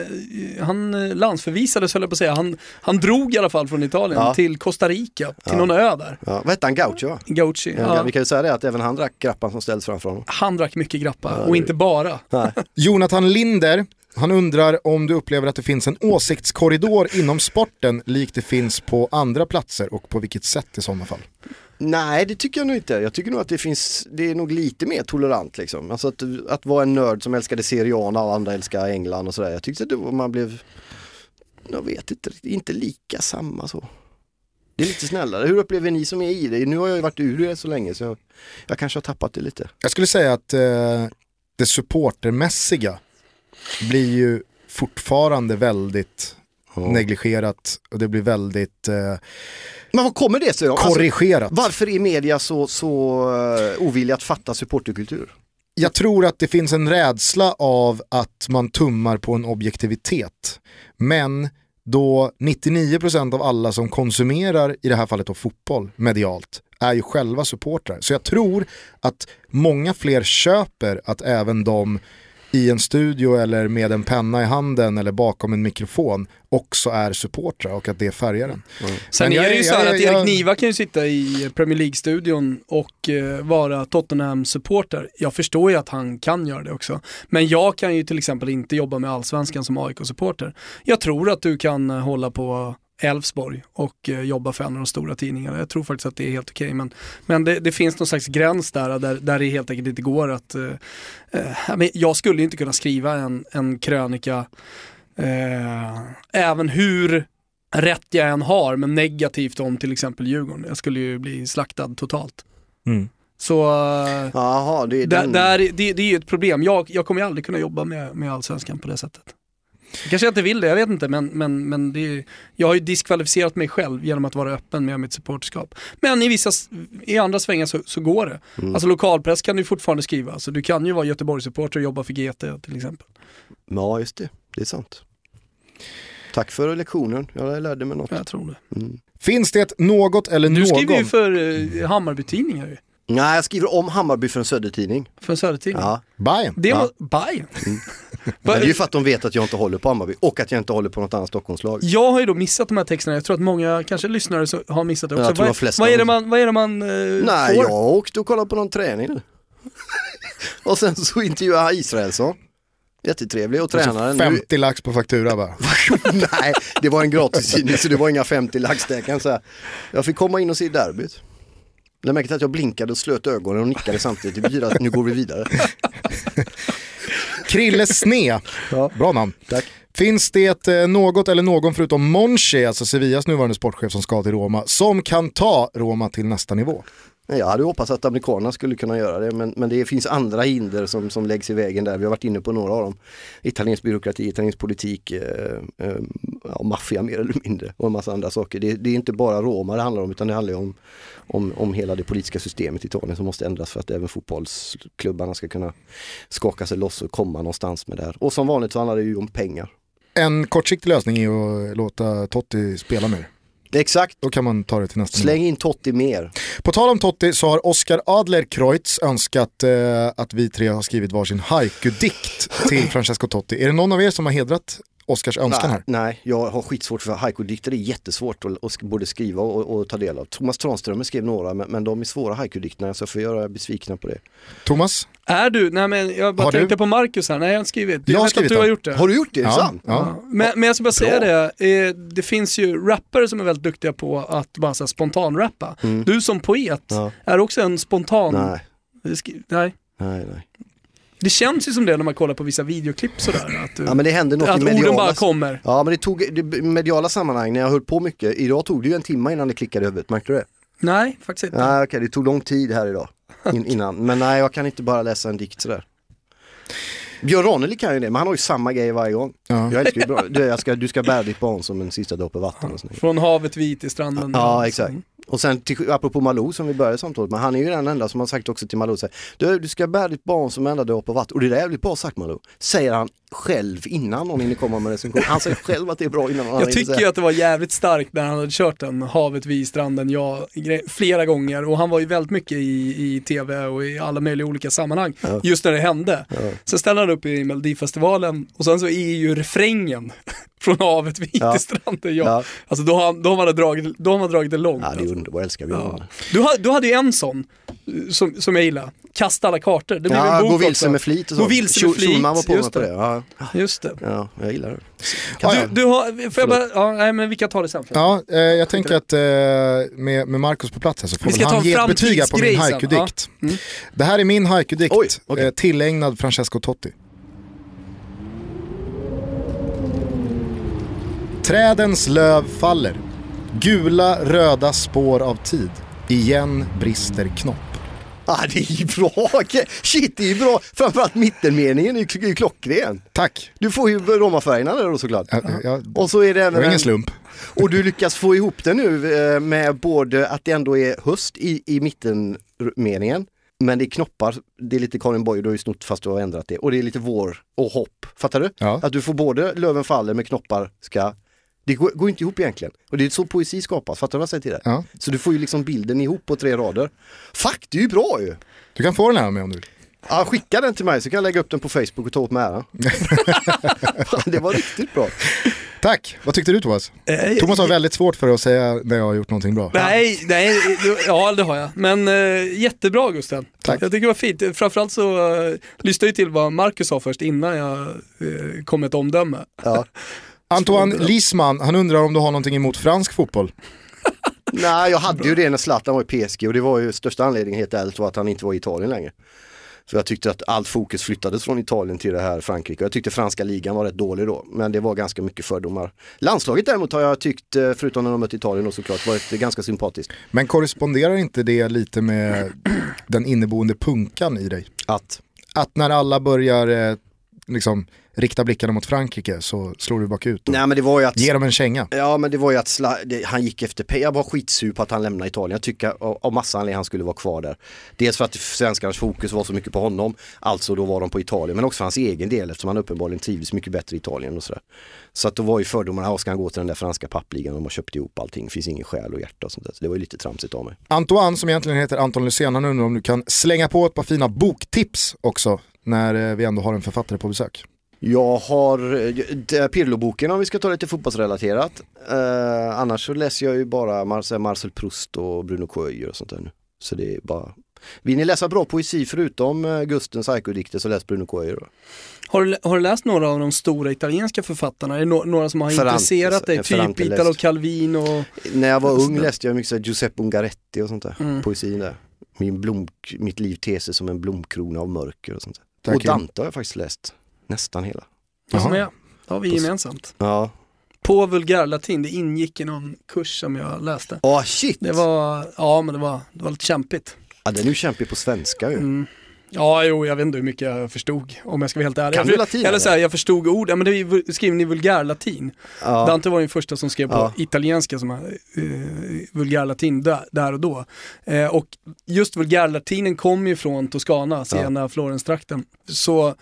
Speaker 3: han landsförvisades höll jag på att säga, han, han drog i alla fall från Italien
Speaker 4: Ja.
Speaker 3: till Costa Rica, till någon ö där.
Speaker 4: Ja, vad hette han? Gaucho va?
Speaker 3: Gauchi,
Speaker 4: Ja.
Speaker 3: ja,
Speaker 4: Vi kan ju säga det att även han drack grappan som ställdes framför honom.
Speaker 3: han drack mycket grappa och inte bara.
Speaker 4: Nej.
Speaker 2: Jonathan Linder, han undrar om du upplever att det finns en åsiktskorridor inom sporten likt det finns på andra platser och på vilket sätt i sådana fall.
Speaker 4: Nej, det tycker jag nog inte. Jag tycker nog att det finns, det är nog lite mer tolerant liksom. Alltså att, att vara en nörd som älskade Serie A alla andra älskar England och sådär. Jag tyckte att man blev, jag vet inte, inte lika samma så. Det är lite snällare. Hur upplever ni som är i det? Nu har jag ju varit ur det så länge så jag, jag kanske har tappat det lite.
Speaker 2: Jag skulle säga att eh, det supportermässiga blir ju fortfarande väldigt negligerat och det blir väldigt eh,
Speaker 4: Men vad kommer det sig då? Alltså,
Speaker 2: korrigerat.
Speaker 4: varför är media så, så uh, ovilliga att fatta supporterkultur?
Speaker 2: Jag tror att det finns en rädsla av att man tummar på en objektivitet. Men då 99% av alla som konsumerar, i det här fallet då fotboll, medialt, är ju själva supportrar. Så jag tror att många fler köper att även de i en studio eller med en penna i handen eller bakom en mikrofon också är supportrar och att det färgar en.
Speaker 3: Sen
Speaker 2: Men
Speaker 3: är det ju så här
Speaker 2: jag-
Speaker 3: att Erik Niva kan ju sitta i Premier League-studion och eh, vara Tottenham-supporter. Jag förstår ju att han kan göra det också. Men jag kan ju till exempel inte jobba med allsvenskan som AIK-supporter. Jag tror att du kan eh, hålla på Elfsborg och eh, jobba för en av de stora tidningarna. Jag tror faktiskt att det är helt okej. Men, men det, det finns någon slags gräns där, där, där det helt enkelt inte går att... Eh, eh, men jag skulle inte kunna skriva en, en krönika eh, även hur rätt jag än har, men negativt om till exempel Djurgården. Jag skulle ju bli slaktad totalt.
Speaker 2: Mm.
Speaker 3: Så
Speaker 4: Jaha, det är
Speaker 3: där, där, det, det är ju ett problem. Jag, jag kommer ju aldrig kunna jobba med, med allsvenskan på det sättet. Kanske jag inte vill det, jag vet inte, men, men, men det är, jag har ju diskvalificerat mig själv genom att vara öppen med mitt supporterskap. Men i vissa, i andra svängar så, så går det.
Speaker 4: Mm.
Speaker 3: Alltså lokalpress kan du fortfarande skriva, alltså, du kan ju vara Göteborgssupporter och jobba för GT till exempel.
Speaker 4: Ja, just det. Det är sant. Tack för lektionen, jag lärde mig något.
Speaker 3: Jag tror det.
Speaker 4: Mm.
Speaker 2: Finns det något eller
Speaker 3: Du
Speaker 2: någon?
Speaker 3: skriver ju för eh, Hammarby-tidningar.
Speaker 4: Nej, jag skriver om Hammarby för en Södertidning.
Speaker 3: För en Södertidning.
Speaker 4: Ja.
Speaker 2: Bayern.
Speaker 3: Det
Speaker 4: Ja.
Speaker 3: var Bayern.
Speaker 4: Men det är ju för att de vet att jag inte håller på Hammarby och att jag inte håller på något annat Stockholmslag.
Speaker 3: Jag har ju då missat de här texterna, jag tror att många, kanske lyssnare, så, har missat det också.
Speaker 4: Jag tror de
Speaker 3: vad, vad är det man, vad är det man eh,
Speaker 4: Nej,
Speaker 3: får?
Speaker 4: jag åkte och kollade på någon träning nu. och sen så intervjuade jag Israelsson. Jättetrevlig och tränaren.
Speaker 2: 50 lax på faktura bara.
Speaker 4: Nej, det var en gratistidning så det var inga 50 lax där kan jag säga. Jag fick komma in och se derbyt. Jag märkte att jag blinkade och slöt ögonen och nickade samtidigt. Det betyder att nu går vi vidare.
Speaker 2: Krille Sne,
Speaker 4: Ja.
Speaker 2: bra namn.
Speaker 4: Tack.
Speaker 2: Finns det eh, något eller någon förutom Monchi, alltså Sevillas nuvarande sportchef som ska till Roma, som kan ta Roma till nästa nivå?
Speaker 4: Jag hade hoppats att amerikanerna skulle kunna göra det men, men det finns andra hinder som, som läggs i vägen där. Vi har varit inne på några av dem. Italiensk byråkrati, italiensk politik, eh, eh, ja, maffia mer eller mindre och en massa andra saker. Det, det är inte bara Roma det handlar om utan det handlar om, om, om hela det politiska systemet i Italien som måste ändras för att även fotbollsklubbarna ska kunna skaka sig loss och komma någonstans med det här. Och som vanligt så handlar det ju om pengar.
Speaker 2: En kortsiktig lösning är att låta Totti spela mer.
Speaker 4: Exakt,
Speaker 2: Då kan man ta det till nästa
Speaker 4: släng in Totti mer.
Speaker 2: På tal om Totti så har Oskar Adler-Kreutz önskat eh, att vi tre har skrivit varsin haiku-dikt till Francesco Totti. Är det någon av er som har hedrat Oskars önskan här?
Speaker 4: Nej, jag har skitsvårt för haiku-dikter, det är jättesvårt att, att både skriva och, och ta del av. Thomas Tranströmer skrev några men, men de är svåra haiku-dikterna så jag får göra besvikna på det.
Speaker 2: Thomas?
Speaker 3: Är du, nej men jag bara
Speaker 2: Har du?
Speaker 3: tänkte på Marcus här, nej jag har inte skrivit.
Speaker 2: Jag har
Speaker 3: vet
Speaker 2: skrivit
Speaker 3: att du har gjort det.
Speaker 4: Har du gjort det?
Speaker 2: Ja,
Speaker 4: sant?
Speaker 2: ja.
Speaker 3: Ja. Men, men jag ska bara säga det, eh, det finns ju rappare som är väldigt duktiga på att bara så här, spontanrappa. Du som poet
Speaker 4: Mm. Ja.
Speaker 3: är också en spontan...
Speaker 4: Nej.
Speaker 3: nej,
Speaker 4: nej.
Speaker 3: Det känns ju som det när man kollar på vissa videoklipp sådär. Att, du,
Speaker 4: Ja men det hände något
Speaker 3: att
Speaker 4: i
Speaker 3: orden
Speaker 4: mediala...
Speaker 3: bara kommer.
Speaker 4: Ja men det tog, det, mediala sammanhang när jag höll på mycket, idag tog det ju en timme innan det klickade i huvudet, märkte du det?
Speaker 3: Nej, faktiskt inte.
Speaker 4: Nej okej, det tog lång tid här idag, in, innan. Men nej jag kan inte bara läsa en dikt sådär. Björn Ranelid kan ju det, men han har ju samma grej varje gång.
Speaker 2: Ja.
Speaker 4: Jag älskar ju bra, du, jag ska, du ska bära ditt barn som en sista droppe vatten och sånt.
Speaker 3: Från havet vit till stranden.
Speaker 4: Ja, exakt. Och sen till, apropå Malou som vi började samtalet med, han är ju den enda som har sagt också till Malou, så här, du, du ska bära ditt barn som enda droppe vatten. Och det där är jävligt bra sagt Malou, säger han själv innan någon hinner komma med recension. Han säger själv att det är bra innan
Speaker 3: Jag tycker ju att det var jävligt starkt när han hade kört den, havet vid stranden, ja, flera gånger. Och han var ju väldigt mycket i, i tv och i alla möjliga olika sammanhang, just när det hände. Sen ställde han upp i Melodifestivalen och sen så är ju refrängen från havet vid
Speaker 4: Ja.
Speaker 3: till stranden, ja.
Speaker 4: Ja.
Speaker 3: Alltså då har, då har man dragit, då har man dragit det långt.
Speaker 4: Ja, det är
Speaker 3: alltså.
Speaker 4: underbart, jag älskar Björn
Speaker 3: Ja. Du, ha- du hade ju en sån eh, som, som jag gillar, Kasta alla kartor. Det blev en
Speaker 4: Ja,
Speaker 3: bok
Speaker 4: gå vilse
Speaker 3: också.
Speaker 4: med flit och så.
Speaker 3: Gå vilse med
Speaker 4: Schul- Schulman var
Speaker 3: flit,
Speaker 4: på
Speaker 3: just
Speaker 4: på
Speaker 3: det.
Speaker 4: det. Ja,
Speaker 3: Just det.
Speaker 4: ja, jag gillar det.
Speaker 3: Du, du har, får jag bara, ja, nej men vi kan ta det sen.
Speaker 2: Ja, eh, jag tänker att eh, med, med Marcus på plats här så får
Speaker 3: Vi ska
Speaker 2: han
Speaker 3: en
Speaker 2: ge ett betyg på min haiku-dikt.
Speaker 3: ja. Mm.
Speaker 2: Det här är min haiku-dikt,
Speaker 4: okej.
Speaker 2: eh, tillägnad Francesco Totti. Trädens löv faller, gula röda spår av tid, igen brister knopp.
Speaker 4: Ah, det är ju bra! Shit, det är ju bra! Framförallt mittenmeningen är ju klockren.
Speaker 2: Tack!
Speaker 4: Du får ju Roma-färgerna där då såklart.
Speaker 2: Jag, jag,
Speaker 4: Och så är det även
Speaker 2: ingen slump.
Speaker 4: Och du lyckas få ihop det nu eh, med både att det ändå är höst i, i mittenmeningen men det är knoppar, det är lite Karin Boye, du har ju snott fast du har ändrat det. Och det är lite vår och hopp, fattar du?
Speaker 2: Ja.
Speaker 4: Att du får både löven faller med knoppar ska det går, går inte ihop egentligen. Och det är så poesi skapas, fattar du vad jag säger till dig?
Speaker 2: Ja.
Speaker 4: Så du får ju liksom bilden ihop på tre rader. Fuck, det är ju bra ju!
Speaker 2: Du kan få den här med om du vill.
Speaker 4: Ja, skicka den till mig så kan jag lägga upp den på Facebook och ta åt mig äran. Det var riktigt bra.
Speaker 2: Tack, vad tyckte du Thomas?
Speaker 3: Eh,
Speaker 2: Thomas har väldigt svårt för att säga när jag har gjort någonting bra.
Speaker 3: Nej, nej, ja det har jag. Men eh, jättebra Gusten.
Speaker 2: Tack.
Speaker 3: Jag tycker det var fint. Framförallt så uh, lyssnade jag till vad Marcus sa först innan jag eh, kom med ett omdöme.
Speaker 4: Ja.
Speaker 2: Antoine Lisman, han undrar om du har någonting emot fransk fotboll?
Speaker 4: Nej, jag hade ju det när Zlatan var i PSG och det var ju största anledningen helt ärligt var att han inte var i Italien längre. Så jag tyckte att allt fokus flyttades från Italien till det här Frankrike. Jag tyckte franska ligan var rätt dålig då, men det var ganska mycket fördomar. Landslaget däremot har jag tyckt, eh, förutom när de mött Italien då såklart, varit ganska sympatiskt.
Speaker 2: Men korresponderar inte det lite med den inneboende punkan i dig?
Speaker 4: Att,
Speaker 2: Att när alla börjar eh, liksom, rikta blickarna mot Frankrike så slår du bakut och
Speaker 4: nej men det var ju att
Speaker 2: ger dem en känga.
Speaker 4: Ja men det var ju att sla, det, han gick efter pengar, jag var skitsur på att han lämnade Italien. Jag tycker av, av massa anledningar han skulle vara kvar där. Dels för att svenskarnas fokus var så mycket på honom, alltså då var de på Italien, men också för hans egen del eftersom han uppenbarligen trivdes mycket bättre i Italien och sådär. Så att då var ju fördomarna, ska han gå till den där franska pappligan, de har köpt ihop allting, finns ingen själ och hjärta och sånt där. Så det var ju lite tramsigt av mig.
Speaker 2: Antoine som egentligen heter Anton Lucén, han undrar om du kan slänga på ett par fina boktips också när eh, vi ändå har en författare på besök.
Speaker 4: Jag har eh, Pirlo-boken om vi ska ta lite fotbollsrelaterat. Eh, annars så läser jag ju bara Marcel, Marcel Proust och Bruno Coelho och sånt där nu. Så det är bara vill ni läsa bra poesi förutom eh, Gustens Psycho-dikter så läs Bruno Coelho.
Speaker 3: Har du, har du läst några av de stora italienska författarna? Är det no, några som har
Speaker 4: Ferrante,
Speaker 3: intresserat dig?
Speaker 4: eh,
Speaker 3: Typ Italo. Calvin och...
Speaker 4: När jag var ung läste jag mycket så här Giuseppe Ungaretti och sånt där.
Speaker 3: Mm.
Speaker 4: Poesin där. Min blom, mitt liv ter sig som en blomkrona av mörker och sånt där.
Speaker 2: Tack,
Speaker 4: och Dante har jag faktiskt läst. Nästan hela.
Speaker 2: Jaha.
Speaker 3: är? Det har vi gemensamt.
Speaker 4: Ja.
Speaker 3: På vulgärlatin, det ingick i någon kurs som jag läste.
Speaker 4: Åh shit!
Speaker 3: Det var, ja men det var, det var lite kämpigt.
Speaker 4: Ja, den är ju kämpig på svenska ju.
Speaker 3: Mm. Ja, jo, jag vet inte hur mycket jag förstod, om jag ska vara helt ärlig.
Speaker 4: Kan
Speaker 3: jag,
Speaker 4: du latin,
Speaker 3: Eller
Speaker 4: eller?
Speaker 3: så här, jag förstod ord, ja men det är skriven i vulgärlatin.
Speaker 4: Ja.
Speaker 3: Dante var ju den första som skrev på
Speaker 4: Ja.
Speaker 3: italienska som är eh, vulgärlatin där, där och då. Eh, och just vulgärlatinen kom ju från Toscana, sena Florens-trakten. Så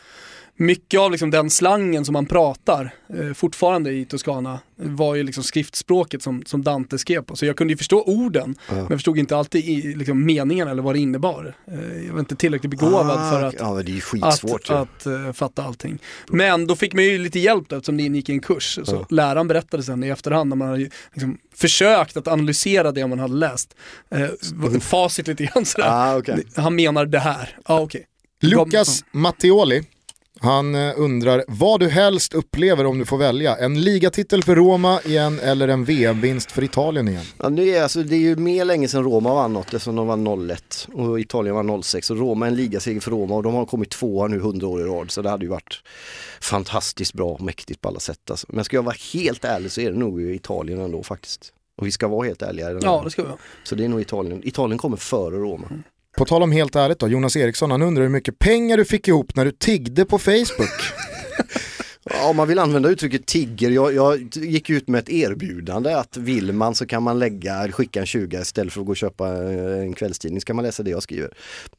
Speaker 3: mycket av liksom den slangen som man pratar eh, fortfarande i Toscana var ju liksom skriftspråket som, som Dante skrev på. Så jag kunde ju förstå orden, men jag förstod inte alltid i, liksom, meningen eller vad det innebar. Eh, jag var inte tillräckligt begåvad
Speaker 4: Ah,
Speaker 3: för att
Speaker 4: Ja, men det är skitsvårt
Speaker 3: att,
Speaker 4: ju.
Speaker 3: att eh, fatta allting. Men då fick man ju lite hjälp då, eftersom det ingick i en kurs. Så läraren berättade sen i efterhand när man hade liksom försökt att analysera det man hade läst. Eh, facit lite grann sådär.
Speaker 4: Ah, okej.
Speaker 3: Han menar det här. Ja okej.
Speaker 2: Lukas Mattioli, han eh, undrar vad du helst upplever om du får välja. En ligatitel för Roma igen eller en VM-vinst för Italien igen?
Speaker 4: Ja, det, är, alltså, det är ju mer länge sedan Roma vann något eftersom de vann 0-1 och Italien vann 0-6 och Roma är en ligaseger för Roma och de har kommit tvåa nu 100 år i rad så det hade ju varit fantastiskt bra och mäktigt på alla sätt. Alltså. Men ska jag vara helt ärlig så är det nog Italien ändå faktiskt. Och vi ska vara helt ärliga.
Speaker 3: Ja det ska vi.
Speaker 4: Så det är nog Italien. Italien kommer före Roma.
Speaker 2: På tal om helt ärligt då, Jonas Eriksson han undrar hur mycket pengar du fick ihop när du tiggde på Facebook.
Speaker 4: Ja, om man vill använda uttrycket tigger, jag, jag gick ut med ett erbjudande att vill man så kan man lägga, skicka en 20 istället för att gå och köpa eh, en kvällstidning så kan man läsa det jag skriver.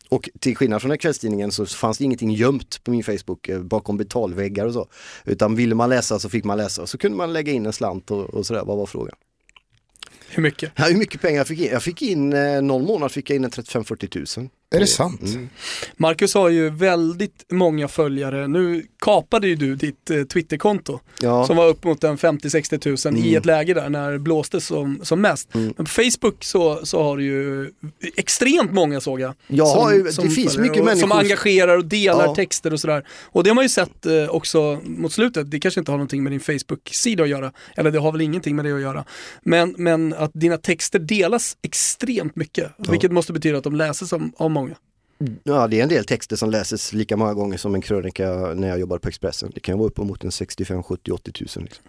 Speaker 4: Och till skillnad från den kvällstidningen så fanns det ingenting gömt på min Facebook eh, bakom betalväggar och så. Utan ville man läsa så fick man läsa och så kunde man lägga in en slant och, och sådär, vad var frågan?
Speaker 3: Hur mycket?
Speaker 4: Ja, hur mycket pengar jag fick in? Jag fick in, eh, någon månad fick jag in en 35-40 tusen.
Speaker 2: Är det sant?
Speaker 4: Mm.
Speaker 3: Marcus har ju väldigt många följare. Nu kapade ju du ditt eh, Twitterkonto
Speaker 4: Ja.
Speaker 3: som var upp mot en 50-60 tusen i ett läge där när det blåste som, som mest. Men på Facebook så, så har du ju extremt många såg jag.
Speaker 4: Jag
Speaker 3: som- som
Speaker 4: det finns mycket
Speaker 3: och,
Speaker 4: människor
Speaker 3: Som engagerar och delar
Speaker 4: Ja.
Speaker 3: texter och sådär. Och det har man ju sett eh, också mot slutet, det kanske inte har någonting med din Facebook-sida att göra. Eller det har väl ingenting med det att göra. Men, men att dina texter delas extremt mycket. Vilket måste betyda att de läses av många.
Speaker 4: Ja, det är en del texter som läses lika många gånger som en krönika när jag jobbade på Expressen. Det kan vara uppemot en 65, 70, 80 tusen. Liksom.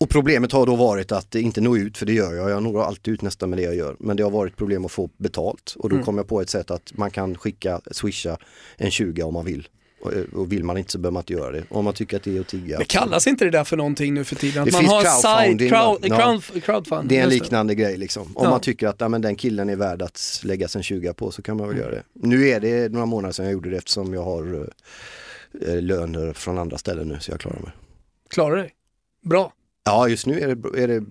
Speaker 4: Och problemet har då varit att inte nå ut, för det gör jag. Jag når alltid ut nästan med det jag gör. Men det har varit problem att få betalt. Och då kom jag på ett sätt att man kan skicka, swisha en 20 om man vill. Och, och vill man inte så behöver man inte göra det. Om man tycker att det är att tigga.
Speaker 3: Men kallas inte det där för någonting nu för tiden? Att
Speaker 4: Det
Speaker 3: man
Speaker 4: finns
Speaker 3: har
Speaker 4: crowdfunding,
Speaker 3: crowd,
Speaker 4: ja.
Speaker 3: crowd, crowdfund.
Speaker 4: Det är en liknande grej liksom. Om
Speaker 3: Ja.
Speaker 4: man tycker att ja, men den killen är värd att lägga en 20 på så kan man väl göra det. Nu är det några månader sedan jag gjorde det eftersom jag har eh, löner från andra ställen nu så jag klarar mig.
Speaker 3: Klarar dig. Bra.
Speaker 4: Ja just nu är det, är det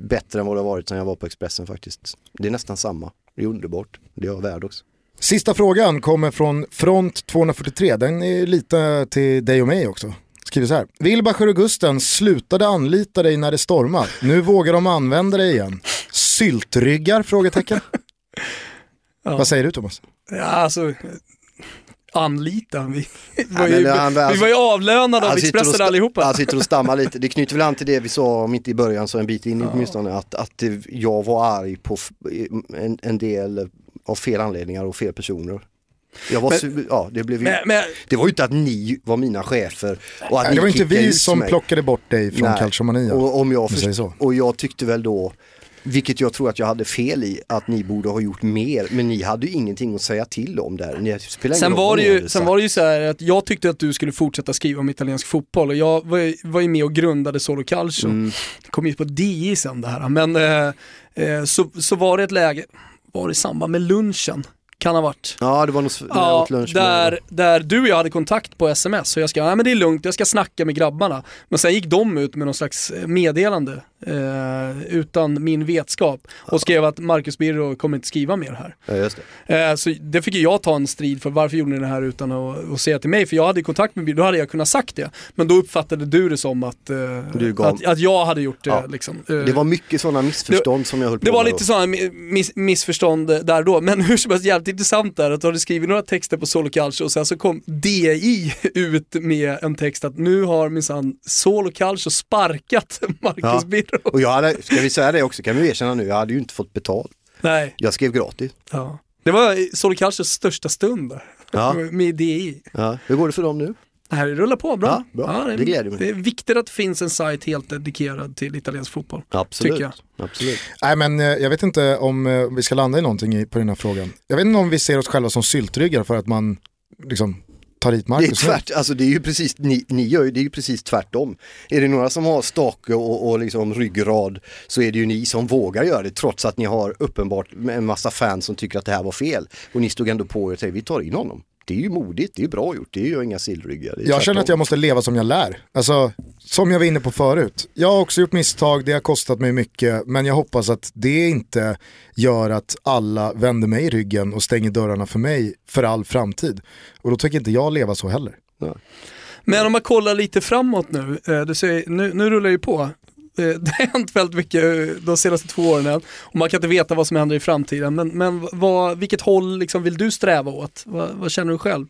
Speaker 4: bättre än vad det har varit sedan jag var på Expressen faktiskt. Det är nästan samma. Det är underbart. Det är jag värd också.
Speaker 2: Sista frågan kommer från Front 243. Den är lite till dig och mig också. Skriver så här. Wilbacher och Gusten slutade anlita dig när det stormar. Nu vågar de använda dig igen. Syltryggar? Frågetecken.
Speaker 3: Ja.
Speaker 2: Vad säger du Thomas?
Speaker 3: Ja, alltså, anlita. Vi, var, ju,
Speaker 4: han-
Speaker 3: vi
Speaker 4: alltså-
Speaker 3: var ju avlönade av
Speaker 4: och
Speaker 3: Expressen allihopa.
Speaker 4: Han sitter och stammar lite. Det knyter väl an till det vi sa, om inte i början så en bit in åtminstone, att, att jag var arg på en, en del av fel anledningar och fel personer. Jag var,
Speaker 3: Men-
Speaker 4: ja, det, blev ju,
Speaker 3: men, men,
Speaker 4: det var ju inte att ni var mina chefer och att
Speaker 2: Nej,
Speaker 4: ni
Speaker 2: det var inte vi som
Speaker 4: mig.
Speaker 2: plockade bort dig från. Calciomania.
Speaker 4: Och, om jag först- och jag tyckte väl då, vilket jag tror att jag hade fel i, att ni borde ha gjort mer. Men ni hade ju ingenting att säga till om där. Ni
Speaker 3: sen, var det ju, sen var det ju så här att jag tyckte att du skulle fortsätta skriva om italiensk fotboll och jag var, ju- var ju med och grundade Solo Calcio.
Speaker 4: Mm.
Speaker 3: kom ju på DI sen det här, men eh, eh, så, så var det ett läge, var det i samband med lunchen? Kan ha varit.
Speaker 4: Ja, det var nog
Speaker 3: Ja,
Speaker 4: lunch
Speaker 3: där, där du och jag hade kontakt på sms så jag ska, nej men det är lugnt, jag ska snacka med grabbarna. Men sen gick de ut med någon slags eh, meddelande eh, utan min vetskap och skrev att Marcus Birro kommer inte skriva mer här.
Speaker 4: Ja, det.
Speaker 3: Eh, så det fick jag ta en strid för varför gjorde ni det här utan att, att säga till mig? För jag hade kontakt med Birro, då hade jag kunnat sagt det. Men då uppfattade du det som att, eh, att, att jag hade gjort det.
Speaker 4: Ja.
Speaker 3: Liksom. Eh,
Speaker 4: Det var mycket sådana missförstånd som jag höll på
Speaker 3: det var lite sådana mi- miss, missförstånd eh, där då, men hur som helst jävligt intressant där att du hade skrivit några texter på Solo Calcio och sen så kom DI ut med en text att nu har minsann Solo Calcio sparkat Marcus
Speaker 4: Ja.
Speaker 3: Birro.
Speaker 4: Och jag hade, ska vi säga det också, kan vi erkänna nu, jag hade ju inte fått betalt.
Speaker 3: Nej,
Speaker 4: Jag skrev gratis.
Speaker 3: ja. Det var Solo Calcios största stund
Speaker 4: Ja.
Speaker 3: med DI.
Speaker 4: Ja. Hur går det för dem nu?
Speaker 3: Det här rullar på bra.
Speaker 4: Ja, bra. Det gläder mig.
Speaker 3: Det är viktigt att det finns en sajt helt dedikerad till italiensk fotboll.
Speaker 4: Absolut.
Speaker 3: Tycker jag.
Speaker 4: Absolut.
Speaker 2: Nej men eh, jag vet inte om eh, vi ska landa i någonting på den här frågan. Jag vet inte om vi ser oss själva som syltryggar för att man liksom tar hit
Speaker 4: Det är
Speaker 2: Marcus. nu.
Speaker 4: tvärt, alltså det är ju precis, ni, ni gör ju, det är ju precis tvärtom. Är det några som har stake och, och liksom ryggrad så är det ju ni som vågar göra det trots att ni har uppenbart en massa fans som tycker att det här var fel. Och ni stod ändå på er och säger vi tar in honom. Det är ju modigt, det är ju bra gjort, det är ju inga sillryggar. det
Speaker 2: Jag känner
Speaker 4: tvärtom.
Speaker 2: att jag måste leva som jag lär. Alltså, som jag var inne på förut. Jag har också gjort misstag, det har kostat mig mycket, men jag hoppas att det inte gör att alla vänder mig i ryggen och stänger dörrarna för mig för all framtid. Och då tänker inte jag leva så heller.
Speaker 3: Men om man kollar lite framåt nu, eh, du säger, nu, nu rullar det ju på. Eh, det har hänt väldigt mycket eh, de senaste två åren och man kan inte veta vad som händer i framtiden. Men, men vad, vilket håll liksom vill du sträva åt? Vad, vad känner du själv?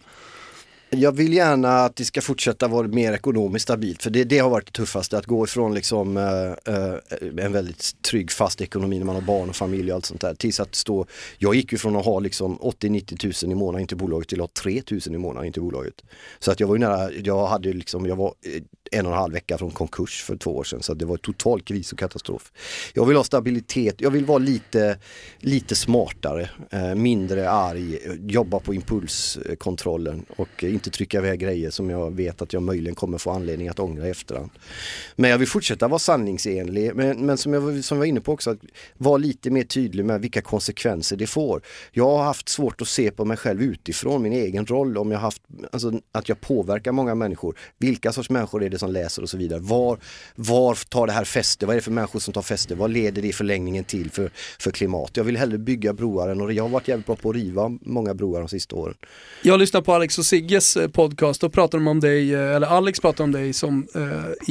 Speaker 4: Jag vill gärna att det ska fortsätta vara mer ekonomiskt stabilt för det, det har varit det tuffaste att gå ifrån liksom eh, eh en väldigt trygg fast ekonomi när man har barn och familj och allt sånt där tills att stå, jag gick ju från att ha liksom 80-90 tusen i månaden till bolaget till att ha 3 tusen i månaden till bolaget. Så att jag var ju nära, jag hade liksom, jag var eh, en och en halv vecka från konkurs för två år sedan så det var total kris och katastrof. Jag vill ha stabilitet, jag vill vara lite, lite smartare, eh, mindre arg, jobba på impulskontrollen och inte trycka iväg grejer som jag vet att jag möjligen kommer få anledning att ångra i efterhand. Men jag vill fortsätta vara sanningsenlig, men, men som, jag, var- som jag var inne på också, att vara lite mer tydlig med vilka konsekvenser det får. Jag har haft svårt att se på mig själv utifrån, min egen roll, om jag haft, alltså att jag påverkar många människor. Vilka sorts människor är det som läser och så vidare. Var, var tar det här fäste? Vad är det för människor som tar fäste? Vad leder det i förlängningen till för, för klimat? Jag vill hellre bygga broar än och jag har varit jävligt bra på att riva många broar de sista åren.
Speaker 3: Jag lyssnar på Alex och Sigges eh, podcast, då pratar de om dig, eh, eller Alex pratar om dig som eh,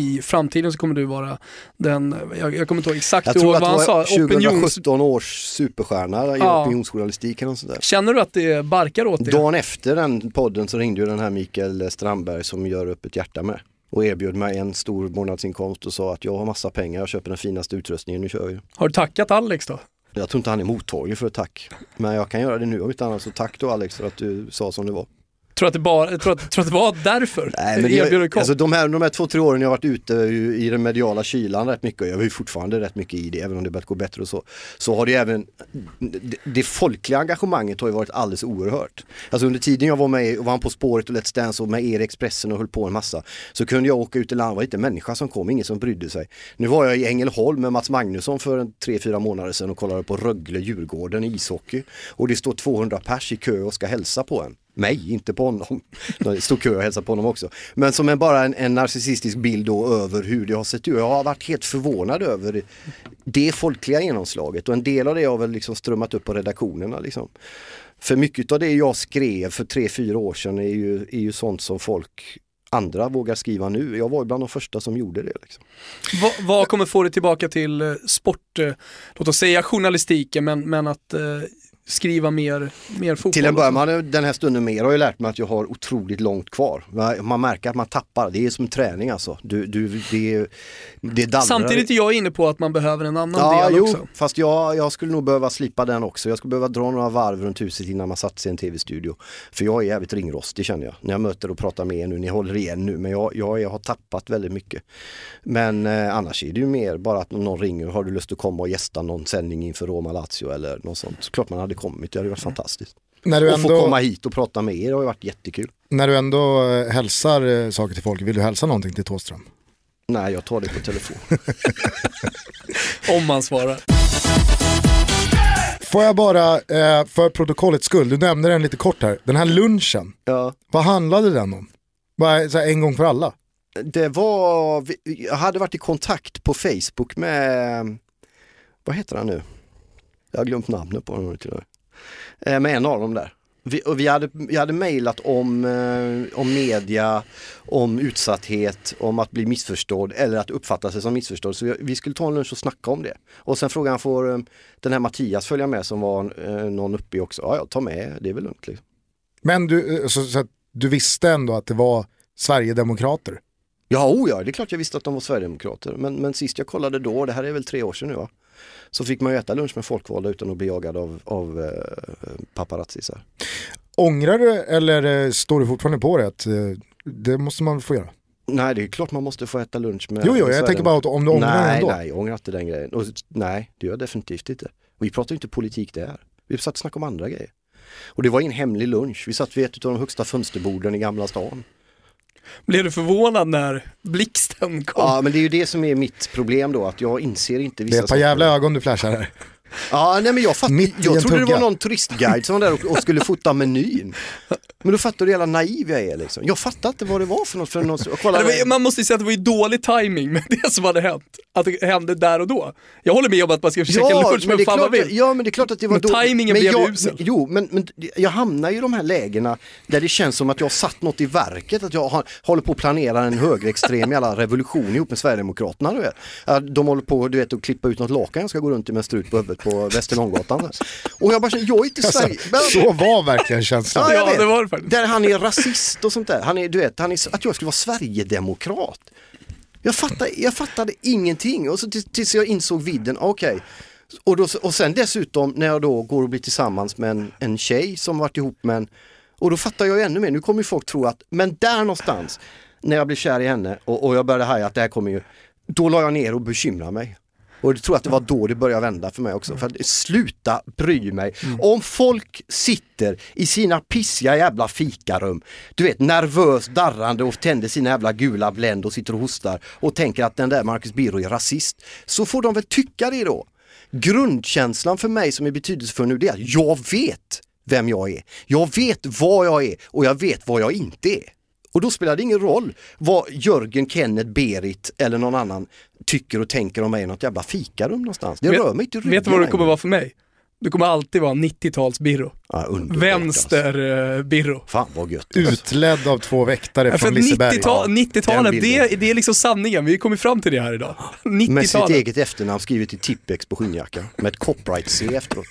Speaker 3: i framtiden så kommer du vara den, eh, jag, jag kommer inte ihåg exakt
Speaker 4: Jag
Speaker 3: vad
Speaker 4: tror att
Speaker 3: han sa,
Speaker 4: var
Speaker 3: opinions...
Speaker 4: 2017 års superstjärna i
Speaker 3: Ja.
Speaker 4: opinionsjournalistik eller något sånt där.
Speaker 3: Känner du att det barkar åt det?
Speaker 4: Dagen efter den podden så ringde ju den här Mikael Strandberg som gör upp ett hjärta med och erbjöd mig en stor månadsinkomst och sa att jag har massa pengar, jag köper den finaste utrustningen, nu kör vi.
Speaker 3: Har du tackat Alex då?
Speaker 4: Jag tror inte han är mottaglig för ett tack. Men jag kan göra det nu om inte annat så tack då Alex för att du sa som det var.
Speaker 3: Tror att det, bara, tror att, tror att det var därför
Speaker 4: Nej, men
Speaker 3: kom?
Speaker 4: alltså de, här, de här två, tre åren jag har varit ute i i den mediala kylan rätt mycket, och jag är ju fortfarande rätt mycket i det, även om det börjat gå bättre och så, så har det även, det, det folkliga engagemanget har ju varit alldeles oerhört. Alltså under tiden jag var med och vann På spåret och Let's Dance och med er i Expressen och höll på en massa, så kunde jag åka ut i land, det var inte en människa som kom, ingen som brydde sig. Nu var jag i Ängelholm med Mats Magnusson för en tre, fyra månader sedan och kollade på Rögle, Djurgården i ishockey. Och det står 200 pers i kö och ska hälsa på en. Mig, inte på honom. Det stod kö och hälsade på honom också. Men som en, bara en, en narcissistisk bild då över hur det har sett ut. Jag har varit helt förvånad över det, folkliga genomslaget och en del av det har väl liksom strömmat upp på redaktionerna. Liksom. För mycket av det jag skrev för tre, fyra år sedan är ju, är ju sånt som folk andra vågar skriva nu. Jag var bland de första som gjorde det. Liksom.
Speaker 3: Vad, vad kommer få dig tillbaka till eh, sport, eh, låt oss säga journalistiken, men, men att eh, skriva mer, mer fotboll?
Speaker 4: Till en början, man, den här stunden mer har jag lärt mig att jag har otroligt långt kvar. Man- märker att man tappar, det är som träning alltså. Du, du, det, det dallrar.
Speaker 3: Samtidigt är jag inne på att man behöver en annan
Speaker 4: Ja,
Speaker 3: del
Speaker 4: jo,
Speaker 3: också.
Speaker 4: fast jag, jag skulle nog behöva slipa den också. Jag skulle behöva dra några varv runt huset innan man satt sig i en tv-studio. För jag är jävligt ringrostig känner jag. När jag möter och pratar med er nu, ni håller igen nu, men jag, jag, jag har tappat väldigt mycket. Men eh, annars är det ju mer bara att någon ringer, har du lust att komma och gästa någon sändning inför Roma Lazio eller något sånt. Så klart man hade kommit, det hade varit fantastiskt.
Speaker 2: När du,
Speaker 4: Och få
Speaker 2: ändå,
Speaker 4: komma hit och prata med er har varit jättekul.
Speaker 2: när du ändå eh, hälsar eh, saker till folk, vill du hälsa någonting till Thåström?
Speaker 4: Nej, jag tar det på telefon.
Speaker 3: Om man svarar.
Speaker 2: Får jag bara, eh, för protokollets skull, du nämnde den lite kort här, den här lunchen,
Speaker 4: Ja.
Speaker 2: vad handlade den om? Bara så här, en gång för alla?
Speaker 4: Det var, jag hade varit i kontakt på Facebook med, vad heter han nu? Jag har glömt namnet på honom till och med. Eh, Med en av dem där. Vi, och vi hade, vi hade mejlat om, eh, om media, om utsatthet, om att bli missförstådd eller att uppfatta sig som missförstådd. Så vi, vi skulle ta en lunch och snacka om det. Och sen frågade han, får eh, den här Mattias följa med som var eh, någon uppe också? Ja, jag tar med, det är väl lugnt. Liksom.
Speaker 2: Men du, eh, så, så du visste ändå att det var Sverigedemokrater?
Speaker 4: Ja, oh ja, det är klart jag visste att de var Sverigedemokrater. Men, men sist jag kollade då, det här är väl tre år sedan nu va? Så fick man ju äta lunch med folkvalda utan att bli jagad av, av eh, paparazzisar.
Speaker 2: Ångrar du eller eh, står du fortfarande på det? Att, eh, det måste man få göra.
Speaker 4: Nej, det är klart man måste få äta lunch med
Speaker 2: Jo, jo, jag tänker bara att om du ångrar
Speaker 4: nej,
Speaker 2: ändå.
Speaker 4: Nej, jag ångrar inte den grejen. Och, nej, det gör jag definitivt inte. Vi pratar ju inte politik där. Vi satt och snackade om andra grejer. Och det var ingen hemlig lunch. Vi satt vid ett av de högsta fönsterborden i Gamla stan.
Speaker 3: Blev du förvånad när blixten kom?
Speaker 4: Ja, men det är ju det som är mitt problem då, att jag inser inte
Speaker 2: Det
Speaker 4: vissa
Speaker 2: är ett par jävla ögon du flashar här.
Speaker 4: Ja, nej men jag fatt,
Speaker 2: Mitt
Speaker 4: jag trodde det var någon turistguide som var där och, och skulle fota menyn. Men då fattar du hur jävla naiv jag är liksom. Jag fattar inte vad det var för något. För något och kolla,
Speaker 3: Ja, det var, man måste ju säga att det var ju dålig timing med det som hade hänt. Att det hände där och då. Jag håller med om att man ska försöka
Speaker 4: ja,
Speaker 3: lunch
Speaker 4: men är
Speaker 3: fan man
Speaker 4: klart,
Speaker 3: vill.
Speaker 4: ja men det är klart att det var
Speaker 3: Men
Speaker 4: dåligt.
Speaker 3: timingen
Speaker 4: men
Speaker 3: blev
Speaker 4: jag,
Speaker 3: usel.
Speaker 4: men- Jo men, men jag hamnar ju i de här lägena där det känns som att jag har satt något i verket. Att jag har, håller på att planera en högerextrem jävla revolution ihop med Sverigedemokraterna. Du vet. De håller på du vet, att klippa ut något lakan jag ska gå runt i med en strut på huvudet på Västerlånggatan. Och jag bara känner, jag är inte
Speaker 2: Alltså,
Speaker 4: Sverige... Men-
Speaker 2: så var verkligen känslan.
Speaker 4: Ja, jag
Speaker 3: Ja,
Speaker 4: vet.
Speaker 3: det var det.
Speaker 4: Där han är rasist och sånt där. Han är, du vet, han är, att jag skulle vara Sverigedemokrat. Jag fattade, jag fattade ingenting och så tills, jag insåg vidden, okej. Och, då, och sen dessutom när jag då går och blir tillsammans med en, en tjej som varit ihop med en, och då fattar jag ju ännu mer, nu kommer ju folk tro att, men där någonstans, när jag blev kär i henne och, och jag började haja att det här kommer ju, då la jag ner och bekymrade mig. Och jag tror att det var då det började vända för mig också. För att sluta bry mig. Om folk sitter i sina pissiga jävla fikarum, du vet nervöst darrande och tänder sina jävla gula Blend och sitter och hostar och tänker att den där Marcus Birro är rasist. Så får de väl tycka det då. Grundkänslan för mig som är betydelsefull nu det är att jag vet vem jag är. Jag vet vad jag är och jag vet vad jag inte är. Och då spelar det ingen roll vad Jörgen, Kenneth, Berit eller någon annan tycker och tänker om mig i något jävla fikarum någonstans. Det
Speaker 3: Vet-
Speaker 4: rör mig inte ryggen
Speaker 3: Vet du vad det kommer vara för mig? Du kommer alltid vara 90-tals-birro.
Speaker 4: Ja, underbart,
Speaker 3: Vänster-birro.
Speaker 4: Fan vad gött. alltså.
Speaker 2: Utledd av två väktare
Speaker 3: Ja,
Speaker 2: från Liseberg.
Speaker 3: 90-tal,
Speaker 4: Den
Speaker 3: 90-talet,
Speaker 4: bilden.
Speaker 3: det, det är liksom sanningen. Vi kommer fram till det här idag.
Speaker 4: Med sitt
Speaker 3: 90-talet.
Speaker 4: eget efternamn skrivet i Tippex på skinnjackan med ett copyright-C efteråt.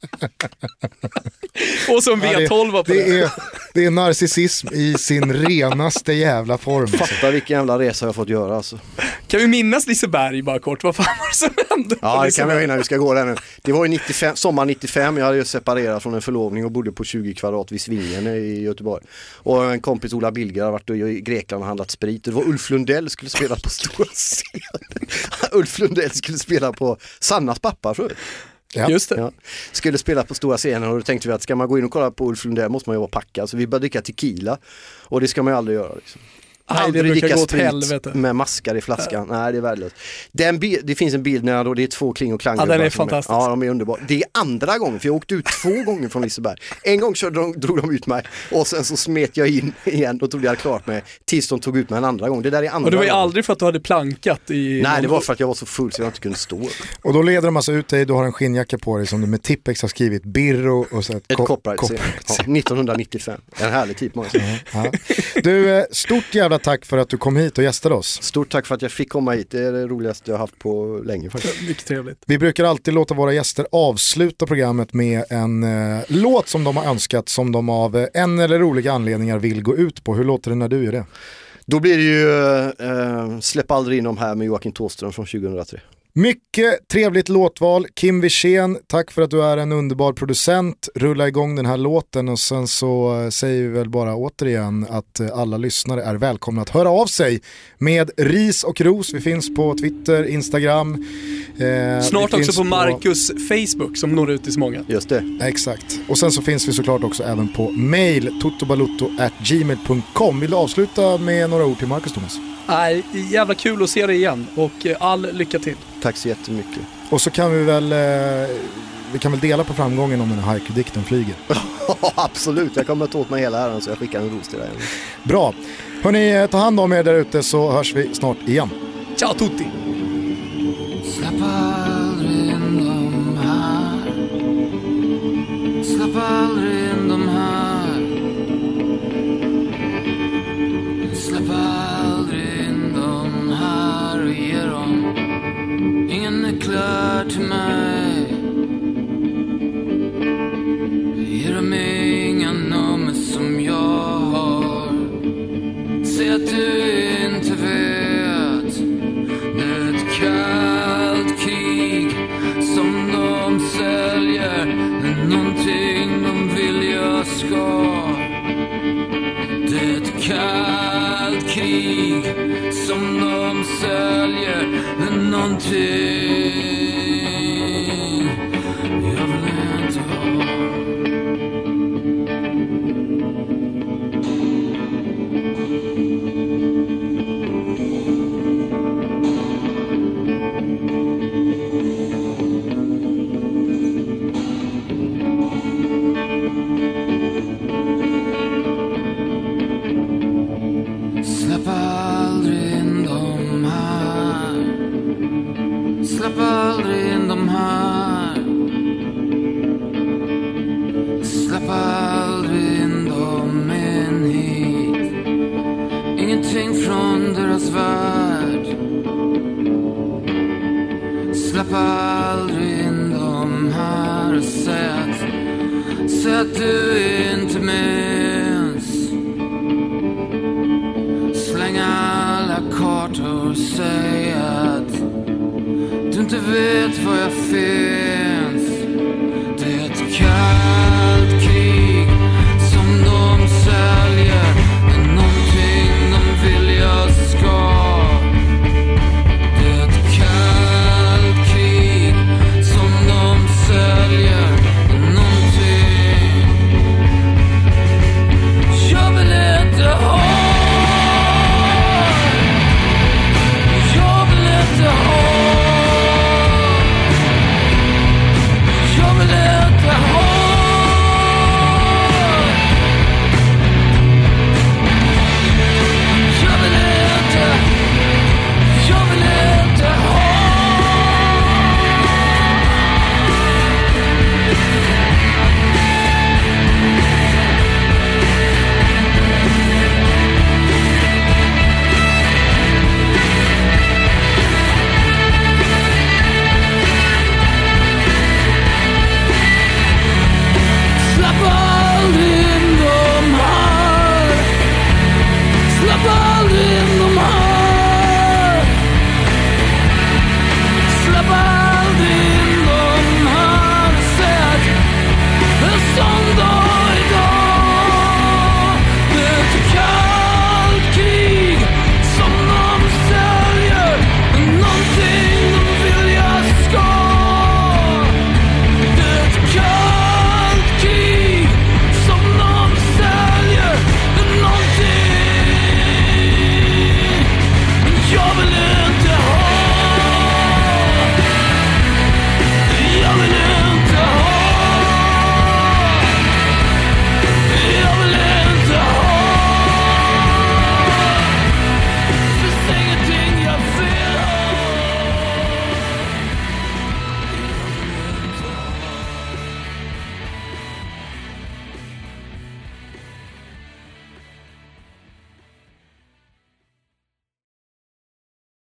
Speaker 3: Och så en
Speaker 2: Ja,
Speaker 3: V12 på
Speaker 2: det,
Speaker 3: det.
Speaker 2: det, är, det är narcissism i sin renaste jävla form.
Speaker 4: Fatta vilken jävla resa jag fått göra alltså.
Speaker 3: Kan vi minnas Liseberg bara kort? Vad fan var det som hände?
Speaker 4: Ja det kan vi innan vi ska gå där nu. Det var ju 95, sommar 95, jag hade ju separerat från en förlovning och bodde på 20 kvadrat vid Svingen i Göteborg. Och en kompis Ola Billgren har varit i Grekland och handlat sprit. Det var Ulf Lundell skulle spela på stora scenen. Ulf Lundell skulle spela på Sannas pappa tror jag.
Speaker 2: Ja.
Speaker 3: Just det.
Speaker 4: Ja. Skulle spela på stora scenen och då tänkte vi att ska man gå in och kolla på Ulf Lundell måste man ju vara packad. Så vi började dricka tequila. Och det ska man ju aldrig göra. Liksom.
Speaker 3: Nej, det
Speaker 4: aldrig
Speaker 3: brukar
Speaker 4: dricka sprit
Speaker 3: helvete.
Speaker 4: med maskar i flaskan. Nej, det är värdelöst. Den det finns en bild när då det är två Kling och Klang.
Speaker 3: Ja, den är fantastisk.
Speaker 4: Ja, de är underbara. Det är andra gången, för jag åkte ut två gånger från Liseberg. En gång körde de, drog de ut mig och sen så smet jag in igen och trodde jag hade klarat mig tills de tog ut mig en andra gång. Det där är andra
Speaker 3: Och det var ju aldrig för att du hade plankat i...
Speaker 4: Nej, det var för att jag var så full så jag inte kunde stå.
Speaker 2: Och då leder de alltså ut dig, du har en skinnjacka på dig som du med Tippex har skrivit Birro och så ett,
Speaker 4: Ett copyright ja,
Speaker 2: copyright.
Speaker 4: 1995. En härlig tid måste jag säga.
Speaker 2: Ja. Du, eh, stort jävla tack för att du kom hit och gästade oss.
Speaker 4: Stort tack för att jag fick komma hit. Det är det roligaste jag har haft på länge faktiskt.
Speaker 3: Mycket trevligt.
Speaker 2: Vi brukar alltid låta våra gäster avsluta programmet med en eh, låt som de har önskat som de av eh, en eller olika anledningar vill gå ut på. Hur låter det när du gör det?
Speaker 4: Då blir det ju eh, Släpp aldrig in dem här med Joakim Thåström från 2003.
Speaker 2: Mycket trevligt låtval. Kim Wirsén, tack för att du är en underbar producent. Rulla igång den här låten och sen så eh, säger vi väl bara återigen att eh, alla lyssnare är välkomna att höra av sig med ris och ros. Vi finns på Twitter, Instagram. eh,
Speaker 3: Snart också på Marcus Facebook som når ut till så många.
Speaker 4: Just det.
Speaker 2: Exakt. Och sen så finns vi såklart också även på mail, totobalutto@gmail.com. Vill du avsluta med några ord till Marcus Thomas?
Speaker 3: Nej, jävla kul att se dig igen och eh, all lycka till.
Speaker 4: Tack så jättemycket.
Speaker 2: Och så kan vi väl, eh, vi kan väl dela på framgången om den här haiku-dikten flyger.
Speaker 4: Absolut, jag kommer att ta åt mig hela äran så jag skickar en ros till dig.
Speaker 2: Bra. Hörni, eh, ta hand om er där ute så hörs vi snart igen.
Speaker 3: Ciao tutti!
Speaker 7: Släpp aldrig in dem här Släpp aldrig in dem här Släpp aldrig klar till mig. Ge dem inga nummer som jag har? Säg att du inte vet. Det är ett kallt krig som de säljer Det är någonting de vill jag ska. Det är ett kallt krig som de säljer det är